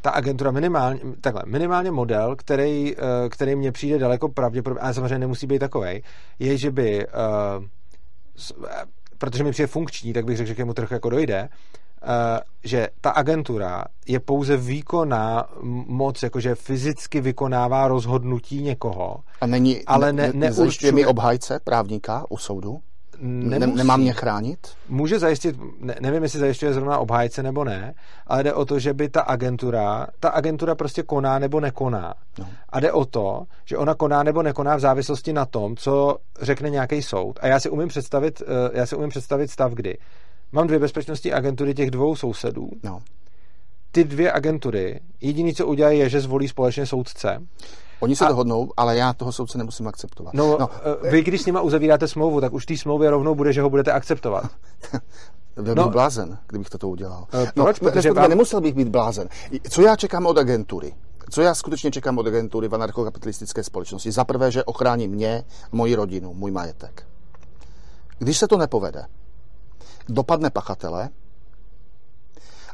ta agentura minimálně, takhle, minimálně model, který, eh, který mně přijde daleko pravděpodobně, ale samozřejmě nemusí být takový, je, že by, uh, protože mi přijde funkční, tak bych řekl, že k němu trochu jako dojde, že ta agentura je pouze výkonná moc, jakože fyzicky vykonává rozhodnutí někoho. A není, ale ne, ne, ne mi obhájce právníka u soudu? Nemusí. Nemám mě chránit? Může zajistit, ne, nevím, jestli zajišťuje zrovna obhájce nebo ne, ale jde o to, že by ta agentura, ta agentura prostě koná nebo nekoná. No. A jde o to, že ona koná nebo nekoná v závislosti na tom, co řekne nějaký soud. A já si umím představit, eh, já si umím představit stav, kdy mám dvě bezpečnostní agentury těch dvou sousedů. No. Ty dvě agentury, jediné, co udělají, je, že zvolí společně soudce Oni se a... dohodnou, ale já toho soudce nemusím akceptovat. No, no, eh, vy když s nima uzavíráte smlouvu, tak už té smlouvě rovnou bude, že ho budete akceptovat. [laughs] Byl no, bych blázen, kdybych toto udělal. Proč? No, Protože vám... Nemusel bych být blázen. Co já čekám od agentury? Co já skutečně čekám od agentury v anarchokapitalistické společnosti? Za prvé, že ochrání mě, moji rodinu, můj majetek. Když se to nepovede, dopadne pachatele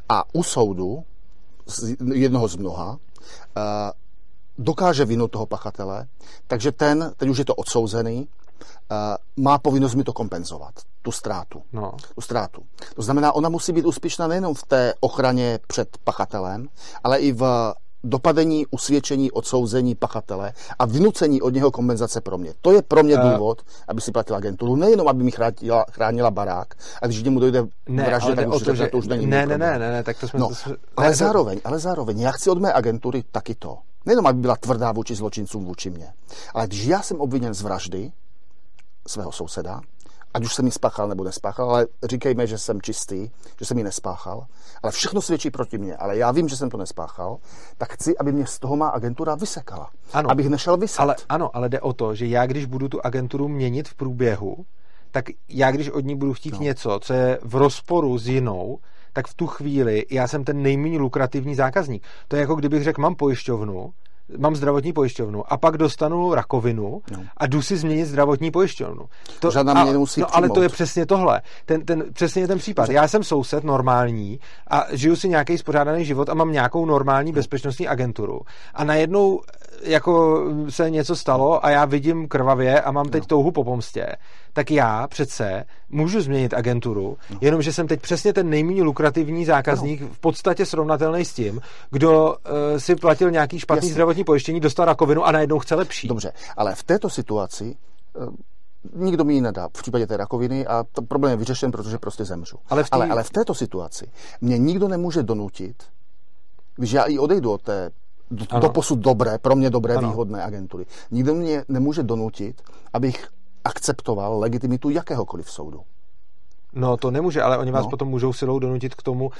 a u soudu, jednoho z mnoha, uh, dokáže vinu toho pachatele, takže ten, teď už je to odsouzený, eh, má povinnost mi to kompenzovat, tu ztrátu. No. Tu ztrátu. To znamená, ona musí být úspěšná nejenom v té ochraně před pachatelem, ale i v dopadení, usvědčení, odsouzení pachatele a vnucení od něho kompenzace pro mě. To je pro mě eh. důvod, uh, aby si platila agenturu. Nejenom, aby mi chránila, chránila barák a když němu dojde ne, vraždě, tak už to, že... to už není ne, ne, ne, ne, ne, tak to jsme... No, to... ale, ne, zároveň, ale zároveň, já chci od mé agentury taky to, Nejenom, aby byla tvrdá vůči zločincům vůči mě, ale když já jsem obviněn z vraždy svého souseda, ať už jsem ji spáchal nebo nespáchal, ale říkejme, že jsem čistý, že jsem ji nespáchal, ale všechno svědčí proti mně, ale já vím, že jsem to nespáchal, tak chci, aby mě z toho má agentura vysekala. Ano, abych nešel vyset. Ale, ano, ale jde o to, že já, když budu tu agenturu měnit v průběhu, tak já, když od ní budu chtít no. něco, co je v rozporu s jinou, tak v tu chvíli já jsem ten nejméně lukrativní zákazník. To je jako kdybych řekl, mám pojišťovnu, mám zdravotní pojišťovnu a pak dostanu rakovinu no. a jdu si změnit zdravotní pojišťovnu. To, Žádná mě nemusí no, ale to je přesně tohle. Ten, ten, přesně ten případ. Já jsem soused normální a žiju si nějaký spořádaný život a mám nějakou normální bezpečnostní agenturu. A najednou jako se něco stalo a já vidím krvavě a mám teď no. touhu po pomstě, tak já přece můžu změnit agenturu, no. jenomže jsem teď přesně ten nejméně lukrativní zákazník, no. v podstatě srovnatelný s tím, kdo uh, si platil nějaký špatný Jasně. zdravotní pojištění, dostal rakovinu a najednou chce lepší. Dobře, ale v této situaci uh, nikdo mi ji nedá v případě té rakoviny a to problém je vyřešen, protože prostě zemřu. Ale v, tý... ale, ale v této situaci mě nikdo nemůže donutit, když já i odejdu od té do, do posud dobré, pro mě dobré, ano. výhodné agentury. Nikdo mě nemůže donutit, abych akceptoval legitimitu jakéhokoliv soudu. No to nemůže, ale oni vás no. potom můžou silou donutit k tomu.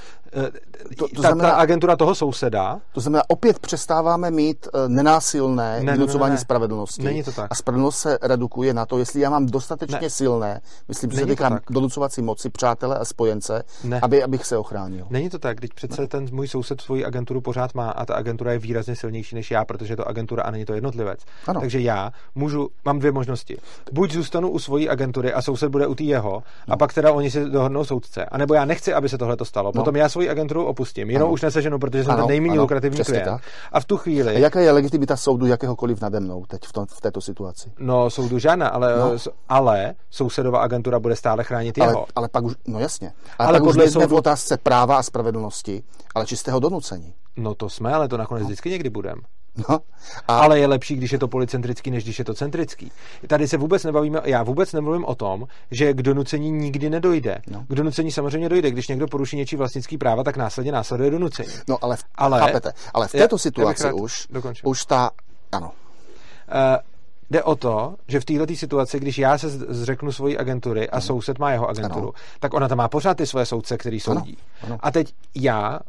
To, to ta, znamená, ta agentura toho souseda. To znamená, opět přestáváme mít eh, nenásilné ne, vynucování ne, ne, spravedlnosti. Není to tak. A spravedlnost se redukuje na to, jestli já mám dostatečně ne. silné, myslím, že se týká donucovací moci, přátele a spojence, ne. Aby, abych se ochránil. Není to tak, když přece ne. ten můj soused svoji agenturu pořád má a ta agentura je výrazně silnější než já, protože je to agentura a není to jednotlivec. Ano. Takže já můžu, mám dvě možnosti. Buď zůstanu u svojí agentury a soused bude u té jeho, no. a pak teda oni si dohodnou soudce. A nebo já nechci, aby se tohle stalo. No. Potom já svoji agenturu opustím. Jenom ano. už neseženu, protože jsem ano, ten nejméně lukrativní klient. Tak. A v tu chvíli. A jaká je legitimita soudu jakéhokoliv nade mnou teď v, tom, v této situaci? No, soudu žádná, ale, no. ale sousedová agentura bude stále chránit ale, jeho. Ale pak už, no jasně. Ale, ale pak už soudu... v otázce práva a spravedlnosti, ale čistého donucení. No to jsme, ale to nakonec no. vždycky někdy budeme. No, a... Ale je lepší, když je to policentrický, než když je to centrický. Tady se vůbec nebavíme, já vůbec nemluvím o tom, že k donucení nikdy nedojde. No. K donucení samozřejmě dojde. Když někdo poruší něčí vlastnický práva, tak následně následuje donucení. No ale, v, ale, chápete, ale v této situaci už, už ta, ano. Uh, Jde o to, že v této situaci, když já se zřeknu svojí agentury a ano. soused má jeho agenturu, ano. tak ona tam má pořád ty svoje soudce, který soudí. Ano. Ano. A teď já,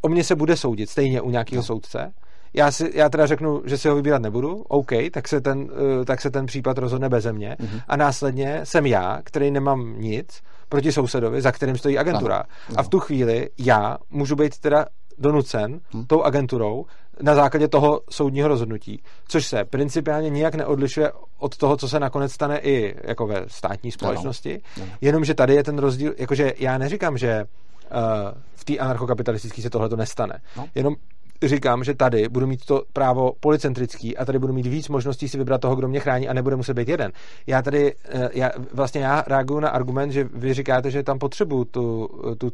o mě se bude soudit stejně u nějakého soudce, já, si, já teda řeknu, že si ho vybírat nebudu, OK, tak se ten, uh, tak se ten případ rozhodne beze mě mm-hmm. a následně jsem já, který nemám nic proti sousedovi, za kterým stojí agentura. Ano. A v tu chvíli já můžu být teda donucen hmm. tou agenturou na základě toho soudního rozhodnutí, což se principiálně nijak neodlišuje od toho, co se nakonec stane i jako ve státní společnosti, no, no. jenomže tady je ten rozdíl, jakože já neříkám, že uh, v té anarchokapitalistické se tohle to nestane. No. Jenom říkám, že tady budu mít to právo policentrický a tady budu mít víc možností si vybrat toho, kdo mě chrání a nebude muset být jeden. Já tady, eh, já, vlastně já reaguju na argument, že vy říkáte, že tam potřebuju tu, tu,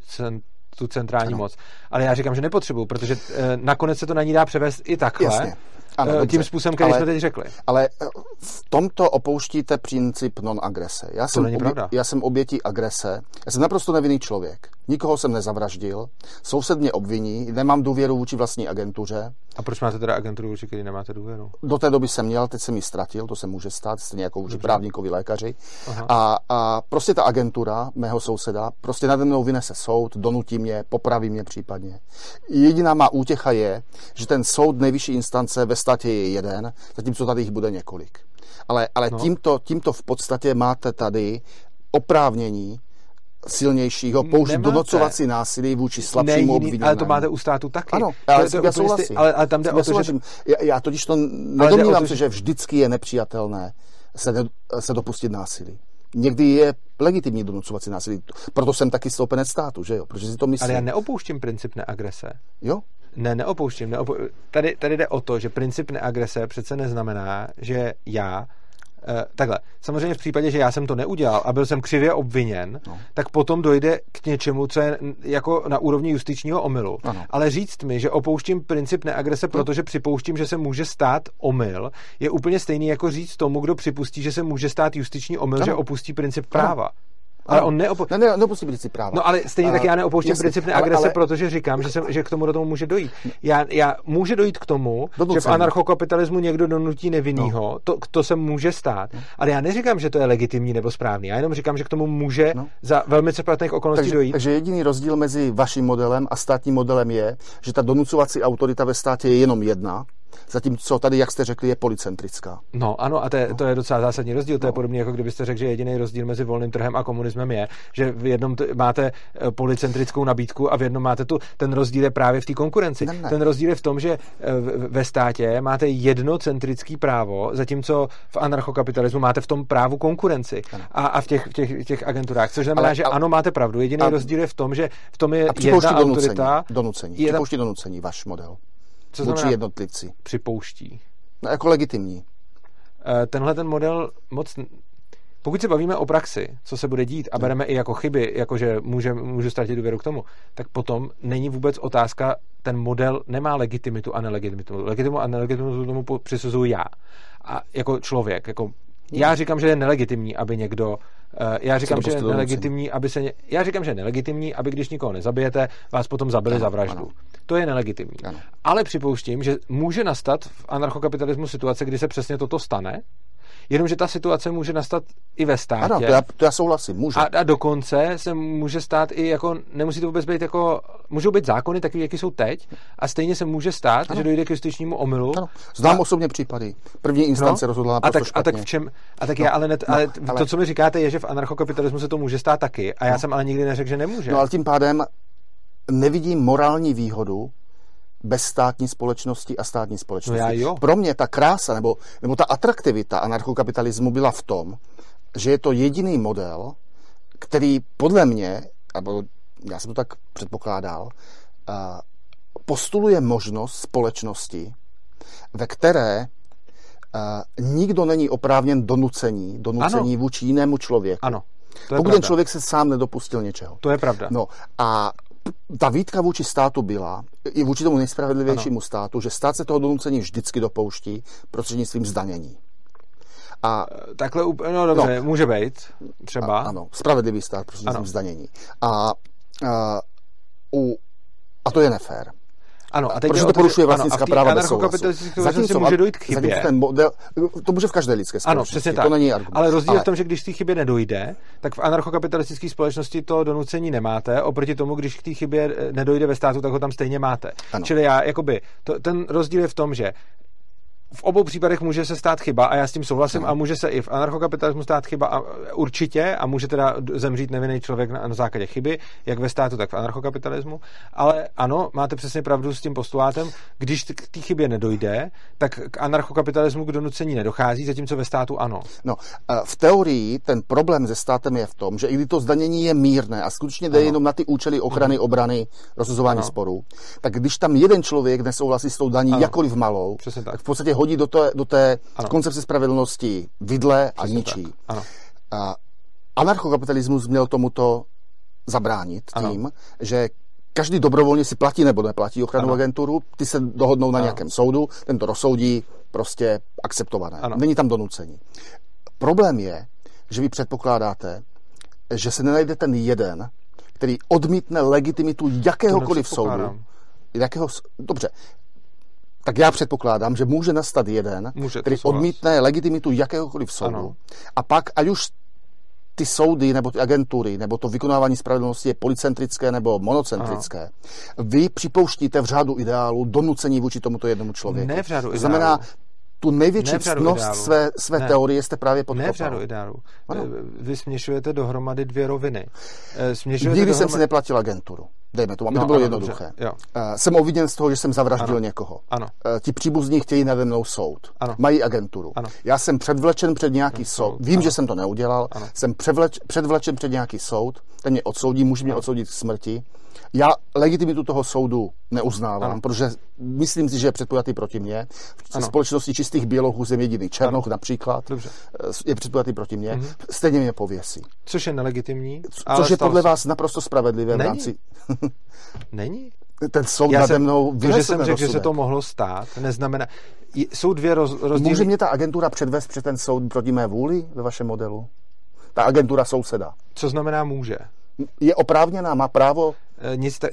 tu centrální ano. moc. Ale já říkám, že nepotřebuju, protože eh, nakonec se to na ní dá převést i takhle. Jasně. Ano, eh, tím způsobem, který ale, jsme teď řekli. Ale eh, v tomto opouštíte princip non-agrese. Já, jsem obě, já jsem obětí agrese. Já jsem naprosto nevinný člověk. Nikoho jsem nezavraždil. Soused mě obviní. Nemám důvěru vůči vlastní agentuře. A proč máte teda agenturu, vůči který nemáte důvěru? Do té doby jsem měl, teď jsem ji ztratil, to se může stát, stejně jako vůči právníkovi lékaři. A, a prostě ta agentura mého souseda prostě nade mnou vynese soud, donutí mě, popraví mě případně. Jediná má útěcha je, že ten soud nejvyšší instance ve státě je jeden, zatímco tady jich bude několik. Ale, ale no. tímto, tímto v podstatě máte tady oprávnění silnějšího použít Nemáte. donocovací násilí vůči slabšímu obviněnému. Ale to máte u státu taky. Ano, ale to, to, já souhlasím. Ale, ale tam jde o to, že... Já, já totiž to nedomnívám se, že vždycky je nepřijatelné se, ne, se dopustit násilí. Někdy je legitimní donucovací násilí. Proto jsem taky stoupenec státu, že jo? Protože si to myslím. Ale já neopouštím princip neagrese. Jo? Ne, neopouštím. Neopou... Tady, tady jde o to, že princip neagrese přece neznamená, že já takhle, samozřejmě v případě, že já jsem to neudělal a byl jsem křivě obviněn, no. tak potom dojde k něčemu, co je jako na úrovni justičního omylu. Ano. Ale říct mi, že opouštím princip neagrese, protože připouštím, že se může stát omyl, je úplně stejný jako říct tomu, kdo připustí, že se může stát justiční omyl, ano. že opustí princip práva. Ano. Ale on neopo... ne, ne, neopustí princip práva. No ale stejně tak já neopouštím Jasný, princip neagrese, ale, ale... protože říkám, že, se, že k tomu do tomu může dojít. Já, já může dojít k tomu, že v anarchokapitalismu někdo donutí nevinnýho, no. to, to se může stát, no. ale já neříkám, že to je legitimní nebo správný, já jenom říkám, že k tomu může no. za velmi cepatných okolností takže, dojít. Takže jediný rozdíl mezi vaším modelem a státním modelem je, že ta donucovací autorita ve státě je jenom jedna, zatímco tady, jak jste řekli, je policentrická. No ano, a to je, no. to je docela zásadní rozdíl. To no. je podobně, jako kdybyste řekl, že jediný rozdíl mezi volným trhem a komunismem je, že v jednom t- máte eh, policentrickou nabídku a v jednom máte tu. Ten rozdíl je právě v té konkurenci. Ne, ne. Ten rozdíl je v tom, že eh, ve státě máte jednocentrický právo, zatímco v anarchokapitalismu máte v tom právu konkurenci a, a v těch, v těch, těch agenturách. Což znamená, ale, že ale, ano, máte pravdu. Jediný rozdíl je v tom, že v tom je jedna autorita. Donucení. Připouští donucení, váš model. Co vůči jednotlivci. Připouští. No, jako legitimní. Eh, tenhle ten model moc... Pokud se bavíme o praxi, co se bude dít a bereme i jako chyby, jako že může, můžu ztratit důvěru k tomu, tak potom není vůbec otázka, ten model nemá legitimitu a nelegitimitu. Legitimitu a nelegitimitu tomu přisuzuju já. A jako člověk, jako já říkám, že je nelegitimní, aby někdo Eh, já říkám, že je nelegitimní, aby se... Já říkám, že je nelegitimní, aby když nikoho nezabijete, vás potom zabili ano, za vraždu. Ano. To je nelegitimní. Ano. Ale připouštím, že může nastat v anarchokapitalismu situace, kdy se přesně toto stane, Jenomže ta situace může nastat i ve státě. Ano, to já, to já souhlasím, může. A, a dokonce se může stát i jako, nemusí to vůbec být jako, můžou být zákony takový, jaký jsou teď, a stejně se může stát, ano. že dojde k justičnímu omylu. Ano. Znám a, osobně případy. První instance no, rozhodla a tak, špatně. a tak v čem, a tak no, já ale, net, no, ale, ale, to, co mi říkáte, je, že v anarchokapitalismu se to může stát taky, a já no. jsem ale nikdy neřekl, že nemůže. No ale tím pádem nevidím morální výhodu bez státní společnosti a státní společnosti. No já jo. Pro mě ta krása nebo, nebo ta atraktivita anarchokapitalismu byla v tom, že je to jediný model, který podle mě, nebo já jsem to tak předpokládal, postuluje možnost společnosti, ve které nikdo není oprávněn donucení, donucení ano. vůči jinému člověku. Ano. To je Pokud pravda. ten člověk se sám nedopustil něčeho. To je pravda. No a ta výtka vůči státu byla, i vůči tomu nejspravedlivějšímu ano. státu, že stát se toho donucení vždycky dopouští prostřednictvím zdanění. A takhle, no dobře, no, může být, třeba. A, ano, spravedlivý stát prostřednictvím zdanění. A, a, u, a to je nefér. Ano, a teď Protože to porušuje vlastnická práva bez souhlasu. Zatímco může dojít k chybě. Ten model, to může v každé lidské společnosti. Ano, přesně tak. To není argument. Ale rozdíl Ale... v tom, že když k té chybě nedojde, tak v anarchokapitalistické společnosti to donucení nemáte, oproti tomu, když k té chybě nedojde ve státu, tak ho tam stejně máte. Ano. Čili já, jakoby, to, ten rozdíl je v tom, že v obou případech může se stát chyba a já s tím souhlasím no. a může se i v anarchokapitalismu stát chyba a určitě a může teda zemřít nevinný člověk na, na základě chyby, jak ve státu, tak v anarchokapitalismu. Ale ano, máte přesně pravdu s tím postulátem, když k té chybě nedojde, tak k anarchokapitalismu k donucení nedochází, zatímco ve státu ano. No, v teorii ten problém se státem je v tom, že i když to zdanění je mírné a skutečně jde ano. jenom na ty účely ochrany, ano. obrany, rozhodování sporů, tak když tam jeden člověk nesouhlasí s tou daní ano. jakoliv malou, tak. tak v podstatě hodí do té, do té koncepce spravedlnosti vidle a ničí. Ano. A anarchokapitalismus měl tomuto zabránit ano. tím, že každý dobrovolně si platí nebo neplatí ochranu ano. agenturu, ty se dohodnou na ano. nějakém soudu, ten to rozsoudí, prostě akceptované. Ano. Není tam donucení. Problém je, že vy předpokládáte, že se nenajde ten jeden, který odmítne legitimitu jakéhokoliv soudu. Jakého, dobře, tak já předpokládám, že může nastat jeden, může, který odmítne legitimitu jakéhokoliv soudu ano. a pak, ať už ty soudy nebo ty agentury nebo to vykonávání spravedlnosti je policentrické nebo monocentrické. Ano. Vy připouštíte v řádu ideálu donucení vůči tomuto jednomu člověku. Ne v řádu ideálu. Znamená, tu největší ctnost své, své ne. teorie jste právě podkopal. Ne v řádu ideálu. Ano. Vy směšujete dohromady dvě roviny. Eh, směšujete Nikdy dohromady... jsem si neplatil agenturu. Dejme to, aby no, to bylo ano, jednoduché. Jo. Uh, jsem obviněn z toho, že jsem zavraždil ano. někoho. Ano. Uh, ti příbuzní chtějí nade mnou soud. Ano. Mají agenturu. Ano. Já jsem předvlečen před nějaký ano. soud. Vím, ano. že jsem to neudělal. Ano. Jsem převleč, předvlečen před nějaký soud. Ten mě odsoudí, může mě ano. odsoudit k smrti. Já legitimitu toho soudu neuznávám, ano. protože myslím si, že je předpojatý proti mně. V ano. společnosti čistých bělochů jsem jediný Černoch ano. například. Dobře. Eh, je předpojatý proti mně. Mm-hmm. Stejně mě pověsí. Což je nelegitimní. Což je podle se... vás naprosto spravedlivé Není. v rámci... [laughs] Není? Ten soud Já nade mnou To, že jsem řekl, že se to mohlo stát, neznamená... Jsou dvě roz, rozdíly... Může mě ta agentura předvést před ten soud proti mé vůli ve vašem modelu? Ta agentura souseda. Co znamená může? Je oprávněná, má právo? E, nic, to,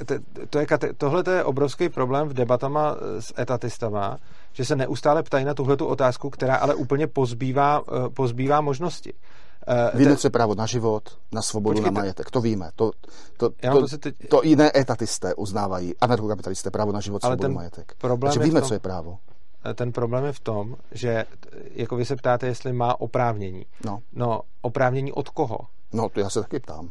to je, tohle je obrovský problém v debatama e, s etatistama, že se neustále ptají na tuhletu otázku, která ale úplně pozbývá, e, pozbývá možnosti. Víme, co je právo na život, na svobodu, Počkejte. na majetek. To víme. To, to, to, to, teď... to jiné etatisté uznávají. Anarchokapitalisté právo na život, Ale svobodu, majetek. Takže víme, tom, co je právo. Ten problém je v tom, že jako vy se ptáte, jestli má oprávnění. No. no oprávnění od koho? No, to já se taky ptám.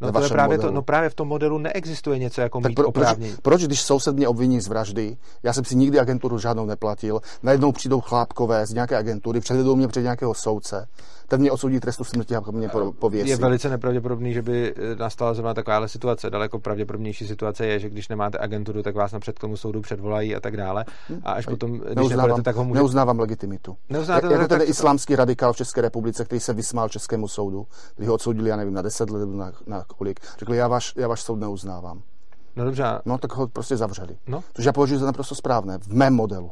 No, to je právě to, no právě v tom modelu neexistuje něco jako tak mít pro, oprávnění. Proč, proč, když soused mě obviní z vraždy, já jsem si nikdy agenturu žádnou neplatil, najednou přijdou chlápkové z nějaké agentury, předvedou mě před nějakého soudce, ten mě odsoudí trestu smrti a mě pověsí. Je velice nepravděpodobný, že by eh, nastala zrovna takováhle situace. Daleko pravděpodobnější situace je, že když nemáte agenturu, tak vás napřed k tomu soudu předvolají a tak dále. Hm. A až potom, když neuznávám, nebudete, tak ho může... Neuznávám legitimitu. Neuznáte jako ten tak... islámský radikál v České republice, který se vysmál Českému soudu, který ho odsoudili, já nevím, na 10 let nebo na, na kolik. Řekl, já váš, já váš soud neuznávám. No dobře. No tak ho prostě zavřeli. No. Což já považuji za naprosto správné, v mém modelu.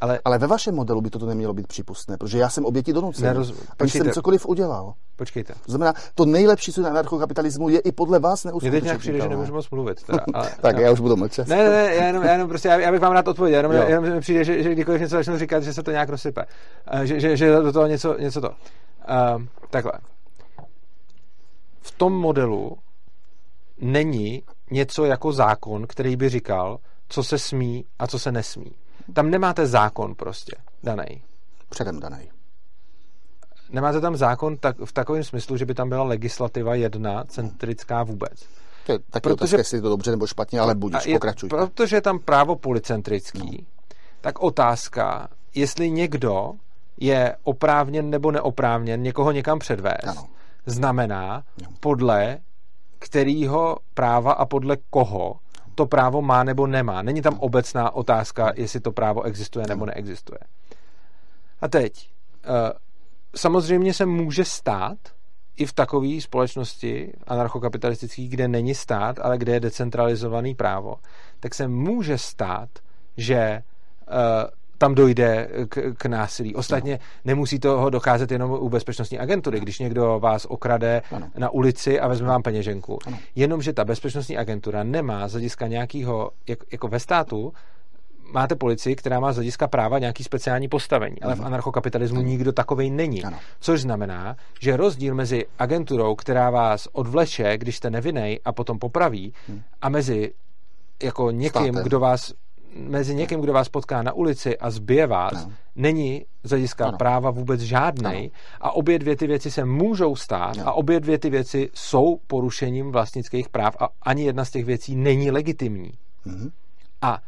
Ale, ale ve vašem modelu by toto nemělo být přípustné, protože já jsem oběti donucen. Neroz... Když jsem cokoliv udělal. Počkejte. To znamená, to nejlepší, co je na anarchokapitalismu, je i podle vás neuskutečnitelné. Mě teď přijde, že nemůžu moc mluvit. Teda, ale, [laughs] tak já... já už budu mlčet. Ne, ne, ne, já jenom, já jenom prostě, já, já bych vám rád odpověděl, jenom, jenom mi přijde, že, že kdykoliv něco začnu říkat, že se to nějak rozsype. Eh, že, že, že do toho něco, něco to. Uh, takhle. V tom modelu není něco jako zákon, který by říkal, co se smí a co se nesmí. Tam nemáte zákon prostě daný. Předem daný. Nemáte tam zákon tak, v takovém smyslu, že by tam byla legislativa jedna, centrická vůbec. To je taky protože, otázka, jestli je to dobře nebo špatně, ale budíš, pokračuj. Protože je tam právo policentrický, no. tak otázka, jestli někdo je oprávněn nebo neoprávněn někoho někam předvést, ano. znamená, no. podle kterého práva a podle koho to právo má nebo nemá. Není tam obecná otázka, jestli to právo existuje nebo neexistuje. A teď, eh, samozřejmě se může stát, i v takové společnosti anarchokapitalistické, kde není stát, ale kde je decentralizovaný právo, tak se může stát, že eh, tam dojde k, k násilí. Ostatně no. nemusí toho docházet jenom u bezpečnostní agentury, když někdo vás okrade ano. na ulici a vezme vám peněženku. Ano. Jenomže ta bezpečnostní agentura nemá z hlediska nějakého, jak, jako ve státu, máte policii, která má z hlediska práva nějaký speciální postavení, ale v anarchokapitalismu ano. nikdo takovej není. Ano. Což znamená, že rozdíl mezi agenturou, která vás odvleče, když jste nevinej a potom popraví, ano. a mezi jako někým, Státem. kdo vás mezi někým, kdo vás potká na ulici a zbije vás, no. není z hlediska ano. práva vůbec žádný. A obě dvě ty věci se můžou stát ano. a obě dvě ty věci jsou porušením vlastnických práv a ani jedna z těch věcí není legitimní. Mhm. A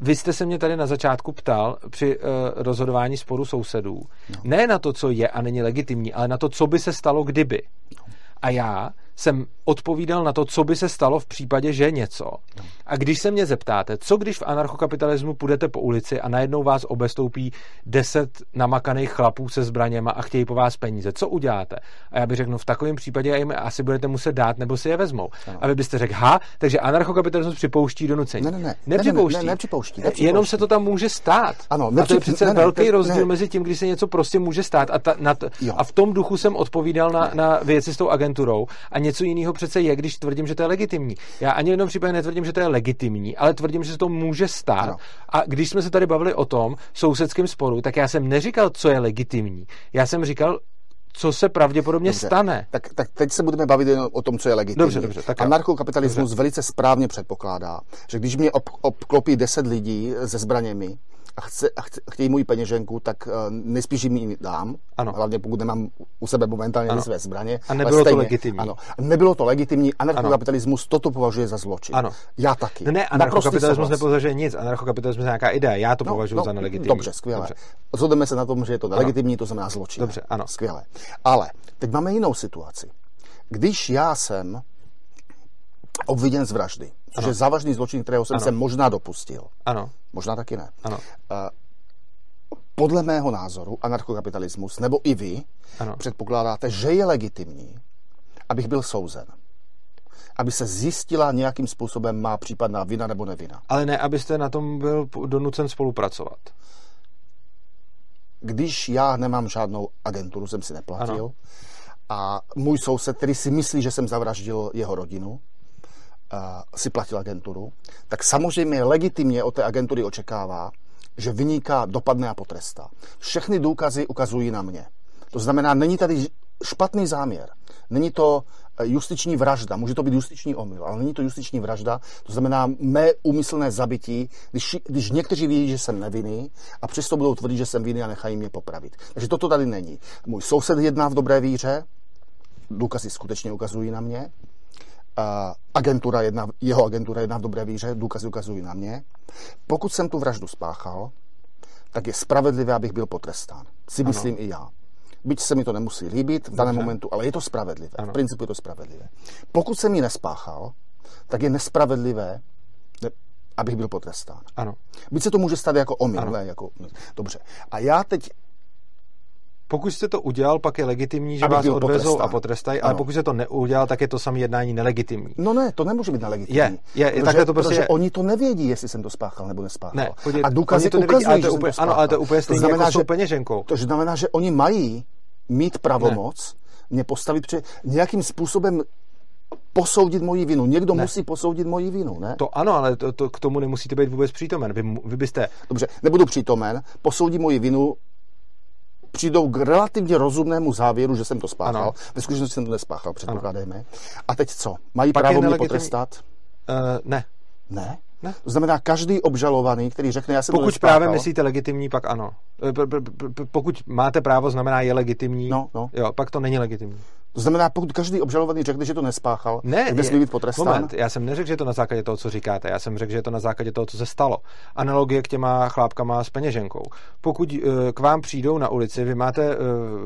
vy jste se mě tady na začátku ptal při uh, rozhodování sporu sousedů. No. Ne na to, co je a není legitimní, ale na to, co by se stalo kdyby. No. A já jsem odpovídal na to, co by se stalo v případě, že něco. No. A když se mě zeptáte, co když v anarchokapitalismu půjdete po ulici a najednou vás obestoupí deset namakaných chlapů se zbraněma a chtějí po vás peníze, co uděláte? A já bych řekl, no v takovém případě jim asi budete muset dát, nebo si je vezmou. Ano. A vy byste řekl, ha, takže anarchokapitalismus připouští donucení. Ne, ne, ne, nepřipouští. Ne, ne, ne, nepřipouští, e, nepřipouští. Jenom se to tam může stát. Ano, a to je přece ne, ne, velký ne, rozdíl ne. mezi tím, když se něco prostě může stát. A, ta, na t... a v tom duchu jsem odpovídal na, na věci s tou agenturou a něco něco jiného přece je, když tvrdím, že to je legitimní. Já ani v jednom případě netvrdím, že to je legitimní, ale tvrdím, že se to může stát. No. A když jsme se tady bavili o tom sousedském sporu, tak já jsem neříkal, co je legitimní. Já jsem říkal, co se pravděpodobně dobře, stane. Tak, tak teď se budeme bavit jen o tom, co je legitimní. Dobře, dobře, tak Anarchokapitalismus dobře. velice správně předpokládá, že když mě ob, obklopí 10 lidí se zbraněmi, a, chce, a chce, chtějí moji peněženku, tak eh, nejspíš jim ji dám. Ano. Hlavně pokud nemám u sebe momentálně ano. své zbraně. A nebylo stejně, to legitimní. Ano. Nebylo to legitimní. Anarchokapitalismus ano. toto považuje za zločin. Ano. Já taky. No ne, anarchokapitalismus nepovažuje nic. Anarchokapitalismus je nějaká idea. Já to no, považuji no, za nelegitimní. Dobře, skvěle. Dobře. Zhodeme se na tom, že je to nelegitimní, to znamená zločin. Dobře, ano. Skvěle. Ale teď máme jinou situaci. Když já jsem obviněn z vraždy, ano. že závažný zločin, kterého jsem ano. se možná dopustil. Ano. Možná taky ne. Ano. Uh, podle mého názoru anarchokapitalismus, nebo i vy, ano. předpokládáte, že je legitimní, abych byl souzen aby se zjistila nějakým způsobem má případná vina nebo nevina. Ale ne, abyste na tom byl donucen spolupracovat. Když já nemám žádnou agenturu, jsem si neplatil, ano. a můj soused, který si myslí, že jsem zavraždil jeho rodinu, si platil agenturu, tak samozřejmě legitimně od té agentury očekává, že vyniká dopadne a potrestá. Všechny důkazy ukazují na mě. To znamená, není tady špatný záměr. Není to e, justiční vražda, může to být justiční omyl, ale není to justiční vražda, to znamená mé úmyslné zabití, když, když někteří ví, že jsem nevinný a přesto budou tvrdit, že jsem vinný a nechají mě popravit. Takže toto tady není. Můj soused jedná v dobré víře, důkazy skutečně ukazují na mě, agentura jedna, jeho agentura jedna v dobré víře, důkazy ukazují na mě. Pokud jsem tu vraždu spáchal, tak je spravedlivé, abych byl potrestán. Si ano. myslím i já. Byť se mi to nemusí líbit v daném momentu, ale je to spravedlivé. Ano. V principu je to spravedlivé. Pokud jsem ji nespáchal, tak je nespravedlivé, abych byl potrestán. Ano. Byť se to může stát jako omyl, jako... Dobře. A já teď pokud jste to udělal, pak je legitimní, že Abych vás odvezou potrestán. a potrestají, ale Ano. pokud jste to neudělal, tak je to samé jednání nelegitimní. No ne, to nemůže být nelegitimní. Je, je, protože, takhle to prostě protože je. oni to nevědí, jestli jsem to spáchal nebo nespáchal. Ne, podívej, a důkazy to nevidí, ukazují, ale to je že jsem úplně- to ano, ale to je úplně znamená, jako s že- peněženkou. To znamená, že oni mají mít pravomoc mě postavit před nějakým způsobem posoudit moji vinu. Někdo Ne. musí posoudit moji vinu, ne? To ano, ale to, to, k tomu nemusíte být vůbec přítomen. Vy, vy byste Dobře, nebudu přítomen, posoudí moji vinu, přijdou k relativně rozumnému závěru, že jsem to spáchal. Ano. Ve skutečnosti jsem to nespáchal, předpokládejme. A teď co? Mají Pak právo mě potrestat? Uh, ne. Ne. Ne. To znamená, každý obžalovaný, který řekne, já jsem to Pokud nespáchal, právě myslíte legitimní, pak ano. Eh, Pokud máte právo, znamená je legitimní, No, no. jo, pak to není legitimní. To znamená, pokud každý obžalovaný řekne, že to nespáchal, Ne, tak nesmí být potrestán. Moment, já jsem neřekl, že je to na základě toho, co říkáte. Já jsem řekl, že je to na základě toho, co se stalo. Analogie k těma chlápkama s peněženkou. Pokud eh, k vám přijdou na ulici, vy máte eh,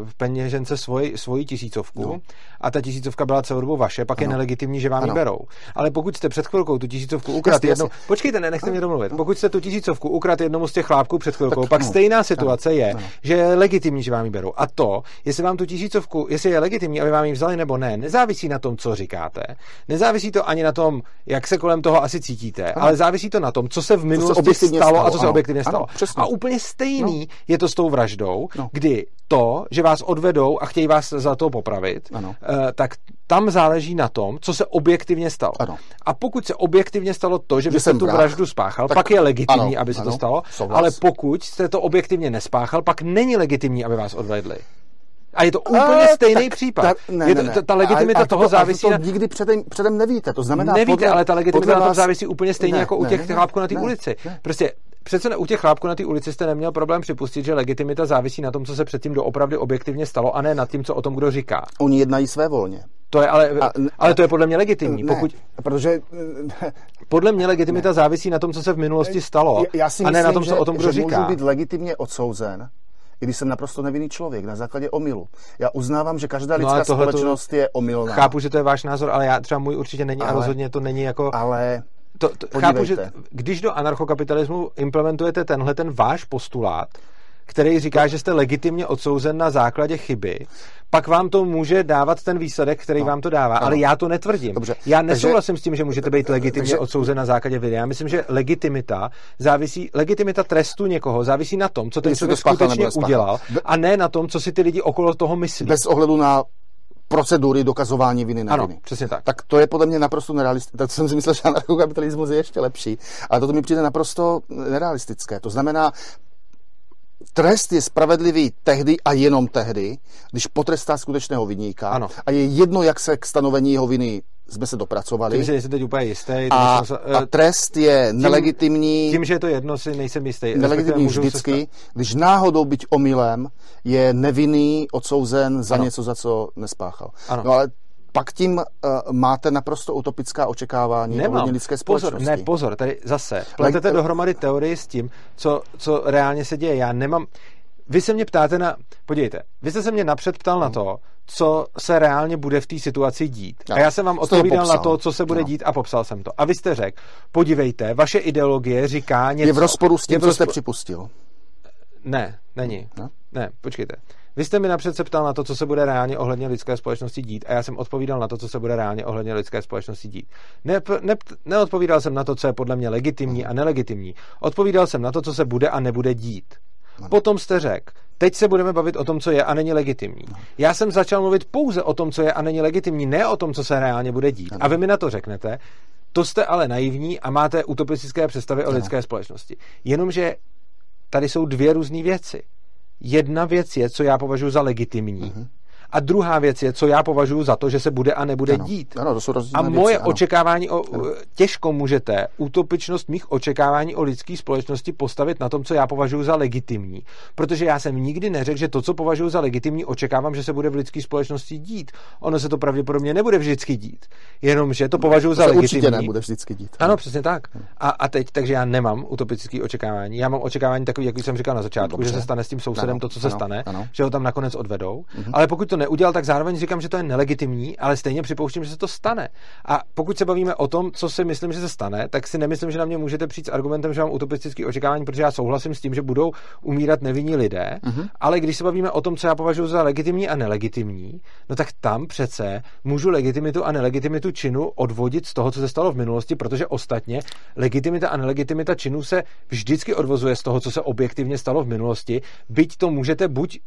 v peněžence svoji, svoji tisícovku No. a ta tisícovka byla celou dobu vaše, pak je Ano. nelegitimní, že vám ji berou. Ale pokud jste před chvilkou tu tisícovku ukradli Jasně, jednou... Počkejte, ne, nechte mě domluvit. Pokud jste tu tisícovku ukradli jednomu z těch chlápků před chvilkou, Tak pak ano. stejná situace Ano. je, Ano. že je legitimní, že vám ji berou. A to, jestli vám tu tisícovku, jestli je legitimní, aby vám ji vzali nebo ne, nezávisí na tom, co říkáte. Nezávisí to ani na tom, jak se kolem toho asi cítíte, Ano. ale závisí to na tom, co se v minulosti objektivně stalo, stalo, a co se ano. objektivně Ano, stalo. přesně. a úplně stejný je to s tou vraždou, No. kdy to, že vás odvedou a chtějí vás za to popravit, Ano. eh, tak tam záleží na tom, co se objektivně stalo. Ano. A pokud se objektivně stalo to, že jsem tu vrah, vraždu spáchal, tak pak je legitimní, ano, aby se to ano, stalo, souhlas. ale pokud jste to objektivně nespáchal, pak není legitimní, aby vás odvedli. A je to úplně A, stejný tak případ. Ta, ne, je ne, to, ne. ta, ta legitimita A- a toho to, závisí a na... to nikdy předem, předem nevíte. To znamená, Nevíte, podle, ale ta legitimita podle na tom vás- závisí úplně stejně ne, jako u ne, těch ne, chlápků na té ne, ulici. ne. Prostě přece ne, u těch chlápků na té ulici jste neměl problém připustit, že legitimita závisí na tom, co se předtím doopravdy objektivně stalo, a ne nad tím, co o tom kdo říká. Oni jednají své volně. To je ale, A- ale to je podle mě legitimní. Ne, Pokud, protože podle mě legitimita závisí na tom, co se v minulosti stalo, já, já si a myslím, ne na tom, že, co o tom kdo že říká. můžu být legitimně odsouzen, i když jsem naprosto nevinný člověk na základě omylu. Já uznávám, že každá No lidská tohleto- společnost je omylná. Chápu, že to je váš názor, ale já třeba můj určitě není a Ale- rozhodně to není jako... Ale To, to, Podívejte. chápu, že když do anarchokapitalismu implementujete tenhle ten váš postulát, který říká, že jste legitimně odsouzen na základě chyby, pak vám to může dávat ten výsledek, který No. vám to dává. Ano. Ale já to netvrdím. Dobře. Já Takže- nesouhlasím s tím, že můžete být legitimně takže- odsouzen na základě viny. Já myslím, že legitimita závisí, legitimita trestu někoho závisí na tom, co ten člověk skutečně udělal, a ne na tom, co si ty lidi okolo toho myslí. bez ohledu na procedury dokazování viny na Ano, viny. přesně tak. Tak to je podle mě naprosto nerealistické. Tak jsem si myslel, že [laughs] anarchokapitalismus je ještě lepší. Ale toto mi přijde naprosto nerealistické. To znamená, trest je spravedlivý tehdy a jenom tehdy, když potrestá skutečného viníka. Ano. A je jedno, jak se k stanovení jeho viny jsme se dopracovali. Tím, že nejsem teď úplně jistý. a, a trest je nelegitimní, tím, že je to jedno, si nejsem jistý. nelegitimní můžou se vždycky, když náhodou byť omylem je nevinný odsouzen za Ano. něco, za co nespáchal. Ano. No ale pak tím uh, máte naprosto utopická očekávání Nemám. ohledně lidské pozor, společnosti. ne, pozor, tady zase pletete dohromady teorii s tím, co, co reálně se děje. Já nemám... Vy se mě ptáte na... Podívejte, vy jste se mě napřed ptal na to, co se reálně bude v té situaci dít. A No, já jsem vám odpovídal na to, co se bude No. dít a popsal jsem to. A vy jste řekl, podívejte, vaše ideologie říká něco... je v rozporu s tím, v co jste připustil. Ne, není. Ne? Ne, počkejte. Vy jste mi napřed se ptal na to, co se bude reálně ohledně lidské společnosti dít a já jsem odpovídal na to, co se bude reálně ohledně lidské společnosti dít. Ne, ne, neodpovídal jsem na to, co je podle mě legitimní a nelegitimní. Odpovídal jsem na to, co se bude a nebude dít. Potom jste řekl, teď se budeme bavit o tom, co je a není legitimní. Já jsem začal mluvit pouze o tom, co je a není legitimní, ne o tom, co se reálně bude dít. A vy mi na to řeknete, to jste ale naivní a máte utopistické představy o lidské společnosti. Jenomže tady jsou dvě různé věci. Jedna věc je, co já považuji za legitimní. A druhá věc je, co já považuji za to, že se bude a nebude Ano. dít. Ano, to jsou A moje věci, ano. očekávání o, těžko můžete utopičnost mých očekávání o lidské společnosti postavit na tom, co já považuji za legitimní. Protože já jsem nikdy neřekl, že to, co považuji za legitimní, očekávám, že se bude v lidské společnosti dít. Ono se to pravděpodobně nebude vždycky dít. Jenomže to považuji za legitimní. určitě nebude vždycky dít. Ano, přesně tak. A, a teď, takže já nemám utopické očekávání. Já mám očekávání takový, jak jsem říkal na začátku, Dobře. že se stane s tím sousedem Ano, to, co se ano, stane, ano. že ho tam nakonec odvedou. Mhm. Ale pokud to neudělal, tak zároveň říkám, že to je nelegitimní, ale stejně připouštím, že se to stane. A pokud se bavíme o tom, co si myslím, že se stane, tak si nemyslím, že na mě můžete přijít s argumentem, že mám utopistické očekávání, protože já souhlasím s tím, že budou umírat nevinní lidé, Mhm. ale když se bavíme o tom, co já považuji za legitimní a nelegitimní, no tak tam přece můžu legitimitu a nelegitimitu činu odvodit z toho, co se stalo v minulosti, protože ostatně legitimita a nelegitimita činů se vždycky odvozuje z toho, co se objektivně stalo v minulosti, byť to můžete buď e,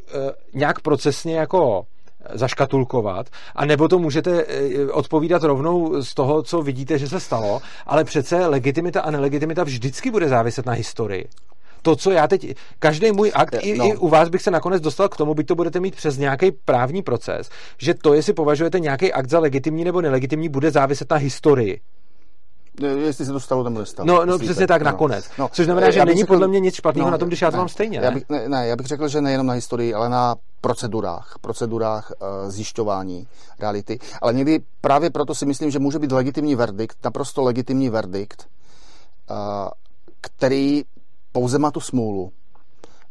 nějak procesně jako zaškatulkovat, a nebo to můžete e, odpovídat rovnou z toho, co vidíte, že se stalo, ale přece legitimita a nelegitimita vždycky bude záviset na historii. To, co já teď, každý můj akt, i, No. i u vás bych se nakonec dostal k tomu, byť to budete mít přes nějaký právní proces, že to, jestli považujete nějaký akt za legitimní nebo nelegitimní, bude záviset na historii. Jestli se to stalo nebo nestalo. No, no přesně tak, No. nakonec. No, Což znamená, že já není řekl- podle mě nic špatného no, na tom, když já to ne, mám stejně, Já ne? bych, ne, ne, já bych řekl, že nejenom na historii, ale na procedurách, procedurách uh, zjišťování reality. Ale někdy právě proto si myslím, že může být legitimní verdikt, naprosto legitimní verdikt, uh, který pouze má tu smůlu,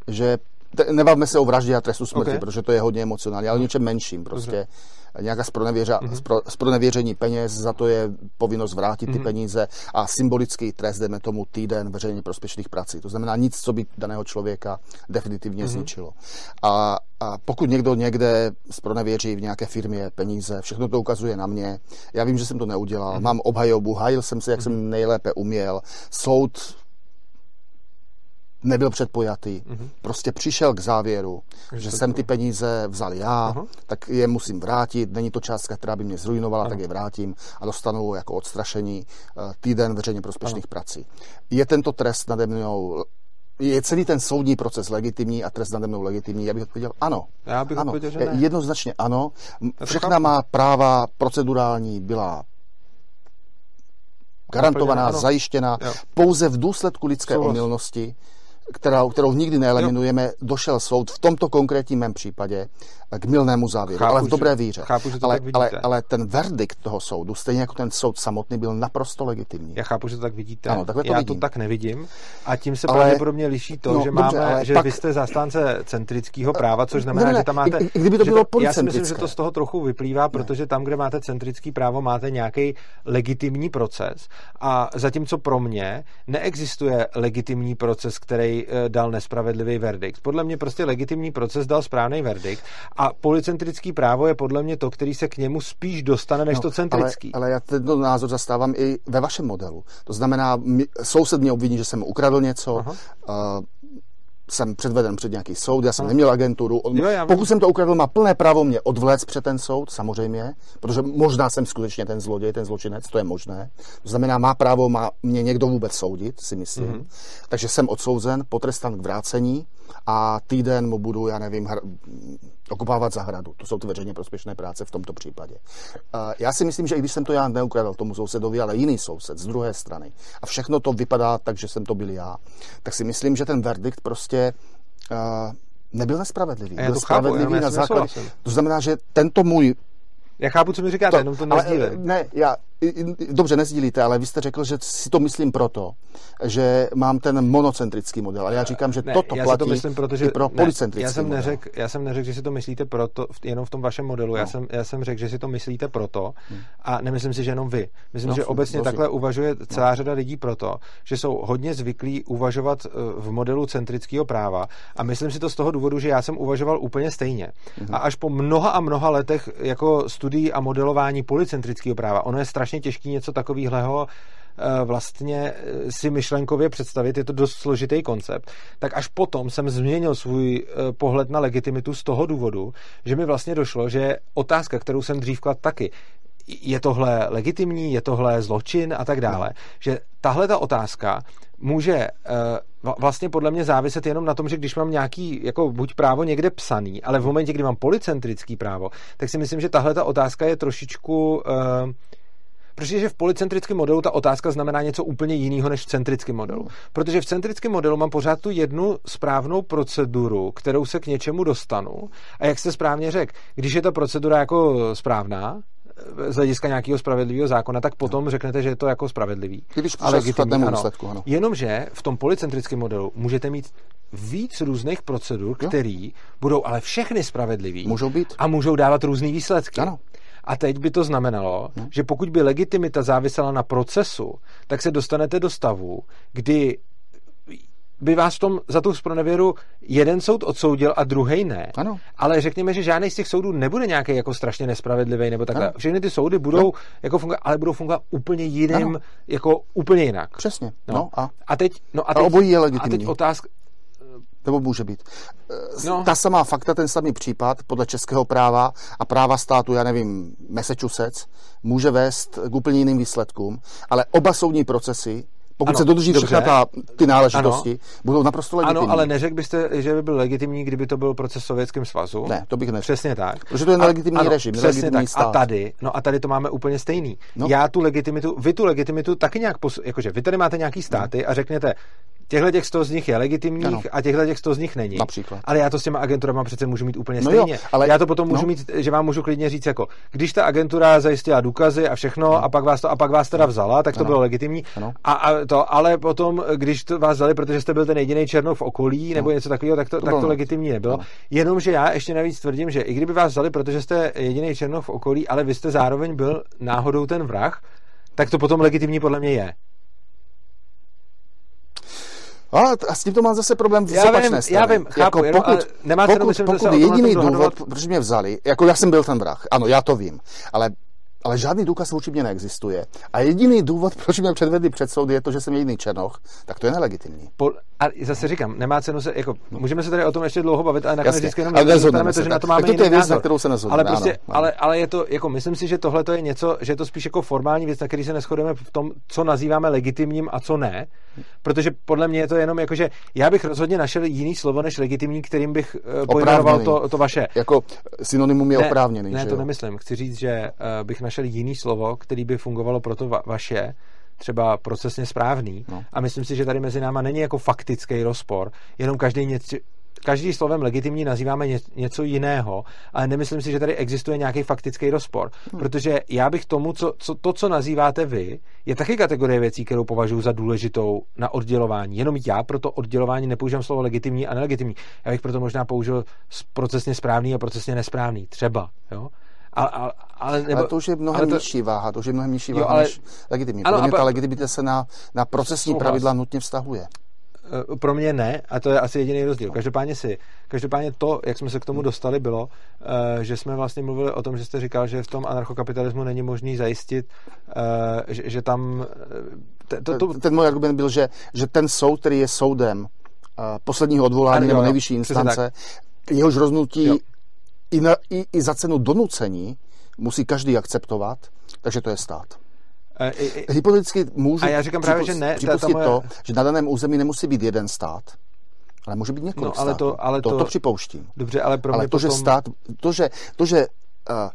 že te- nebavme se o vraždě a trestu smrti, Ok. okay. protože to je hodně emocionální, ale o něčem menším. Prostě nějaká spronevěře, spro, spronevěření peněz, za to je povinnost vrátit ty peníze a symbolický trest, jdeme tomu týden veřejně prospěšných prací. To znamená nic, co by daného člověka definitivně zničilo. A, a pokud někdo někde spronevěří v nějaké firmě peníze, všechno to ukazuje na mě. Já vím, že jsem to neudělal, mám obhajobu, hájil jsem se, jak jsem nejlépe uměl. Soud nebyl předpojatý. Prostě přišel k závěru, že jsem ty peníze vzal já, Aha. tak je musím vrátit. Není to částka, která by mě zrujnovala, tak je vrátím a dostanu jako odstrašení eh, týden veřejně prospěšných prací. Je tento trest nade mnou je celý ten soudní proces legitimní a trest nade mnou legitimní? Já bych odpověděl ano. Já bych ano. odpověděl, že ne. Jednoznačně ano. Všechna má práva procedurální byla garantovaná, ano. zajištěna. Jo. Pouze v důsledku lidské Souhlas. omylnosti, kterou, kterou nikdy neeliminujeme, došel soud v tomto konkrétním mém případě k milnému závěru, Chápu, ale v že- dobré víře. chápu, že to ale, tak vidíte. ale, ale ten verdikt toho soudu, stejně jako ten soud samotný, byl naprosto legitimní. Já chápu, že to tak vidíte. Ano, takhle to Já vidím. to tak nevidím. A tím se Ale- pravděpodobně liší to, No, že, dobře, máme, ale že pak- vy jste zastánce centrického práva, což znamená, Ne, ne, že tam máte... i- i kdyby to bylo Já si myslím, že to z toho trochu vyplývá, protože tam, kde máte centrický právo, máte nějaký legitimní proces. A zatímco pro mě neexistuje legitimní proces, který eh, dal nespravedlivý verdikt. Podle mě prostě legitimní proces dal správný verdikt. A policentrický právo je podle mě to, který se k němu spíš dostane, než to centrický. No, Ale, ale já tento názor zastávám i ve vašem modelu. To znamená, mi, soused mě obviní, že jsem mu ukradl něco, Aha. uh, jsem předveden před nějaký soud, já jsem neměl agenturu. On, Jo, já pokud jsem to ukradl, má plné právo mě odvléct před ten soud, samozřejmě, protože možná jsem skutečně ten zloděj, ten zločinec, to je možné. To znamená, má právo má mě někdo vůbec soudit, si myslím. Mhm. Mm-hmm. Takže jsem odsouzen, potrestan k vrácení a týden mu budu, já nevím, hr- okupávat zahradu. To jsou ty veřejně prospěšné práce v tomto případě. Uh, Já si myslím, že i když jsem to já neukradl tomu sousedovi, ale jiný soused z druhé strany a všechno to vypadá tak, že jsem to byl já, tak si myslím, že ten verdikt prostě uh, nebyl nespravedlivý. Já byl to chápu, spravedlivý já na základě. To znamená, že tento můj Já chápu, co mi říkáte, jenom to nezdílím. ne, já, dobře, nezdílíte, ale vy jste řekl, že si to myslím proto, že mám ten monocentrický model. Ale já říkám, že ne, toto já platí to myslím, protože, i pro ne, policentrický já jsem model. neřekl, já jsem neřekl, že si to myslíte proto, jenom v tom vašem modelu. Já, No. jsem, já jsem řekl, že si to myslíte proto a nemyslím si, že jenom vy. Myslím, No, že obecně prosím. takhle uvažuje celá řada lidí proto, že jsou hodně zvyklí uvažovat eh, v modelu centrického práva a myslím si to z toho důvodu, že já jsem uvažoval úplně stejně. Mhm. A až po mnoha a mnoha letech jako studií a modelování policentrického práva, ono je strašně těžké něco takového eh, vlastně eh, si myšlenkově představit, je to dost složitý koncept, tak až potom jsem změnil svůj eh, pohled na legitimitu z toho důvodu, že mi vlastně došlo, že otázka, kterou jsem dřív kladl taky, je tohle legitimní, je tohle zločin a tak dále, že tahle ta otázka může eh, vlastně podle mě záviset jenom na tom, že když mám nějaký, jako buď právo někde psaný, ale v momentě, kdy mám policentrický právo, tak si myslím, že tahle ta otázka je trošičku eh, Protože v policentrickém modelu ta otázka znamená něco úplně jiného než v centrickém modelu. Protože v centrickém modelu mám pořád tu jednu správnou proceduru, kterou se k něčemu dostanu. A jak jste správně řekl, když je ta procedura jako správná, z hlediska nějakého spravedlivého zákona, tak potom no. řeknete, že je to jako spravedlivý. Když ale ano. Výsledku, ano. Jenomže v tom policentrickém modelu můžete mít víc různých procedur, které budou ale všechny spravedlivý. Můžou být. A můžou dávat různé výsledky. Ano. A teď by to znamenalo, no. že pokud by legitimita závisela na procesu, tak se dostanete do stavu, kdy by vás v tom za tu spronevěru jeden soud odsoudil a druhý ne. Ano. Ale řekněme, že žádný z těch soudů nebude nějaký jako strašně nespravedlivý nebo takhle. Ano. Všechny ty soudy budou no. jako fungovat, ale budou fungovat úplně jiným, ano. jako úplně jinak. Přesně. No. no a? a teď, no a, teď, a obojí je legitimní. A teď otázka, nebo může být. No. Ta samá fakta, ten samý případ podle českého práva a práva státu, já nevím, Massachusetts, může vést k úplně jiným výsledkům, ale oba soudní procesy pokud ano, se dodrží všechna ta, ty náležitosti, ano, budou naprosto legitimní. Ano, ale neřekl byste, že by byl legitimní, kdyby to byl proces v Sovětském svazu? Ne, to bych neřekl. Přesně tak. Protože to je nelegitimní ano, režim, přesně tak. Stát. A tady, no a tady to máme úplně stejný. No. Já tu legitimitu, vy tu legitimitu taky nějak, pos, jakože vy tady máte nějaký státy a řekněte, těchto těch 100 z nich je legitimních ano. a těchto těch 100 z nich není. Například. Ale já to s těma agenturama přece můžu mít úplně no stejně. Jo, ale... Já to potom můžu no. mít, že vám můžu klidně říct, jako když ta agentura zajistila důkazy a všechno no. a pak vás to a pak vás teda vzala, tak to ano. bylo legitimní. Ano. A, a, to, ale potom, když to vás vzali, protože jste byl ten jediný černou v okolí nebo no. něco takového, tak to, to, tak to legitimní nebylo. No. Jenomže já ještě navíc tvrdím, že i kdyby vás vzali, protože jste jediný černou v okolí, ale vy jste zároveň byl náhodou ten vrah, tak to potom legitimní podle mě je. Ale a s tím to mám zase problém v já vím, Já vím, chápu, jako pokud, jenom, nemá pokud, myslím, pokud jediný důvod, proč mě vzali, jako já jsem byl ten vrah, ano, já to vím, ale ale žádný důkaz vůči mě neexistuje. A jediný důvod, [laughs] proč mě předvedli před soud, je to, že jsem jediný černoch, tak to je nelegitimní. Po, a zase říkám, nemá cenu se, jako, no. můžeme se tady o tom ještě dlouho bavit, ale nakonec vždycky jenom ale to, že na to máme tak to je věc, na kterou se nezhodneme. Ale, prostě, ano, ale, ale, je to, jako, myslím si, že tohle to je něco, že je to spíš jako formální věc, na který se neschodeme v tom, co nazýváme legitimním a co ne. Protože podle mě je to jenom jako, že já bych rozhodně našel jiný slovo než legitimní, kterým bych uh, pojmenoval to, to vaše. Jako synonymum je ne, oprávněný. Ne, že to jo? nemyslím. Chci říct, že uh, bych našel jiný slovo, který by fungovalo pro to va- vaše, třeba procesně správný. No. A myslím si, že tady mezi náma není jako faktický rozpor, jenom každý něco, každý slovem legitimní nazýváme něco jiného, ale nemyslím si, že tady existuje nějaký faktický rozpor. Hmm. Protože já bych tomu, co, co, to, co nazýváte vy, je taky kategorie věcí, kterou považuji za důležitou na oddělování. Jenom já pro to oddělování nepoužívám slovo legitimní a nelegitimní. Já bych proto možná použil procesně správný a procesně nesprávný. Třeba. Jo? A, a, ale, nebo, ale to už je mnohem to, nižší váha, to už je mnohem nižší váha jo, ale, než legitimní. Ano, Pro mě ta legitimita se na, na procesní souhlas. pravidla nutně vztahuje. Eh, pro mě ne, a to je asi jediný rozdíl. Každopádně si, každopádně to, jak jsme se k tomu dostali, bylo, eh, že jsme vlastně mluvili o tom, že jste říkal, že v tom anarchokapitalismu není možný zajistit, eh, že, že tam... To, to... Ten můj argument byl, že, že ten soud, který je soudem posledního odvolání nebo nejvyšší instance, jehož roznutí jo i, na, i, i za cenu donucení musí každý akceptovat, takže to je stát. E, e, Hypoteticky můžu a já říkám právě, že ne, připustit moje... to, že na daném území nemusí být jeden stát, ale může být několik no, ale států. To, ale to, to, to připouštím. Dobře, ale pro ale to, potom... že stát, to, že, to, že uh,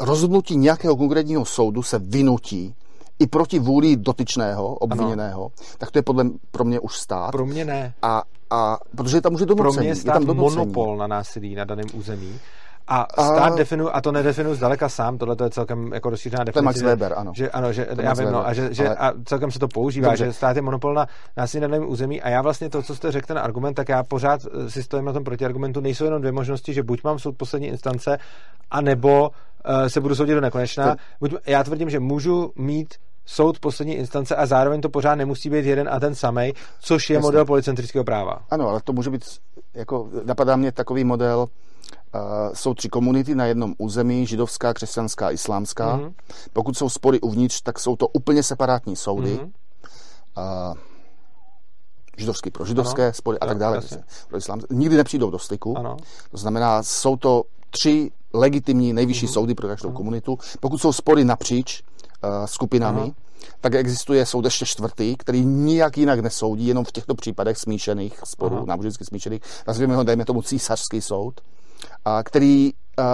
rozhodnutí nějakého konkrétního soudu se vynutí i proti vůli dotyčného, obviněného, ano. tak to je podle pro mě už stát. Pro mě ne. A, a protože tam může donocení. Pro mě je stát je tam monopol na násilí na daném území. A stát a... definuje, a to nedefinuje zdaleka sám, tohle to je celkem jako rozšířená definice. To je Max Weber, ano. Že, ano, že, já vím, no, a, že, že, ale... a celkem se to používá, Dobře. že stát je monopol na násilí na daném území a já vlastně to, co jste řekl, ten argument, tak já pořád eh, si stojím na tom protiargumentu, nejsou jenom dvě možnosti, že buď mám soud poslední instance, anebo uh, se budu soudit do nekonečna. To... Buď, já tvrdím, že můžu mít soud poslední instance a zároveň to pořád nemusí být jeden a ten samý, což je Jasně. model policentrického práva. Ano, ale to může být, jako napadá mě takový model, uh, jsou tři komunity na jednom území, židovská, křesťanská, islámská. Mm-hmm. Pokud jsou spory uvnitř, tak jsou to úplně separátní soudy. Mm-hmm. Uh, židovský pro židovské ano. spory a tak dále. Pro islám. Nikdy nepřijdou do styku. Ano. To znamená, jsou to tři legitimní nejvyšší mm-hmm. soudy pro každou ano. komunitu. Pokud jsou spory napříč, skupinami, Aha. tak existuje soud ještě čtvrtý, který nijak jinak nesoudí, jenom v těchto případech smíšených sporů, Aha. nábožensky smíšených, nazvěme ho, dejme tomu, císařský soud, a který uh,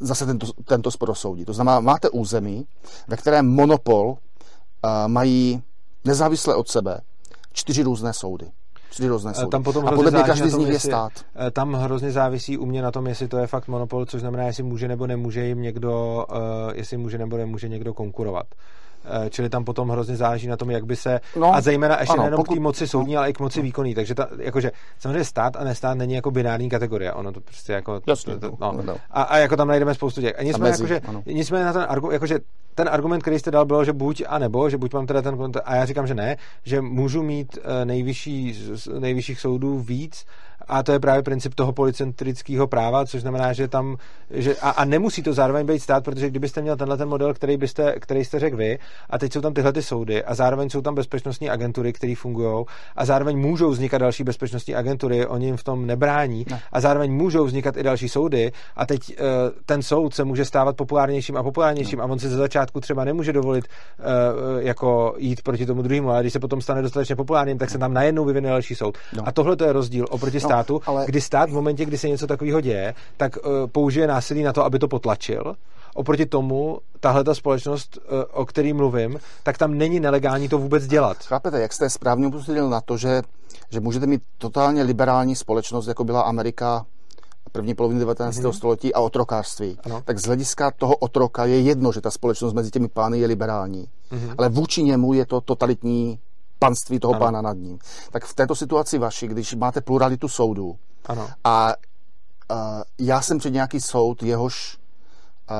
zase tento, tento spor soudí. To znamená, máte území, ve kterém monopol uh, mají nezávisle od sebe čtyři různé soudy. Tři různé soudy. Tam potom a podle mě každý z nich je stát. Tam hrozně závisí u mě na tom, jestli to je fakt monopol, což znamená, jestli může nebo nemůže jim někdo, jestli může nebo nemůže někdo konkurovat. Eh, čili tam potom hrozně záleží na tom, jak by se, no, a zejména ještě ano, nejenom pokud, k té moci soudní, ale i k moci výkonní, takže ta, jakože samozřejmě stát a nestát není jako binární kategorie, ono to prostě jako, Jasně, to, no. no. A, a, jako tam najdeme spoustu těch. A nicméně, jakože, nicméně na ten argument, jakože ten argument, který jste dal, byl, že buď a nebo, že buď mám teda ten a já říkám, že ne, že můžu mít eh, nejvyšší, nejvyšších soudů víc, a to je právě princip toho policentrického práva, což znamená, že tam, že, a, a nemusí to zároveň být stát, protože kdybyste měl tenhle ten model, který, byste, který jste řekl vy, a teď jsou tam tyhle ty soudy, a zároveň jsou tam bezpečnostní agentury, které fungují, a zároveň můžou vznikat další bezpečnostní agentury, oni jim v tom nebrání, ne. a zároveň můžou vznikat i další soudy, a teď uh, ten soud se může stávat populárnějším a populárnějším, ne. a on si ze začátku třeba nemůže dovolit uh, jako jít proti tomu druhému, ale když se potom stane dostatečně populárním, tak se tam najednou vyvine další soud. No. A tohle to je rozdíl oproti státu státu, ale... kdy stát v momentě, kdy se něco takového děje, tak uh, použije násilí na to, aby to potlačil. Oproti tomu, tahle ta společnost, uh, o který mluvím, tak tam není nelegální to vůbec dělat. Chápete, jak jste správně upozornil na to, že, že můžete mít totálně liberální společnost, jako byla Amerika první poloviny 19. Mm-hmm. století a otrokářství. Ano. Tak z hlediska toho otroka je jedno, že ta společnost mezi těmi pány je liberální. Mm-hmm. Ale vůči němu je to totalitní panství toho ano. pána nad ním. Tak v této situaci vaši, když máte pluralitu soudů ano. a uh, já jsem před nějaký soud, jehož uh,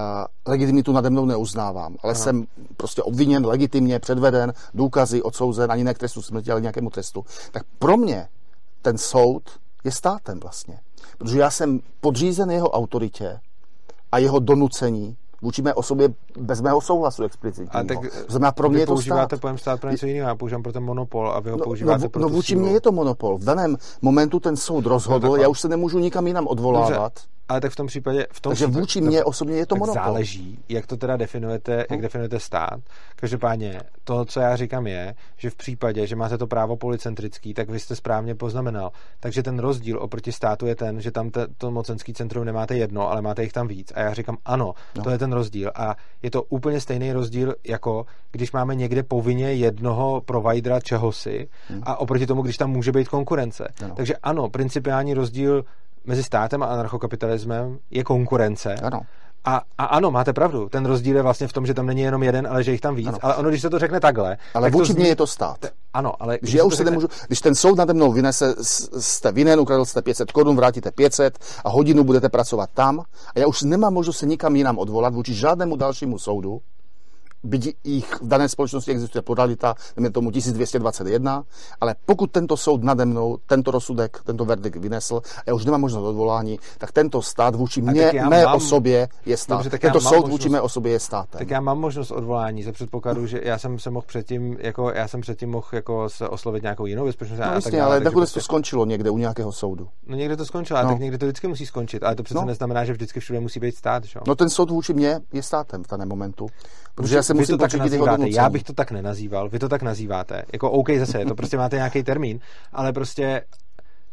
legitimitu nade mnou neuznávám, ale ano. jsem prostě obviněn legitimně, předveden, důkazy, odsouzen, ani ne k trestu smrti, ale nějakému trestu. Tak pro mě ten soud je státem vlastně. Protože já jsem podřízen jeho autoritě a jeho donucení vůči mé osobě bez mého souhlasu explicitního. A tak to znamená, pro mě je to používáte stát. pojem stát pro něco jiného, já používám pro ten monopol a vy ho no, používáte no, pro No vůči mě je to monopol. V daném momentu ten soud rozhodl, no, já už se nemůžu nikam jinam odvolávat. Dobře ale tak v tom případě... V tom Takže případě, vůči mě osobně je to monopol. záleží, jak to teda definujete, jak hm. definujete stát. Každopádně to, co já říkám je, že v případě, že máte to právo policentrický, tak vy jste správně poznamenal. Takže ten rozdíl oproti státu je ten, že tam te, to mocenský centrum nemáte jedno, ale máte jich tam víc. A já říkám ano, no. to je ten rozdíl. A je to úplně stejný rozdíl, jako když máme někde povinně jednoho providera čehosi hmm. a oproti tomu, když tam může být konkurence. No. Takže ano, principiální rozdíl mezi státem a anarchokapitalismem je konkurence. Ano. A, a ano, máte pravdu. Ten rozdíl je vlastně v tom, že tam není jenom jeden, ale že jich tam víc. Ano. Ale ono, když se to řekne takhle. Ale vůči mě je to stát. Te, ano, ale. Když, já už se řekne... nemůžu, když ten soud nade mnou vynese, jste vinen, ukradl jste 500 korun, vrátíte 500 a hodinu budete pracovat tam a já už nemám možnost se nikam jinam odvolat vůči žádnému dalšímu soudu, byť jich v dané společnosti existuje podalita, je tomu 1221, ale pokud tento soud nade mnou tento rozsudek, tento verdikt vynesl a já už nemám možnost odvolání, tak tento stát vůči mě, mé mám... osobě je stát. Dobře, tak tento soud možnost... vůči mé osobě je stát. Tak já mám možnost odvolání za předpokladu, že já jsem se mohl předtím, jako já jsem předtím mohl jako se oslovit nějakou jinou bezpečnost. No, jasně, ale nakonec prostě... to skončilo někde u nějakého soudu. No někde to skončilo, no. tak někde to vždycky musí skončit, ale to přece no. neznamená, že vždycky všude musí být stát. Že? No ten soud vůči mě je státem v daném momentu. Protože se musím to tak nazýváte, já bych to tak nenazýval, vy to tak nazýváte. Jako OK zase, to prostě máte nějaký termín, ale prostě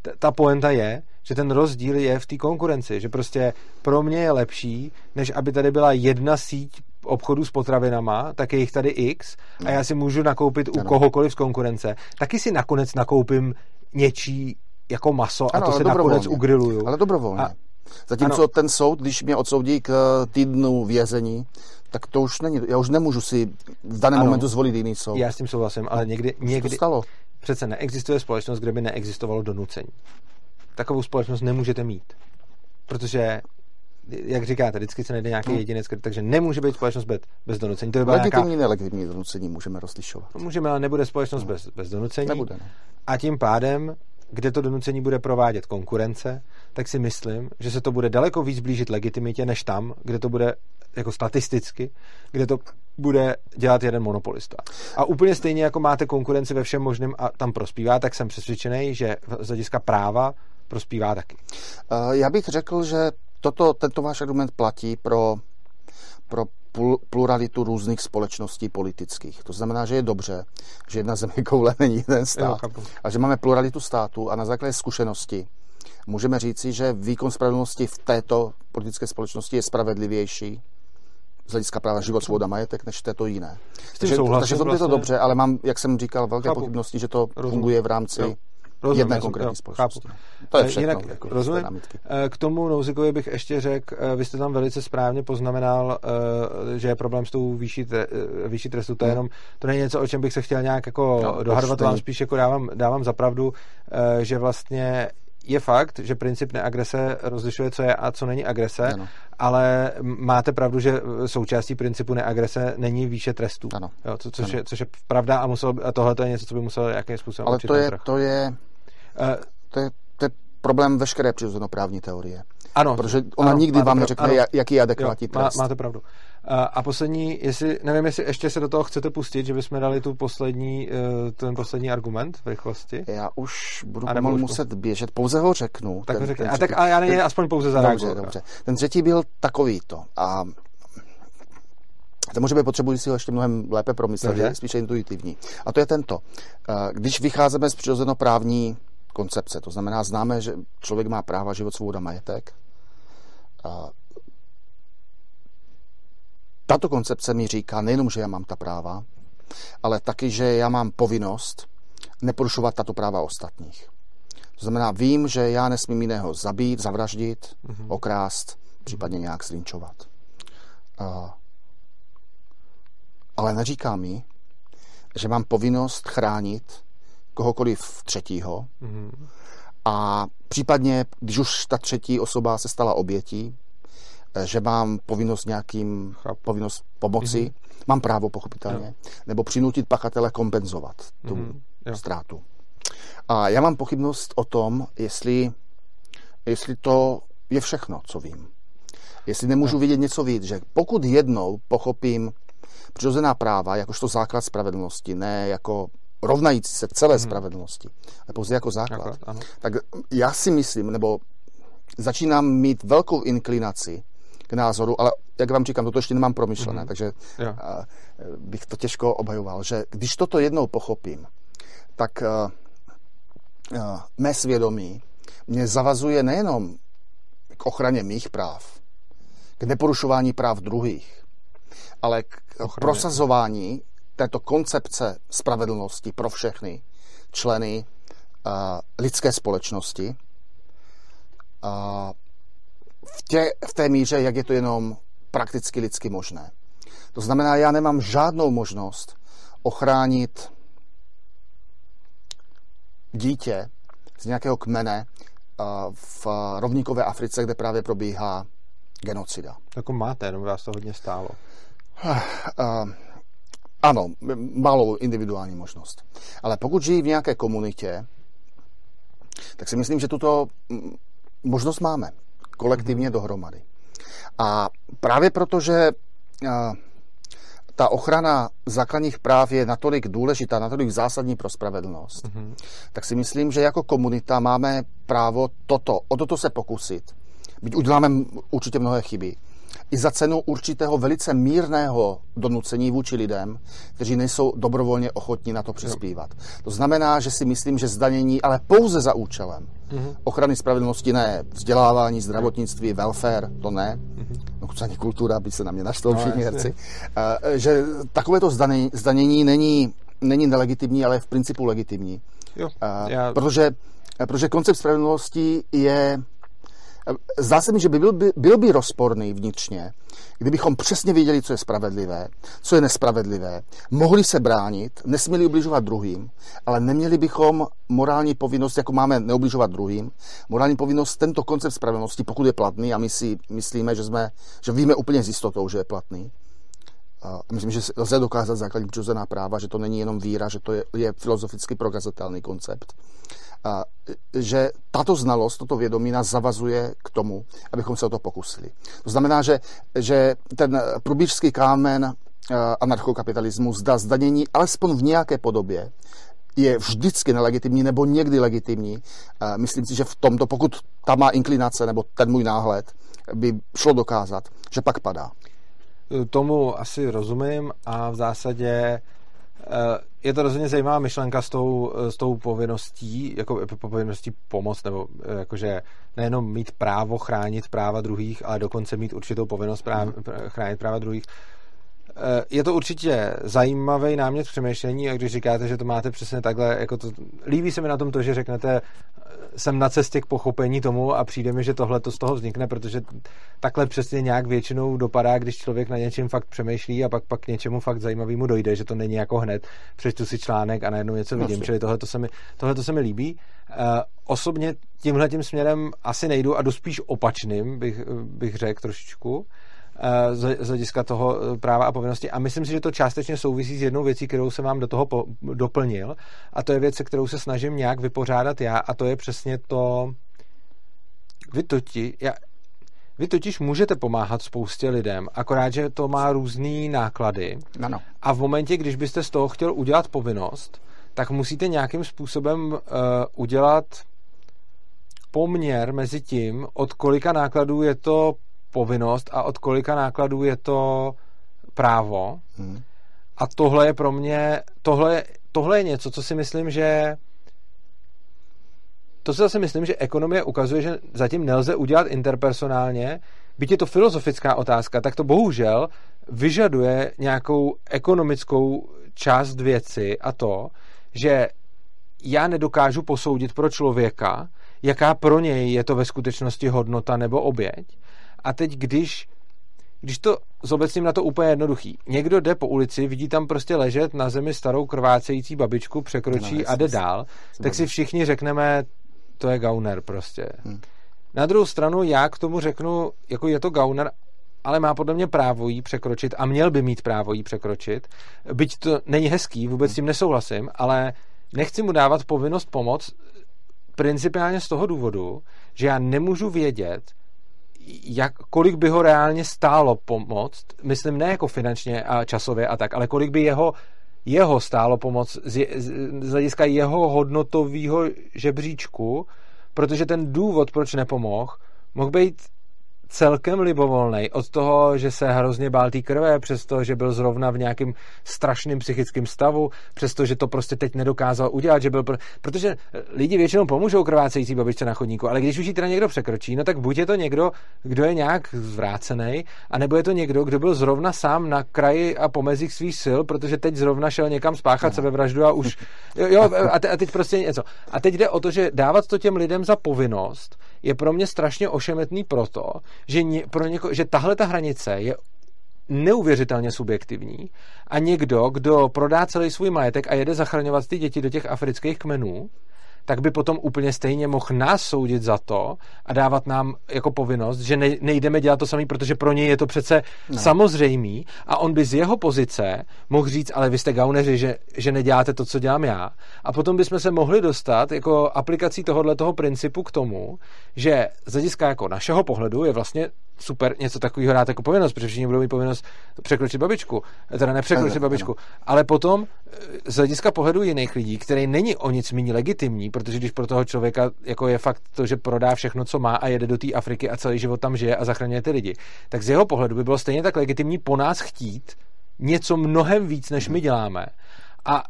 t- ta poenta je, že ten rozdíl je v té konkurenci, že prostě pro mě je lepší, než aby tady byla jedna síť obchodu s potravinama, tak je jich tady X a já si můžu nakoupit u kohokoliv z konkurence. Taky si nakonec nakoupím něčí jako maso ano, a to si nakonec ugriluju. Ale dobrovolně. A, Zatímco ano. ten soud, když mě odsoudí k eh, týdnu vězení, tak to už není, já už nemůžu si v daném ano, momentu zvolit jiný soud. Já s tím souhlasím, ale někdy, někdy to stalo? přece neexistuje společnost, kde by neexistovalo donucení. Takovou společnost nemůžete mít. Protože jak říkáte, vždycky se najde nějaký hmm. jedinec, takže nemůže být společnost bez, bez donucení. To by legitimní, nějaká... nelegitimní donucení můžeme rozlišovat. Můžeme, ale nebude společnost hmm. bez, bez donucení. Nebude, ne. A tím pádem kde to donucení bude provádět konkurence, tak si myslím, že se to bude daleko víc blížit legitimitě, než tam, kde to bude jako statisticky, kde to bude dělat jeden monopolista. A úplně stejně jako máte konkurenci ve všem možném a tam prospívá, tak jsem přesvědčený, že z hlediska práva prospívá taky. Eh, já bych řekl, že toto, tento váš argument platí pro, pro pluralitu různých společností politických. To znamená, že je dobře, že jedna země [laughs] koule není jeden stát a že máme pluralitu států a na základě zkušenosti můžeme říci, že výkon spravedlnosti v této politické společnosti je spravedlivější z hlediska práva život, svoboda, majetek, než této jiné. Takže, takže v tom je to vlastně- dobře, ale mám, jak jsem říkal, velké pochybnosti, že to Rozumím. funguje v rámci jo rozumím, jedné konkrétní společnosti. Chápu. To je všechno. Jinak, jako rozumím. K tomu Nouzikovi bych ještě řekl, vy jste tam velice správně poznamenal, že je problém s tou výší, výší trestu. To, je hmm. jenom, to není něco, o čem bych se chtěl nějak jako no, dohadovat, vám spíš jako dávám, dávám za pravdu, že vlastně je fakt, že princip neagrese rozlišuje, co je a co není agrese, ano. ale máte pravdu, že součástí principu neagrese není výše trestů. Ano. Jo, co, což, ano. Je, což je pravda a, musel, a tohle to je něco, co by musel jakým způsobem Ale to je, to je, uh, to je, to je problém veškeré právní teorie. Ano. Protože ona ano, nikdy vám neřekne, ano. jaký je adekvátní trest. Má, máte pravdu. A poslední, jestli, nevím, jestli ještě se do toho chcete pustit, že bychom dali tu poslední, eh, ten poslední argument v rychlosti. Já už budu pomalu muset běžet, pouze ho řeknu. Tak ten, ten, a tak a já nejde aspoň pouze zareagovat. Dobře, dobře. Ten třetí byl takovýto. A to může být potřebuji si ho ještě mnohem lépe promyslet, je spíše intuitivní. A to je tento. Eh, když vycházíme z přirozenoprávní koncepce, to znamená, známe, že člověk má práva, život, svoboda, majetek, tato koncepce mi říká nejenom, že já mám ta práva, ale taky, že já mám povinnost neporušovat tato práva ostatních. To znamená, vím, že já nesmím jiného zabít, zavraždit, mm-hmm. okrást, případně nějak zlinčovat. Uh, ale neříká mi, že mám povinnost chránit kohokoliv třetího mm-hmm. a případně, když už ta třetí osoba se stala obětí, že mám povinnost nějakým, Chápu. povinnost pomoci, mm-hmm. mám právo pochopitelně, jo. nebo přinutit pachatele kompenzovat tu mm-hmm. ztrátu. A já mám pochybnost o tom, jestli, jestli to je všechno, co vím. Jestli nemůžu jo. vidět něco víc, že pokud jednou pochopím přirozená práva jakožto základ spravedlnosti, ne jako rovnající se celé mm-hmm. spravedlnosti, ale pouze jako základ, Akorát, tak já si myslím, nebo začínám mít velkou inklinaci k názoru, ale jak vám říkám, toto ještě nemám promyšlené, mm-hmm. takže jo. bych to těžko obhajoval, že když toto jednou pochopím, tak mé svědomí mě zavazuje nejenom k ochraně mých práv, k neporušování práv druhých, ale k ochraně. prosazování této koncepce spravedlnosti pro všechny členy lidské společnosti. A v, tě, v té míře, jak je to jenom prakticky lidsky možné. To znamená, já nemám žádnou možnost ochránit dítě z nějakého kmene v rovníkové Africe, kde právě probíhá genocida. Jako máte, jenom vás to hodně stálo. Ano, malou individuální možnost. Ale pokud žijí v nějaké komunitě, tak si myslím, že tuto možnost máme kolektivně dohromady. A právě proto, že ta ochrana základních práv je natolik důležitá, natolik zásadní pro spravedlnost, mm-hmm. tak si myslím, že jako komunita máme právo toto, o toto se pokusit. Byť uděláme určitě mnohé chyby, i za cenu určitého velice mírného donucení vůči lidem, kteří nejsou dobrovolně ochotní na to přispívat. To znamená, že si myslím, že zdanění, ale pouze za účelem mm-hmm. ochrany spravedlnosti ne, vzdělávání, zdravotnictví, welfare, to ne, mm-hmm. no ani kultura, by se na mě našlo no, všichni herci, že takovéto zdanění, zdanění není, není nelegitimní, ale je v principu legitimní. Jo, já... protože, protože koncept spravedlnosti je Zdá se mi, že by byl, by, byl by rozporný vnitřně, kdybychom přesně věděli, co je spravedlivé, co je nespravedlivé, mohli se bránit, nesměli ubližovat druhým, ale neměli bychom morální povinnost, jako máme neubližovat druhým, morální povinnost tento koncept spravedlnosti, pokud je platný, a my si myslíme, že, jsme, že víme úplně s jistotou, že je platný, a myslím, že lze dokázat základní přirozená práva, že to není jenom víra, že to je, je filozoficky prokazatelný koncept že tato znalost, toto vědomí nás zavazuje k tomu, abychom se o to pokusili. To znamená, že, že ten průbířský kámen eh, anarchokapitalismu zda zdanění alespoň v nějaké podobě je vždycky nelegitimní nebo někdy legitimní. Eh, myslím si, že v tomto, pokud ta má inklinace nebo ten můj náhled, by šlo dokázat, že pak padá. Tomu asi rozumím a v zásadě je to rozhodně zajímavá myšlenka s tou, eh, s tou povinností, jako povinností pomoct, nebo eh, jakože nejenom mít právo chránit práva druhých, ale dokonce mít určitou povinnost práv, chránit práva druhých. je to určitě zajímavý námět přemýšlení a když říkáte, že to máte přesně takhle, jako to, líbí se mi na tom to, že řeknete, jsem na cestě k pochopení tomu a přijde mi, že tohle to z toho vznikne, protože takhle přesně nějak většinou dopadá, když člověk na něčem fakt přemýšlí a pak pak k něčemu fakt zajímavému dojde, že to není jako hned, přečtu si článek a najednou něco vidím, čili tohle to se mi, tohle to se mi líbí. Uh, osobně tímhle tím směrem asi nejdu a jdu spíš opačným, bych, bych řekl trošičku. Eh, z hlediska toho eh, práva a povinnosti. A myslím si, že to částečně souvisí s jednou věcí, kterou jsem vám do toho po, doplnil. A to je věc, se kterou se snažím nějak vypořádat já. A to je přesně to... Vy totiž, já, vy totiž můžete pomáhat spoustě lidem, akorát, že to má různé náklady. Ano. A v momentě, když byste z toho chtěl udělat povinnost, tak musíte nějakým způsobem uh, udělat poměr mezi tím, od kolika nákladů je to povinnost a od kolika nákladů je to právo. Hmm. A tohle je pro mě, tohle, tohle je něco, co si myslím, že to, co zase myslím, že ekonomie ukazuje, že zatím nelze udělat interpersonálně, byť je to filozofická otázka, tak to bohužel vyžaduje nějakou ekonomickou část věci a to, že já nedokážu posoudit pro člověka, jaká pro něj je to ve skutečnosti hodnota nebo oběť. A teď, když, když to zobecním na to úplně jednoduchý. Někdo jde po ulici, vidí tam prostě ležet na zemi starou krvácející babičku, překročí no, a jde dál, tak si všichni řekneme, to je gauner prostě. Hmm. Na druhou stranu já k tomu řeknu, jako je to gauner, ale má podle mě právo jí překročit a měl by mít právo jí překročit. Byť to není hezký, vůbec s tím nesouhlasím, ale nechci mu dávat povinnost pomoct principiálně z toho důvodu, že já nemůžu vědět, jak, kolik by ho reálně stálo pomoct, myslím ne jako finančně a časově a tak, ale kolik by jeho, jeho stálo pomoc z, z, z hlediska jeho hodnotového žebříčku, protože ten důvod, proč nepomohl, mohl být celkem libovolný od toho, že se hrozně bál té krve, přesto, že byl zrovna v nějakém strašném psychickém stavu, přesto, že to prostě teď nedokázal udělat, že byl... Pro... Protože lidi většinou pomůžou krvácející babičce na chodníku, ale když už ji teda někdo překročí, no tak buď je to někdo, kdo je nějak zvrácený, anebo je to někdo, kdo byl zrovna sám na kraji a pomezích svých sil, protože teď zrovna šel někam spáchat no. sebevraždu a už... Jo, jo a, te, a teď prostě něco. A teď jde o to, že dávat to těm lidem za povinnost je pro mě strašně ošemetný proto, že, ně, pro něko, že tahle ta hranice je neuvěřitelně subjektivní a někdo, kdo prodá celý svůj majetek a jede zachraňovat ty děti do těch afrických kmenů, tak by potom úplně stejně mohl nás soudit za to a dávat nám jako povinnost, že ne, nejdeme dělat to samý, protože pro něj je to přece no. samozřejmý a on by z jeho pozice mohl říct, ale vy jste gauneři, že, že neděláte to, co dělám já. A potom bychom se mohli dostat jako aplikací tohohle toho principu k tomu, že z hlediska jako našeho pohledu je vlastně super něco takového dát jako povinnost, protože všichni budou mít povinnost překročit babičku, teda nepřekročit babičku. Ale potom eh, z hlediska pohledu jiných lidí, který není o nic méně legitimní, protože když pro toho člověka jako je fakt to, že prodá všechno, co má a jede do té Afriky a celý život tam žije a zachraňuje ty lidi, tak z jeho pohledu by bylo stejně tak legitimní po nás chtít něco mnohem víc, než my děláme. A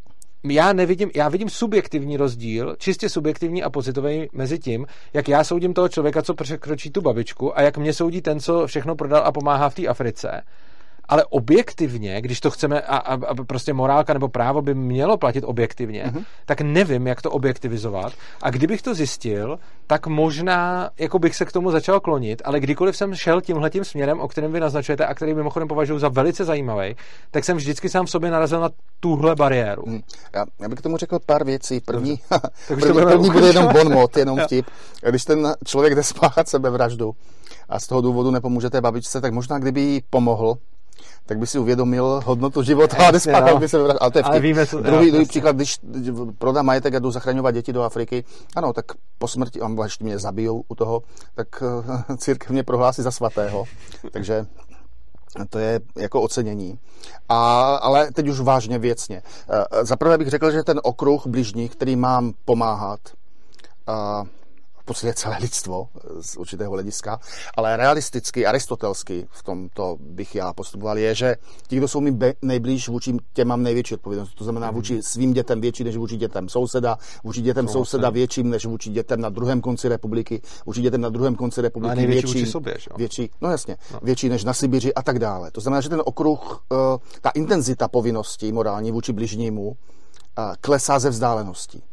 já nevidím, já vidím subjektivní rozdíl, čistě subjektivní a pozitivní mezi tím, jak já soudím toho člověka, co překročí tu babičku a jak mě soudí ten, co všechno prodal a pomáhá v té Africe ale objektivně, když to chceme, a, a, a prostě morálka nebo právo by mělo platit objektivně, mm-hmm. tak nevím, jak to objektivizovat. A kdybych to zjistil, tak možná jako bych se k tomu začal klonit, ale kdykoliv jsem šel tímhletím směrem, o kterém vy naznačujete a který mimochodem považuji za velice zajímavý, tak jsem vždycky sám v sobě narazil na tuhle bariéru. Hmm. Já, já bych k tomu řekl pár věcí. První, [laughs] první, první bude jenom bon mot, jenom vtip. Když ten člověk jde spáchat sebevraždu a z toho důvodu nepomůžete babičce, tak možná kdyby jí pomohl, tak by si uvědomil hodnotu života a nespáchal no. by se Ale to je vtip. Víme, co, druhý, jo, druhý příklad, když prodám majetek a jdu zachraňovat děti do Afriky, ano, tak po smrti, a ještě mě zabijou u toho, tak eh, [laughs] církev mě prohlásí za svatého. Takže to je jako ocenění. A, ale teď už vážně věcně. Eh, zaprvé bych řekl, že ten okruh bližních, který mám pomáhat, a podstatě celé lidstvo z určitého hlediska, ale realisticky, aristotelsky v tomto bych já postupoval, je, že ti, kdo jsou mi nejblíž, vůči těm mám největší odpovědnost. To znamená mhm. vůči svým dětem větší než vůči dětem souseda, vůči dětem souseda, souseda větším než vůči dětem na druhém konci republiky, vůči dětem na druhém konci republiky no větší, větší, sobě, že? větší, no jasně, no. větší než na Sibiři a tak dále. To znamená, že ten okruh, eh, ta intenzita povinností morální vůči bližnímu eh, klesá ze vzdáleností.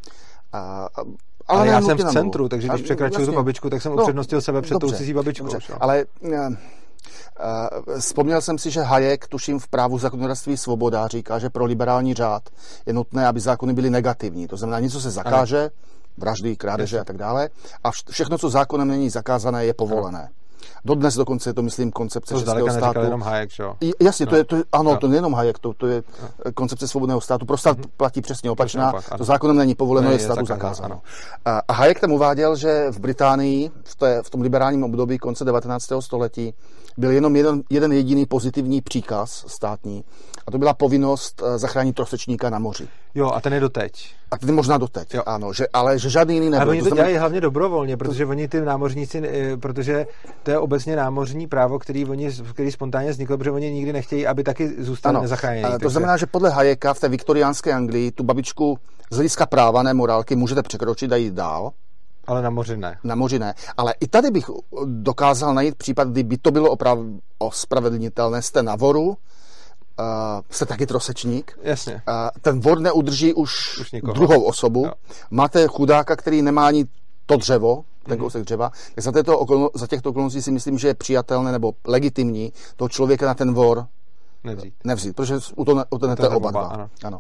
Ale, ale já jsem v centru, takže když překračuju tu babičku, tak jsem no, upřednostil sebe před dobře, tou cizí babičkou. Dobře, ale uh, vzpomněl jsem si, že Hayek, tuším v právu zákonodárství svoboda, říká, že pro liberální řád je nutné, aby zákony byly negativní. To znamená, něco se zakáže, vraždy, krádeže a tak dále, a všechno, co zákonem není zakázané, je povolené. Ano. Dodnes dokonce je to, myslím, koncepce to českého státu. jenom Hayek, že? Jasně, no. to je, to je, ano, no. to nejenom Hayek, to, to je no. koncepce svobodného státu. Pro stát mm-hmm. platí přesně opačná. Opak, to zákonem není povoleno, ne, je státu zakázáno. A Hayek tam uváděl, že v Británii v, té, v tom liberálním období konce 19. století byl jenom jeden, jeden jediný pozitivní příkaz státní a to byla povinnost eh, zachránit trosečníka na moři. Jo, a ten je doteď. A ten možná doteď, jo. ano, že, ale že žádný jiný nebyl. Ale oni to, to dělají hlavně dobrovolně, protože to... oni ty námořníci, eh, protože to je obecně námořní právo, který, oni, který spontánně vzniklo, protože oni nikdy nechtějí, aby taky zůstali nezachráněni. To takže... znamená, že podle Hayeka v té viktoriánské Anglii tu babičku z hlediska práva, ne morálky, můžete překročit a jít dál. Ale na moři ne. Na moři ne. Ale i tady bych dokázal najít případ, kdyby to bylo opravdu ospravedlnitelné. Jste na voru, uh, jste taky trosečník. Jasně. Uh, ten vor neudrží už, už druhou osobu. Jo. Máte chudáka, který nemá ani to dřevo, ten mm-hmm. kousek dřeva, tak za, této okolno, za těchto okolností si myslím, že je přijatelné nebo legitimní toho člověka na ten vor nevzít. Nevzít, protože utonete oba dva. Ano. ano.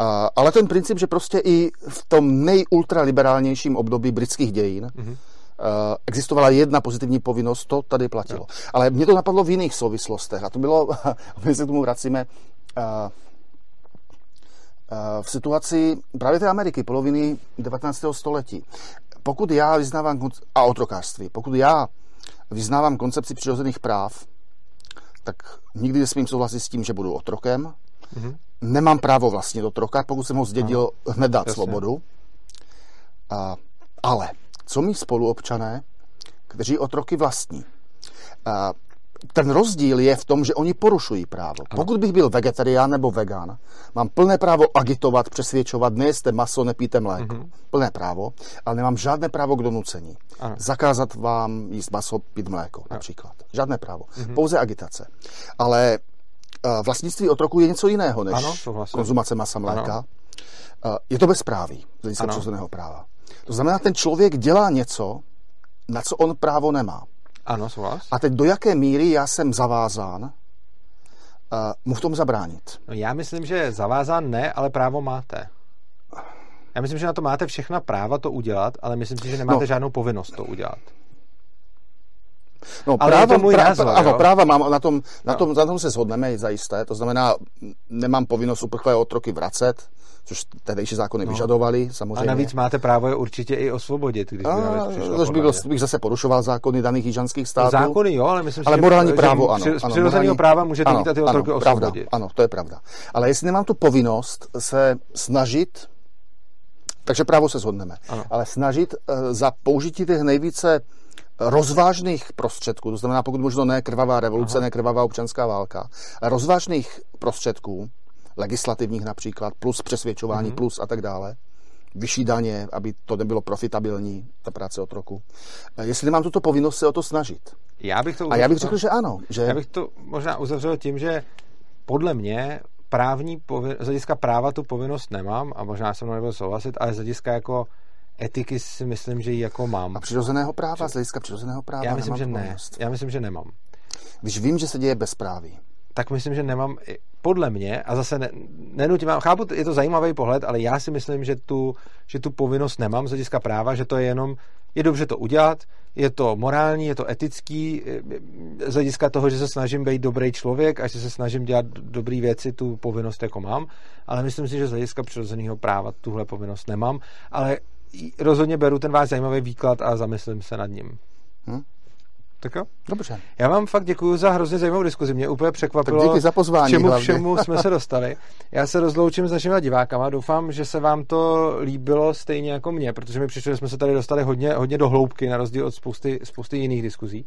Uh, ale ten princip, že prostě i v tom nejultraliberálnějším období britských dějin mm-hmm. Uh, existovala jedna pozitivní povinnost, to tady platilo. Jo. Ale mě to napadlo v jiných souvislostech a to bylo, [laughs] my se k tomu vracíme, uh, v situaci právě té Ameriky, poloviny 19. století. Pokud já vyznávám, a otrokářství, pokud já vyznávám koncepci přirozených práv, tak nikdy nesmím souhlasit s tím, že budu otrokem. Mm-hmm. Nemám právo vlastně otroka, pokud jsem ho zdědil, Aha. hned dát Jasně. svobodu. A, ale co mi spoluobčané, kteří otroky vlastní? A, ten rozdíl je v tom, že oni porušují právo. Ano. Pokud bych byl vegetarián nebo vegan, mám plné právo agitovat, přesvědčovat, nejste maso, nepíte mléko. Mm-hmm. Plné právo, ale nemám žádné právo k donucení. Ano. Zakázat vám jíst maso, pít mléko ano. například. Žádné právo. Mm-hmm. Pouze agitace. Ale uh, vlastnictví otroku je něco jiného než ano, konzumace masa, mléka. Ano. Uh, je to bezpráví z hlediska práva. To znamená, ten člověk dělá něco, na co on právo nemá. Ano, souhlas. A teď do jaké míry já jsem zavázán uh, mu v tom zabránit? No já myslím, že zavázán ne, ale právo máte. Já myslím, že na to máte všechna práva to udělat, ale myslím si, že nemáte no. žádnou povinnost to udělat. No, ale práva, je to můj práva, názor, ano, práva mám, na tom, na, no. tom, na tom se shodneme zajisté, to znamená, nemám povinnost uprchlé otroky vracet, což tehdejší zákony no. vyžadovali, samozřejmě. A navíc máte právo je určitě i osvobodit, když a, by Což by byl, bych zase porušoval zákony daných jižanských států. Zákony jo, ale myslím ale že, morální právo, ano. Z přirozeného práva můžete ano, mít ty otroky ano, osvobodit. Pravda, ano, to je pravda. Ale jestli nemám tu povinnost se snažit takže právo se shodneme. Ano. Ale snažit uh, za použití těch nejvíce rozvážných prostředků, to znamená pokud možno ne krvavá revoluce, Aha. ne krvavá občanská válka, ale rozvážných prostředků, legislativních například, plus přesvědčování, mm-hmm. plus a tak dále, vyšší daně, aby to nebylo profitabilní, ta práce od roku. Eh, jestli nemám tuto povinnost se o to snažit. Já bych to uzavřel, a já bych řekl, že ano. Že... Já bych to možná uzavřel tím, že podle mě právní povin... z hlediska práva tu povinnost nemám a možná se mnou nebudu souhlasit, ale z hlediska jako etiky si myslím, že ji jako mám. A přirozeného práva, z hlediska přirozeného práva Já myslím, že ne. Povinnost. Já myslím, že nemám. Když vím, že se děje bezpráví. Tak myslím, že nemám, podle mě, a zase ne, nenutím, chápu, je to zajímavý pohled, ale já si myslím, že tu, že tu povinnost nemám z hlediska práva, že to je jenom, je dobře to udělat, je to morální, je to etický, z hlediska toho, že se snažím být dobrý člověk a že se snažím dělat dobré věci, tu povinnost jako mám, ale myslím si, že z hlediska přirozeného práva tuhle povinnost nemám, ale rozhodně beru ten váš zajímavý výklad a zamyslím se nad ním. Hmm? Tak jo. Dobře. Já vám fakt děkuji za hrozně zajímavou diskuzi. Mě úplně překvapilo, tak díky za pozvání, k čemu hlavně. všemu jsme se dostali. Já se rozloučím s našimi divákama. Doufám, že se vám to líbilo stejně jako mě, protože mi přišlo, že jsme se tady dostali hodně, hodně do hloubky, na rozdíl od spousty, spousty jiných diskuzí.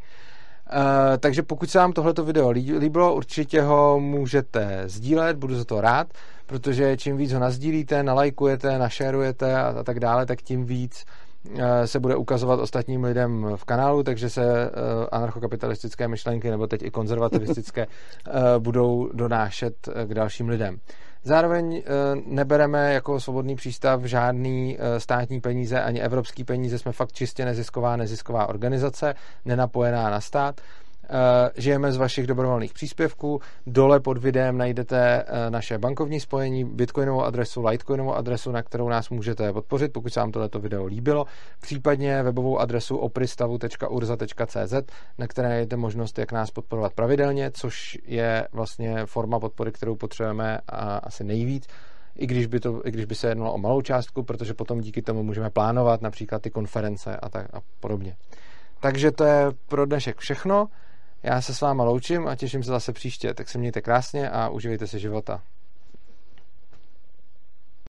Uh, takže pokud se vám tohleto video líbilo, určitě ho můžete sdílet, budu za to rád, protože čím víc ho nazdílíte, nalajkujete, našerujete a, a tak dále, tak tím víc se bude ukazovat ostatním lidem v kanálu, takže se eh, anarchokapitalistické myšlenky nebo teď i konzervativistické [laughs] eh, budou donášet k dalším lidem. Zároveň nebereme jako svobodný přístav žádný státní peníze ani evropský peníze, jsme fakt čistě nezisková nezisková organizace, nenapojená na stát Eh, žijeme z vašich dobrovolných příspěvků. Dole pod videem najdete eh, naše bankovní spojení, bitcoinovou adresu, litecoinovou adresu, na kterou nás můžete podpořit, pokud se vám tohleto video líbilo, případně webovou adresu opristavu.urza.cz, na které najdete možnost, jak nás podporovat pravidelně, což je vlastně forma podpory, kterou potřebujeme asi nejvíc i když, by to, i když by se jednalo o malou částku, protože potom díky tomu můžeme plánovat například ty konference a tak a podobně. Takže to je pro dnešek všechno. Já se s váma loučím a těším se zase příště. Tak se mějte krásně a uživejte si života.